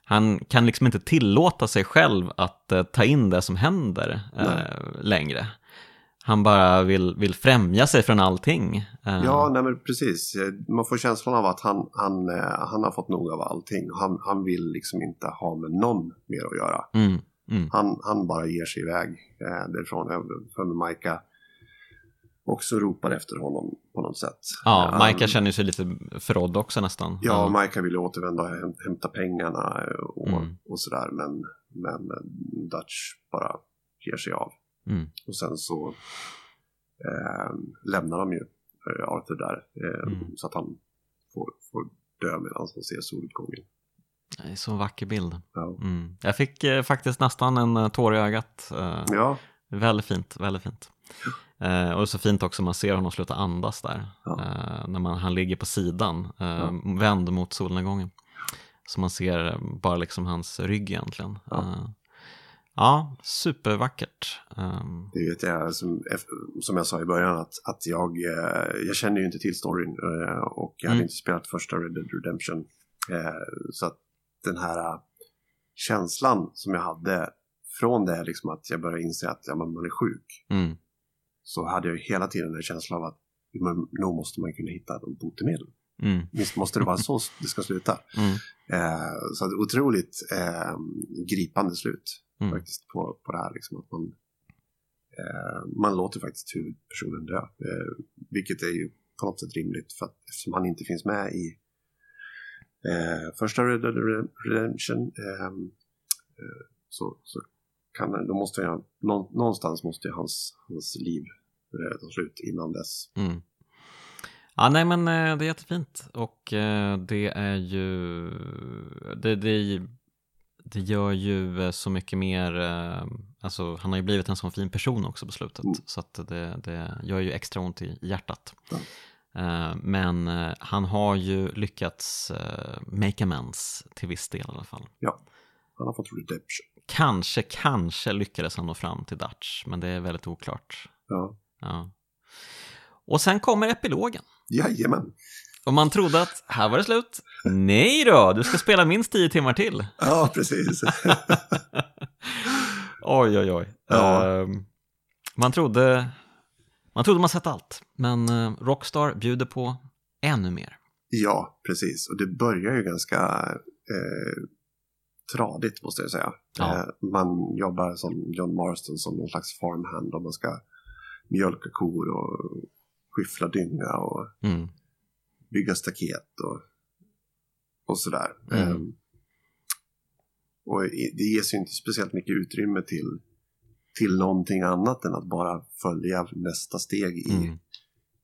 han kan liksom inte tillåta sig själv att eh, ta in det som händer eh, längre. Han bara vill, vill främja sig från allting. Eh, ja nej, men precis. Man får känslan av att han, han, eh, han har fått nog av allting. Han, han vill liksom inte ha med någon mer att göra. Mm, mm, Han, han bara ger sig iväg eh, därifrån. För Micah också ropar efter honom på något sätt. Ja, Eh, Majka känner sig lite förrådd också nästan. Ja, Majka vill ju återvända och häm- hämta pengarna och, Mm. och sådär, men, men Dutch bara ger sig av. Mm. Och sen så eh, lämnar de ju eh, Arthur där, eh, Mm. så att han får, får dö medan han ser soluppgången. Det är så vacker bild. Ja. Mm. Jag fick eh, faktiskt nästan en eh, tår i ögat. Eh, ja, Väldigt fint, väldigt fint. Eh, och så fint också, man ser honom sluta andas där. Ja. Eh, när man, han ligger på sidan, eh, vänd mot solnedgången. Så man ser bara liksom hans rygg egentligen. Ja. Eh, ja supervackert. Eh, det vet jag som, som jag sa i början att, att jag, eh, jag känner ju inte till storyn eh, och jag hade Mm. inte spelat första Red Dead Redemption. Så att den här känslan som jag hade från det liksom att jag började inse att ja, man är sjuk mm, så hade jag hela tiden en känsla av att men, nog måste man kunna hitta ett botemedel. mm, Visst måste det vara så det ska sluta. mm, Eh, så att otroligt eh, gripande slut mm. faktiskt på, på det här. Liksom, att man, eh, man låter faktiskt huvudpersonen dö. Eh, vilket är ju på något sätt rimligt för att eftersom han inte finns med i eh, första Red Dead Redemption eh, så, så kan, då måste jag, nå, någonstans måste ju hans, hans liv eh, ta slut innan dess. Mm. Ja, nej men eh, det är jättefint och eh, det är ju, det, det, det gör ju så mycket mer, alltså han har ju blivit en sån fin person också på slutet Mm. så att det, det gör ju extra ont i hjärtat. Ja. Men han har ju lyckats make amends till viss del i alla fall. Han har fått redemption. Kanske, kanske lyckades han nå fram till Dutch, men det är väldigt oklart. Ja. Ja. Och sen kommer epilogen. Jajamän. Och man trodde att här var det slut. Nej då, du ska spela minst 10 timmar till. Ja, precis. Oj, oj, oj. Ja. Ehm, man trodde man trodde man sett allt, men eh, Rockstar bjuder på ännu mer. Ja, precis. Och det börjar ju ganska eh, tradigt måste jag säga. Ja. Eh, man jobbar som John Marston som någon slags farmhand och man ska mjölka kor och skyffla dynga och Mm. bygga staket och, och sådär. Mm. Eh, och det ges ju inte speciellt mycket utrymme till, till någonting annat än att bara följa nästa steg i, Mm.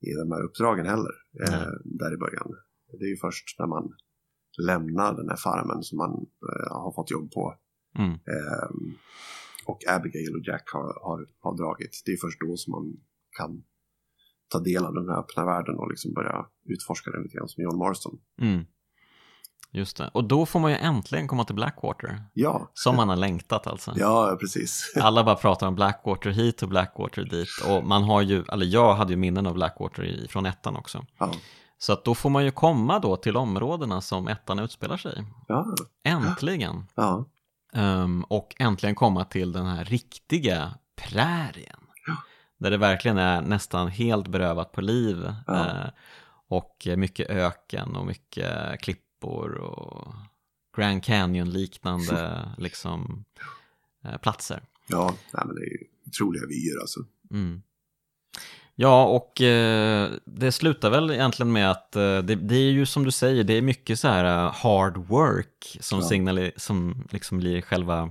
i de här uppdragen heller. Eh, där i början. Det är ju först när man lämnar den här farmen som man eh, har fått jobb på. Mm. Eh, och Abigail och Jack har, har, har dragit. Det är först då som man kan ta del av den här öppna världen och liksom börja utforska den lite grann som John Marston. Mm. Just det. Och då får man ju äntligen komma till Blackwater. Ja, Som man har längtat alltså. ja precis. Alla bara pratar om Blackwater hit och Blackwater dit. Och man har ju, eller jag hade ju minnen av Blackwater från ettan också. Ja, Så att då får man ju komma då till områdena som ettan utspelar sig ja, Äntligen! ja. Ehm, och äntligen komma till den här riktiga prärien. Där det verkligen är nästan helt berövat på liv. Ja. Eh, och mycket öken och mycket klippor och Grand Canyon-liknande liksom, eh, platser. ja nej, men det är ju otroliga vyer alltså. Mm. Ja, och eh, det slutar väl egentligen med att eh, det, det är ju som du säger, det är mycket så här eh, hard work som, Ja. signali- som liksom blir själva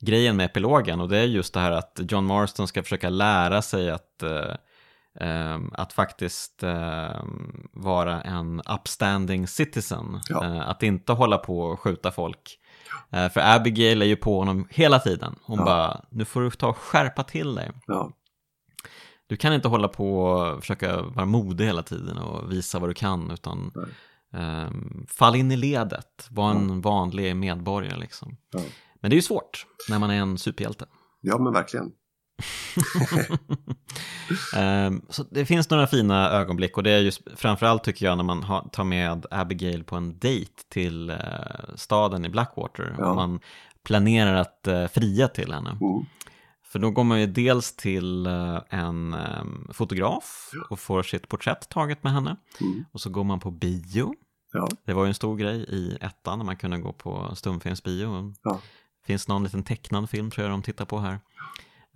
grejen med epilogen och det är just det här att John Marston ska försöka lära sig att, eh, ehm, att faktiskt ehm, vara en upstanding citizen. Ja. Eh, att inte hålla på och skjuta folk. Eh, för Abigail är ju på honom hela tiden. Hon Ja. bara, nu får du ta och skärpa till dig. Ja, Du kan inte hålla på och försöka vara modig hela tiden och visa vad du kan utan ehm, fall in i ledet, var en vanlig medborgare liksom. Ja. Men det är ju svårt när man är en superhjälte. ja men verkligen. Ehm, så det finns några fina ögonblick och det är just framförallt tycker jag när man har, tar med Abigail på en dejt till eh, staden i Blackwater Ja. och man planerar att eh, fria till henne. Mm. För då går man ju dels till eh, en eh, fotograf och får sitt porträtt taget med henne. Mm. Och så går man på bio. Ja, Det var ju en stor grej i ettan när man kunde gå på stumfilmsbio. Ja. finns någon liten tecknad film tror jag de tittar på här.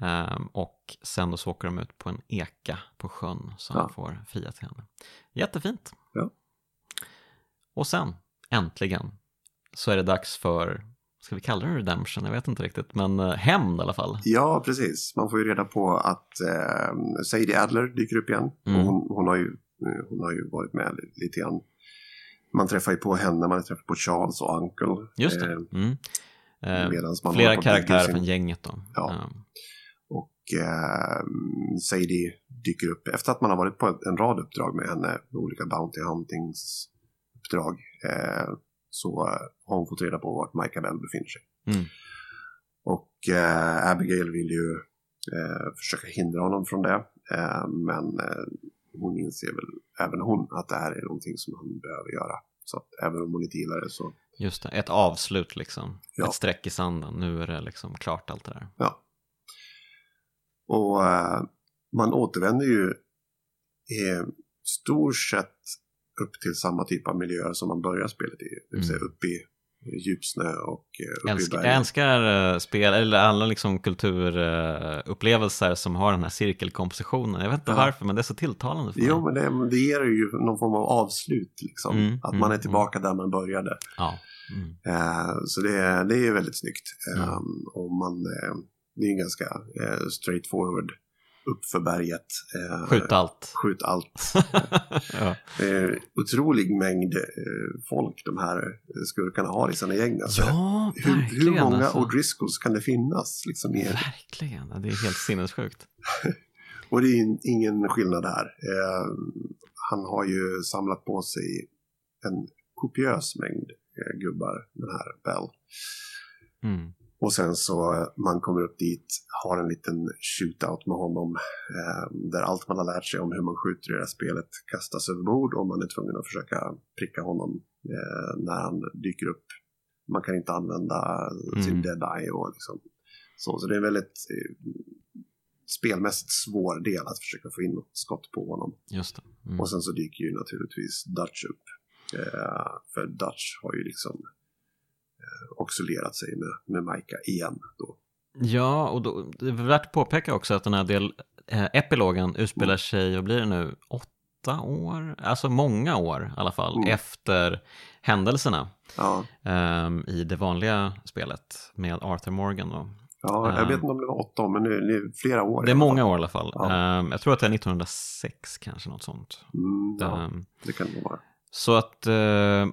Ehm, och sen då så åker de ut på en eka på sjön han Ja. får fria till henne. Jättefint. Ja. Och sen, äntligen, så är det dags för, ska vi kalla det redemption? Jag vet inte riktigt, men eh, hämnd i alla fall. Ja, precis. Man får ju reda på att eh, Sadie Adler dyker upp igen. Mm. Hon, hon, har ju, eh, hon har ju varit med li- lite grann. Man träffar ju på henne, man träffar på Charles och Uncle. Just det. Eh, Mm. Eh, flera karaktärer från gänget då. Ja. Och eh, Sadie dyker upp efter att man har varit på en rad uppdrag med henne, olika Bounty Huntings uppdrag. Eh, så eh, har hon fått reda på vart Micah Bell befinner sig. Mm. Och eh, Abigail vill ju eh, försöka hindra honom från det. Eh, men eh, hon inser väl även hon att det här är någonting som han behöver göra. Så att även om hon inte gillar det så, Just det, ett avslut liksom. Ja. Ett streck i sanden. Nu är det liksom klart allt det där. ja. Och eh, man återvänder ju i stort sett upp till samma typ av miljöer som man börjar spelet i. Det vill säga Mm. upp i djupsnö och eh, upp i Älskar, jag bergen. älskar eh, spel, eller alla liksom kulturupplevelser som har den här cirkelkompositionen. Jag vet inte Ja. varför, men det är så tilltalande för mig. Jo, men det, det ger ju någon form av avslut. Liksom. Mm, att mm, man är tillbaka där man började. Ja. Mm. Eh, så det, det är väldigt snyggt. Eh, Mm. och man, eh, det är en ganska eh, straightforward uppför berget. Eh, Skjut allt. Skjut allt. ja. Är otrolig mängd eh, folk de här skurkarna har i sina gäng. Alltså, ja, hur, hur många alltså. O'Driscolls kan det finnas? Liksom, i, Verkligen, det är helt sinnessjukt. och det är in- ingen skillnad här. Eh, han har ju samlat på sig en kopiös mängd eh, gubbar, den här Bell. Mm. Och sen så eh, man kommer upp dit, har en liten shootout med honom eh, där allt man har lärt sig om hur man skjuter i det här spelet kastas över bord och man är tvungen att försöka pricka honom eh, när han dyker upp. Man kan inte använda sin Mm. dead eye och liksom så. Så det är en väldigt eh, spelmässigt svår del att försöka få in något skott på honom. Just. Mm. Och sen så dyker ju naturligtvis Dutch upp. Eh, för Dutch har ju liksom också lerat sig med, med Micah igen då. Ja, och då, det är värt att påpeka också att den här del, eh, epilogen utspelar sig, och blir det nu, åtta år? Alltså många år i alla fall, Mm. efter händelserna Ja, ehm, i det vanliga spelet med Arthur Morgan då. ja jag vet inte om det var åtta år, men det är flera år. Det är många år i alla fall. Ja. Ehm, jag tror att det är 1906 kanske, något sånt. Mm, ja, Ehm, det kan det vara. Så att eh,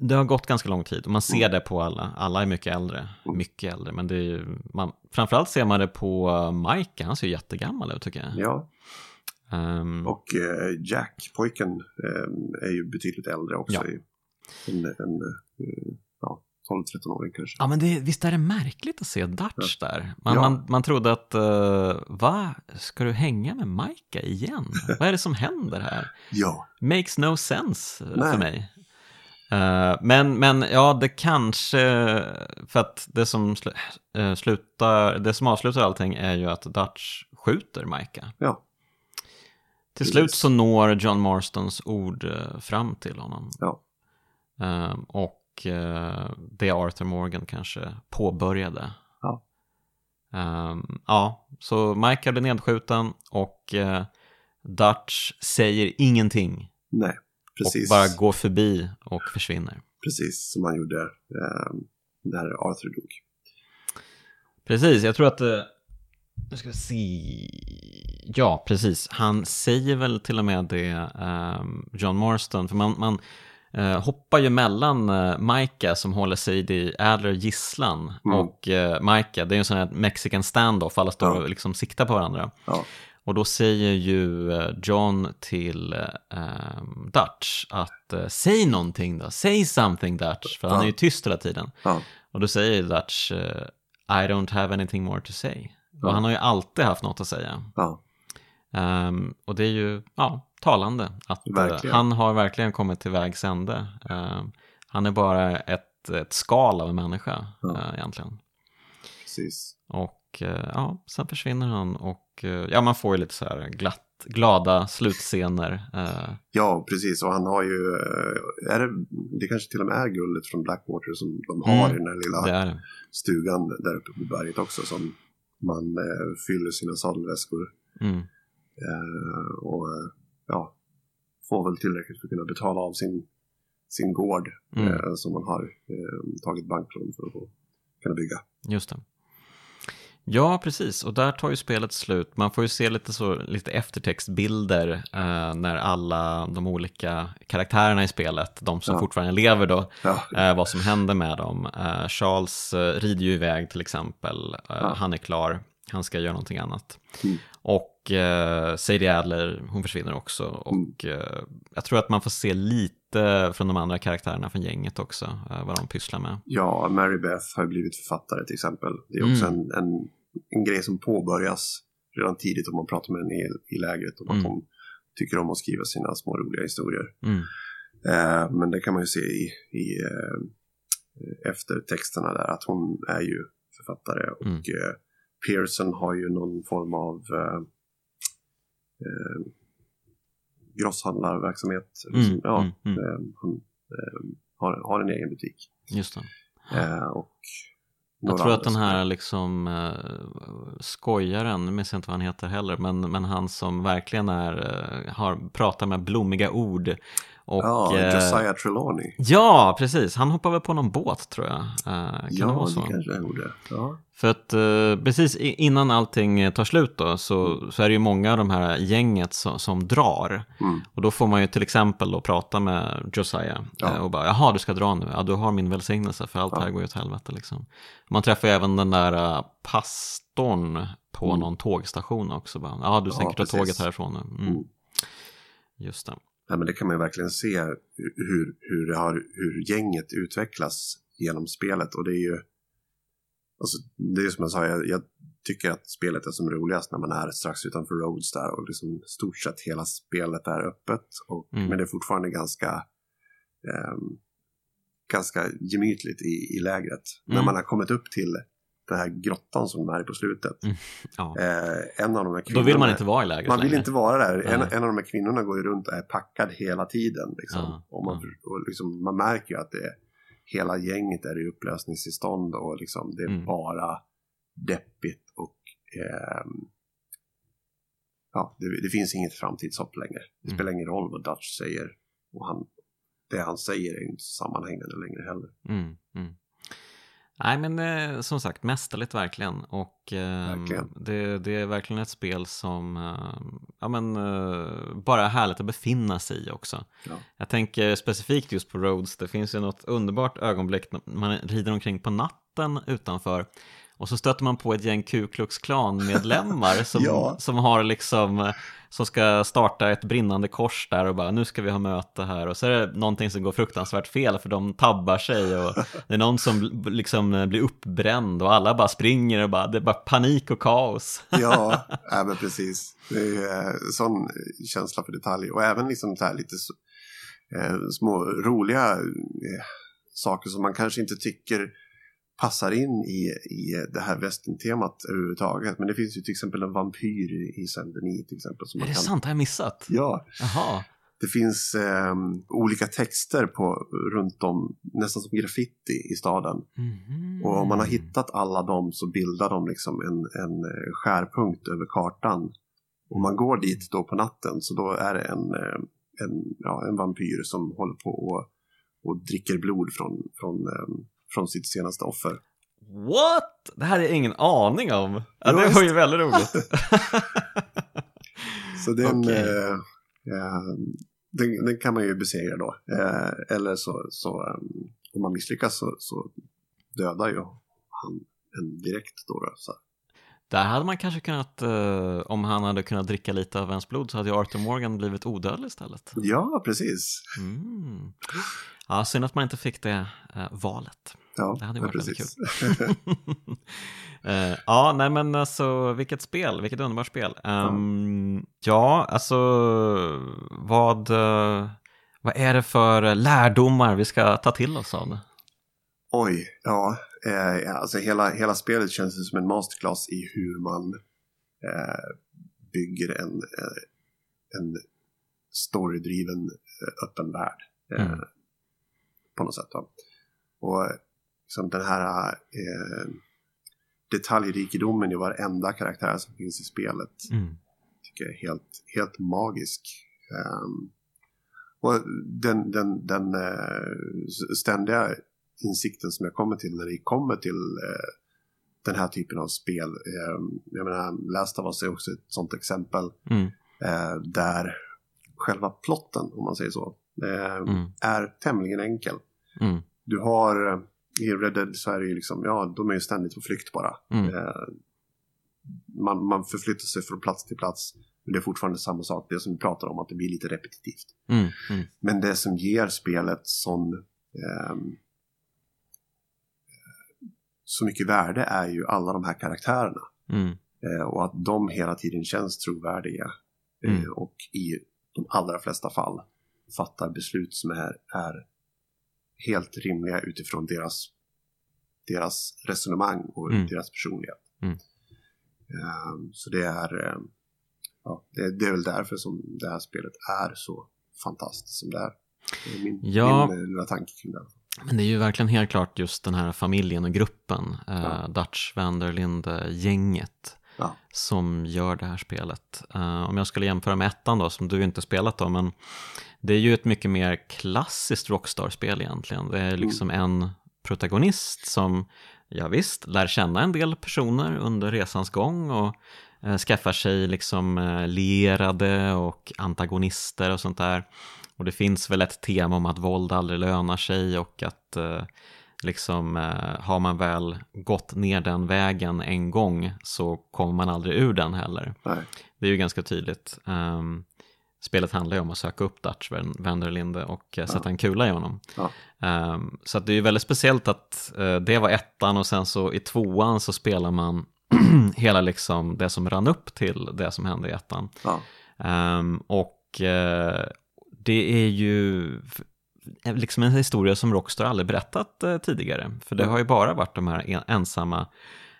det har gått ganska lång tid och man ser Mm. det på alla. Alla är mycket äldre, Mm. mycket äldre. Men det är ju, man, framförallt ser man det på uh, Mike, han ser ju jättegammal ut tycker jag. Ja, Ehm, och eh, Jack, pojken, eh, är ju betydligt äldre också. Ja. En, en eh, ja, 12-13-åring kanske. Ja men det, visst är det märkligt att se Dutch där? Man, Ja. man, man trodde att, uh, va, ska du hänga med Micah igen? Vad är det som händer här? Ja, Makes no sense eh, Nej. för mig. Eh, men, men ja, det kanske, för att det som slu, eh, slutar, det som avslutar allting är ju att Dutch skjuter Micah. ja, Till Precis. slut så når John Marstons ord fram till honom. ja, Eh, och eh, det Arthur Morgan kanske påbörjade. Ja. Ehm, ja, så Micah blir nedskjuten och eh, Dutch säger ingenting. nej, precis. Och bara går förbi och försvinner. Precis som han gjorde eh, när Arthur dog. Precis, jag tror att... eh, Nu ska vi se... Ja, precis. Han säger väl till och med det, ehm, John Marston, för man, man eh, hoppar ju mellan uh, Micah som håller Sadie Adler gisslan Mm. och uh, Micah, det är ju en sån här mexican standoff, alla står Ja. och liksom siktar på varandra. Ja, Och då säger ju eh, John till eh, Dutch att eh, säg någonting då, say something Dutch, för han Ja. är ju tyst hela tiden. ja, Och då säger Dutch eh, I don't have anything more to say. Ja. Och han har ju alltid haft något att säga. Ehm, och det är ju ja, talande att eh, Verkligen. han har verkligen kommit till vägs ände. Ehm, han är bara ett, ett skal av en människa Ja. eh, egentligen. precis. Och eh, ja, sen försvinner han och eh, ja, man får ju lite så här glatt, glada slutscener. eh, Ja, precis. Och han har ju, eh, är det, det kanske till och med är guldet från Blackwater som de har Mm, i den här lilla det stugan där uppe på berget också som man eh, fyller sina sadelväskor. Mm. Eh, och eh, ja, får väl tillräckligt för att kunna betala av sin, sin gård Mm. eh, som man har eh, tagit banklån för att kunna bygga. Just det. Ja, precis. Och där tar ju spelet slut. Man får ju se lite, så, lite eftertextbilder eh, när alla de olika karaktärerna i spelet, de som Ja. fortfarande lever då, Ja, eh, vad som händer med dem. Eh, Charles eh, rider ju iväg till exempel. Eh, Ja. Han är klar. Han ska göra någonting annat. Mm. Och eh, Sadie Adler, hon försvinner också. Och Mm. eh, jag tror att man får se lite från de andra karaktärerna från gänget också, eh, vad de pysslar med. ja, Mary Beth har blivit författare till exempel. Det är också Mm. en, en, en grej som påbörjas redan tidigt om man pratar med henne i, i lägret om att hon tycker om att skriva sina små roliga historier. Mm. Eh, men det kan man ju se i, i eh, eftertexterna där att hon är ju författare och Mm. eh, Pearson har ju någon form av eh, eh, grosshandlarverksamhet. Mm, Ja, mm, mm. eh, han eh, har, har en egen butik. Just det. Eh, och Jag tror att den här liksom uh, skojaren, nu minns jag inte vad han heter heller, men, men han som verkligen är, eh, har, pratar med blommiga ord. Och, Ja, eh, Josiah Trelawney. ja, precis. Han hoppar väl på någon båt tror jag. Eh, kan det vara Ja, så? det kanske jag gjorde. Ja. För att eh, precis innan allting tar slut då så, så är det ju många av de här gänget som, som drar. Mm. Och då får man ju till exempel då prata med Josiah Ja. och bara jaha du ska dra nu, ja du har min välsignelse för allt Ja. här går ju åt helvete liksom. Man träffar ju även den där pastorn på Mm. någon tågstation också. Bara, ja du Ja, tänker ta tåget härifrån nu. Mm. Mm. Just det. Nej, men det kan man ju verkligen se hur, hur, det har, hur gänget utvecklas genom spelet. Och det är ju, alltså, det är som jag sa, jag, jag tycker att spelet är som roligast när man är strax utanför Rhodes där och liksom stort sett hela spelet är öppet. Och, Mm. Men det är fortfarande ganska, ehm, ganska gemytligt i, i lägret. När Mm. man har kommit upp till den här grottan som är på slutet. Ja. Eh, en av de här Då vill man kvinnorna- inte vara i lägret man vill längre. inte vara där. En, en av de här kvinnorna går ju runt och är packad hela tiden. Liksom. Ja, och man, ja. och liksom, man märker ju att det är, hela gänget är i upplösningstillstånd och liksom, det är Mm. bara deppigt och ehm, ja, det, det finns inget framtidshopp längre. Det Mm. spelar ingen roll vad Dutch säger. Och han, det han säger är inte sammanhängande längre heller. Mm, mm. Nej men eh, som sagt mästerligt verkligen och eh, Verkligen. det, det är verkligen ett spel som eh, ja, men, eh, bara är härligt att befinna sig i också. Ja. Jag tänker specifikt just på Rhodes, det finns ju något underbart ögonblick när man rider omkring på natten utanför och så stöter man på ett gäng Ku Klux Klan-medlemmar som, Ja. som har liksom eh, som ska starta ett brinnande kors där och bara nu ska vi ha möte här och så är det någonting som går fruktansvärt fel för de tabbar sig och det är någon som liksom eh, blir uppbränd och alla bara springer och bara det är bara panik och kaos. Ja, ja men precis. Det är ju eh, sån känsla för detalj. Och även liksom så här lite så, eh, små roliga eh, saker som man kanske inte tycker passar in i, i det här västern-temat överhuvudtaget. Men det finns ju till exempel en vampyr i- Saint-Denis till exempel. Som Är det kan... sant? Har jag missat? Ja, Jaha. det finns eh, olika texter på, runt om, nästan som graffiti i staden. Mhm. Och om man har hittat alla dem så bildar de liksom en, en eh, skärpunkt över kartan. Om man går dit då på natten så då är det en, eh, en, ja, en vampyr som håller på och, och dricker blod från, från, eh, från sitt senaste offer. What? Det här är ingen aning om. Ja, det var ju väldigt roligt. Så den, Okej. eh, eh, den, den kan man ju besegra då. Eh, eller så, så eh, om man misslyckas så, så dödar ju han en direkt då. då så. Där hade man kanske kunnat, eh, om han hade kunnat dricka lite av ens blod så hade ju Arthur Morgan blivit odödlig istället. Ja, precis. Mm. Ja, synd att man inte fick det eh, valet. Ja, Det hade ju ja, varit väldigt precis. Eh, ja, nej men alltså vilket spel, vilket underbart spel. Ehm, ja, alltså vad, eh, vad är det för lärdomar vi ska ta till oss av det? Oj, ja. Eh, alltså hela, hela spelet känns som en masterclass i hur man eh, bygger en, eh, en storydriven eh, öppen värld. Eh, Mm. På något sätt. Då. Och liksom den här eh, detaljrikedomen i varenda karaktär som finns i spelet Mm. tycker jag är helt, helt magisk. Ehm, och den, den, den eh, ständiga insikten som jag kommer till när det kommer till eh, den här typen av spel. Ehm, jag menar, Last of Us är också ett sånt exempel Mm. eh, där själva plotten, om man säger så, eh, Mm. är tämligen enkel. Mm. Du har, eh, i Red Dead så är det ju liksom, ja, de är ju ständigt på flykt bara. Mm. Eh, man, man förflyttar sig från plats till plats, men det är fortfarande samma sak. Det som vi pratar om, att det blir lite repetitivt. Mm. Mm. Men det som ger spelet sån, ehm, så mycket värde är ju alla de här karaktärerna. Mm. Eh, och att de hela tiden känns trovärdiga. Eh, Mm. och i de allra flesta fall fattar beslut som är, är helt rimliga utifrån deras, deras resonemang och Mm. deras personlighet. Mm. Eh, så det är, eh, ja, det, det är väl därför som det här spelet är så fantastiskt som det är. Det är min, Ja. min eh, lilla tanke kring det. Men det är ju verkligen helt klart just den här familjen och gruppen, eh, Ja. Dutch Vanderlinde-gänget, Ja. som gör det här spelet. Eh, om jag skulle jämföra med ettan då, som du inte spelat då, men det är ju ett mycket mer klassiskt Rockstar-spel egentligen. Det är liksom en protagonist som, ja visst, lär känna en del personer under resans gång och eh, skaffar sig liksom eh, lierade och antagonister och sånt där. Och det finns väl ett tema om att våld aldrig lönar sig och att eh, liksom eh, har man väl gått ner den vägen en gång så kommer man aldrig ur den heller. Nej. Det är ju ganska tydligt. Ehm, spelet handlar ju om att söka upp Dutch Vanderlinde och eh, sätta en kula i honom. Ja. Ehm, så det är ju väldigt speciellt att eh, det var ettan och sen så i tvåan så spelar man hela liksom det som rann upp till det som hände i ettan. Ja. Ehm, och eh, det är ju f- liksom en historia som Rockstar aldrig berättat eh, tidigare. För det har ju bara varit de här en- ensamma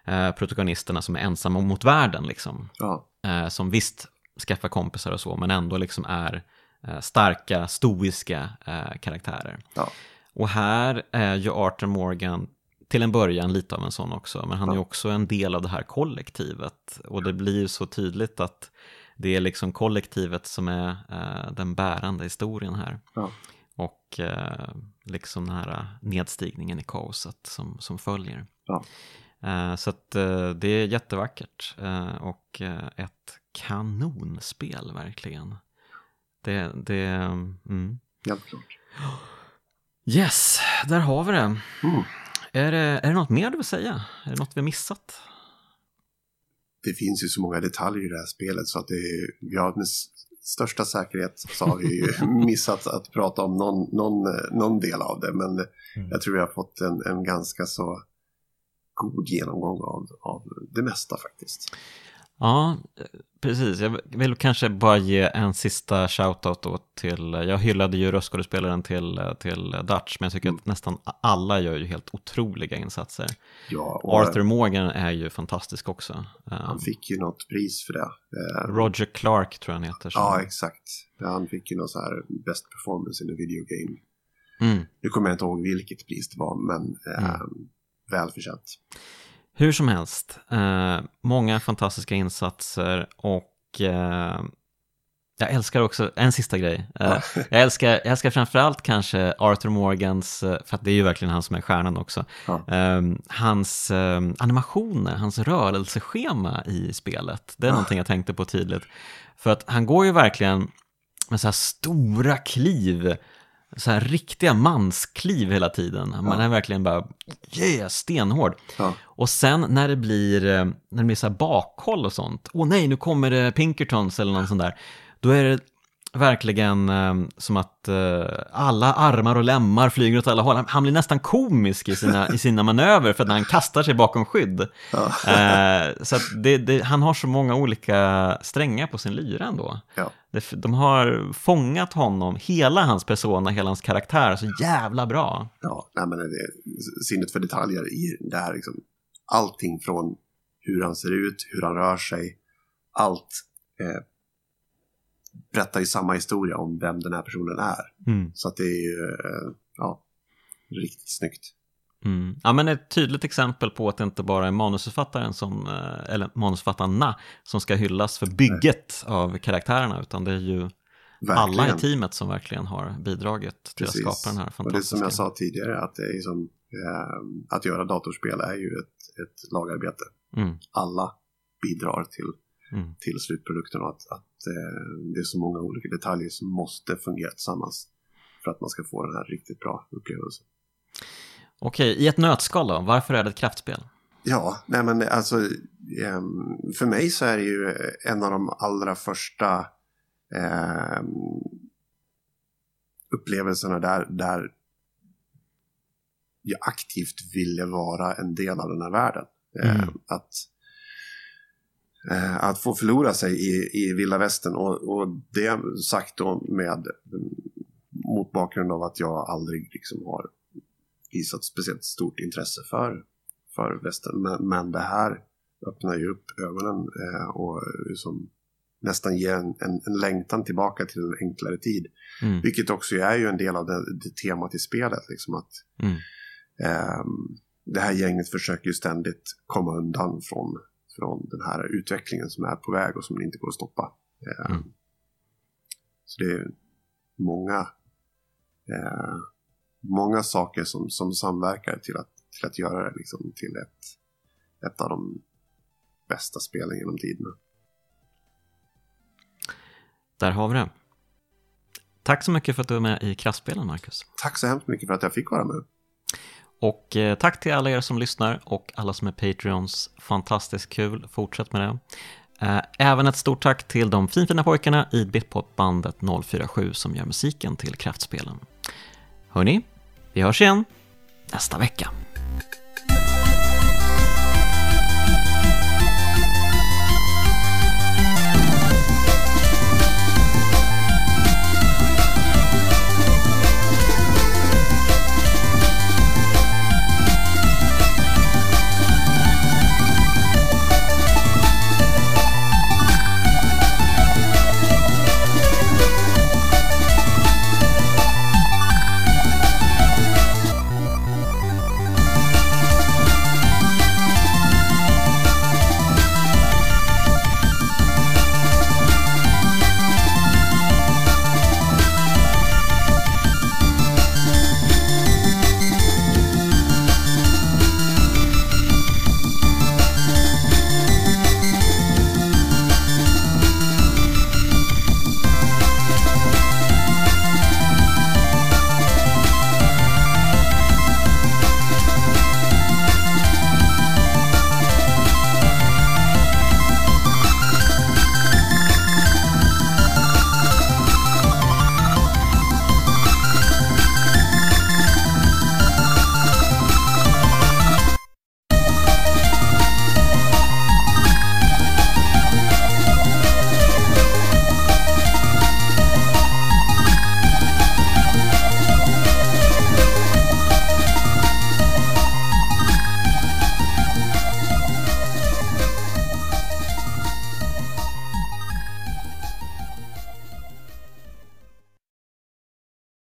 eh, protagonisterna som är ensamma mot världen liksom. Ja. Eh, som visst skaffar kompisar och så, men ändå liksom är eh, starka, stoiska eh, karaktärer. Ja. Och här är ju Arthur Morgan till en början lite av en sån också, men han är också en del av det här kollektivet. Och det blir ju så tydligt att det är liksom kollektivet som är eh, den bärande historien här. Ja. Och eh, liksom den här nedstigningen i kaoset som, som följer. Ja. Eh, så att eh, det är jättevackert eh, och eh, ett kanonspel verkligen. Det, det, mm. Helt klart. Yes, där har vi det. Mm. Är det. Är det något mer du vill säga? Är det något vi har missat? Det finns ju så många detaljer i det här spelet så att det är, vi har med största säkerhet så har vi ju missat att prata om någon, någon, eh, någon del av det. Men jag tror vi har fått en, en ganska så god genomgång av, av det mesta faktiskt. Ja, eh, precis. Jag vill kanske bara ge en sista shoutout då till, jag hyllade ju röstskådespelaren till, eh, till Dutch, men jag tycker att nästan alla gör ju helt otroliga insatser. Ja, och Arthur Morgan är ju fantastisk också. Eh, han fick ju något pris för det. Eh, Roger Clark tror jag han heter. som- Ja, exakt. Han fick ju någon så här Best Performance in a Video Game. Mm. Nu kommer jag inte ihåg vilket pris det var, men eh, välförtjänt. Hur som helst, eh, många fantastiska insatser och eh, jag älskar också, en sista grej, eh, jag, älskar, jag älskar framförallt kanske Arthur Morgans, eh, för att det är ju verkligen han som är stjärnan också, Ja. eh, hans eh, animationer, hans rörelseschema i spelet, det är någonting jag tänkte på tydligt. För att han går ju verkligen med så här stora kliv, så här riktiga manskliv hela tiden. Man är verkligen bara, yeah, stenhård. Ja. Och sen när det blir, eh, när det blir så här bakhåll och sånt, åh nej, nu kommer det Pinkertons eller någon sån där, då är det verkligen eh, som att eh, alla armar och lemmar flyger åt alla håll. Han, han blir nästan komisk i sina, i sina manöver för att när han kastar sig bakom skydd. Eh, så det, det, han har så många olika strängar på sin lyra ändå. Ja. Det, de har fångat honom, hela hans persona, hela hans karaktär så jävla bra. Ja, nej, men det är sinnet för detaljer i det här. Liksom, allting från hur han ser ut, hur han rör sig, allt eh, berättar ju samma historia om vem den här personen är. Mm. Så att det är ju, eh, ja, riktigt snyggt. Mm. Ja, men ett tydligt exempel på att det inte bara är manusförfattaren som, eh, eller manusförfattarna som ska hyllas för bygget Nej. av karaktärerna, utan det är ju verkligen. alla i teamet som verkligen har bidragit till Precis. att skapa den här fantastiska... Och det som jag sa tidigare, att, det är som, eh, att göra datorspel är ju ett, ett lagarbete. Mm. Alla bidrar till, mm. till slutprodukten och att, att det är så många olika detaljer som måste fungera tillsammans för att man ska få den här riktigt bra upplevelsen. Okej, i ett nötskal då, varför är det ett kraftspel? Ja, nej men alltså ehm, för mig så är det ju en av de allra första eh, upplevelserna där, där jag aktivt ville vara en del av den här världen. Eh, mm. att, eh, att få förlora sig i, i vilda västern och, och det sagt då med mot bakgrund av att jag aldrig liksom har visat speciellt stort intresse för, för västern. Men, men det här öppnar ju upp ögonen eh, och liksom nästan ger en, en, en, längtan tillbaka till en enklare tid. Mm. Vilket också är ju en del av det, det temat i spelet. Liksom att, mm. eh, det här gänget försöker ju ständigt komma undan från, från den här utvecklingen som är på väg och som inte går att stoppa. Eh, mm. Så det är många eh, många saker som, som samverkar till att, till att göra det liksom till ett, ett av de bästa spelen genom tiderna. Där har vi det. Tack så mycket för att du är med i Kraftspelen, Marcus. Tack så hemskt mycket för att jag fick vara med. Och eh, tack till alla er som lyssnar och alla som är Patreons. Fantastiskt kul, fortsätt med det. Eh, även ett stort tack till de finfina pojkarna i Bitpopbandet 047 som gör musiken till Kraftspelen. Hörni, vi hörs igen nästa vecka.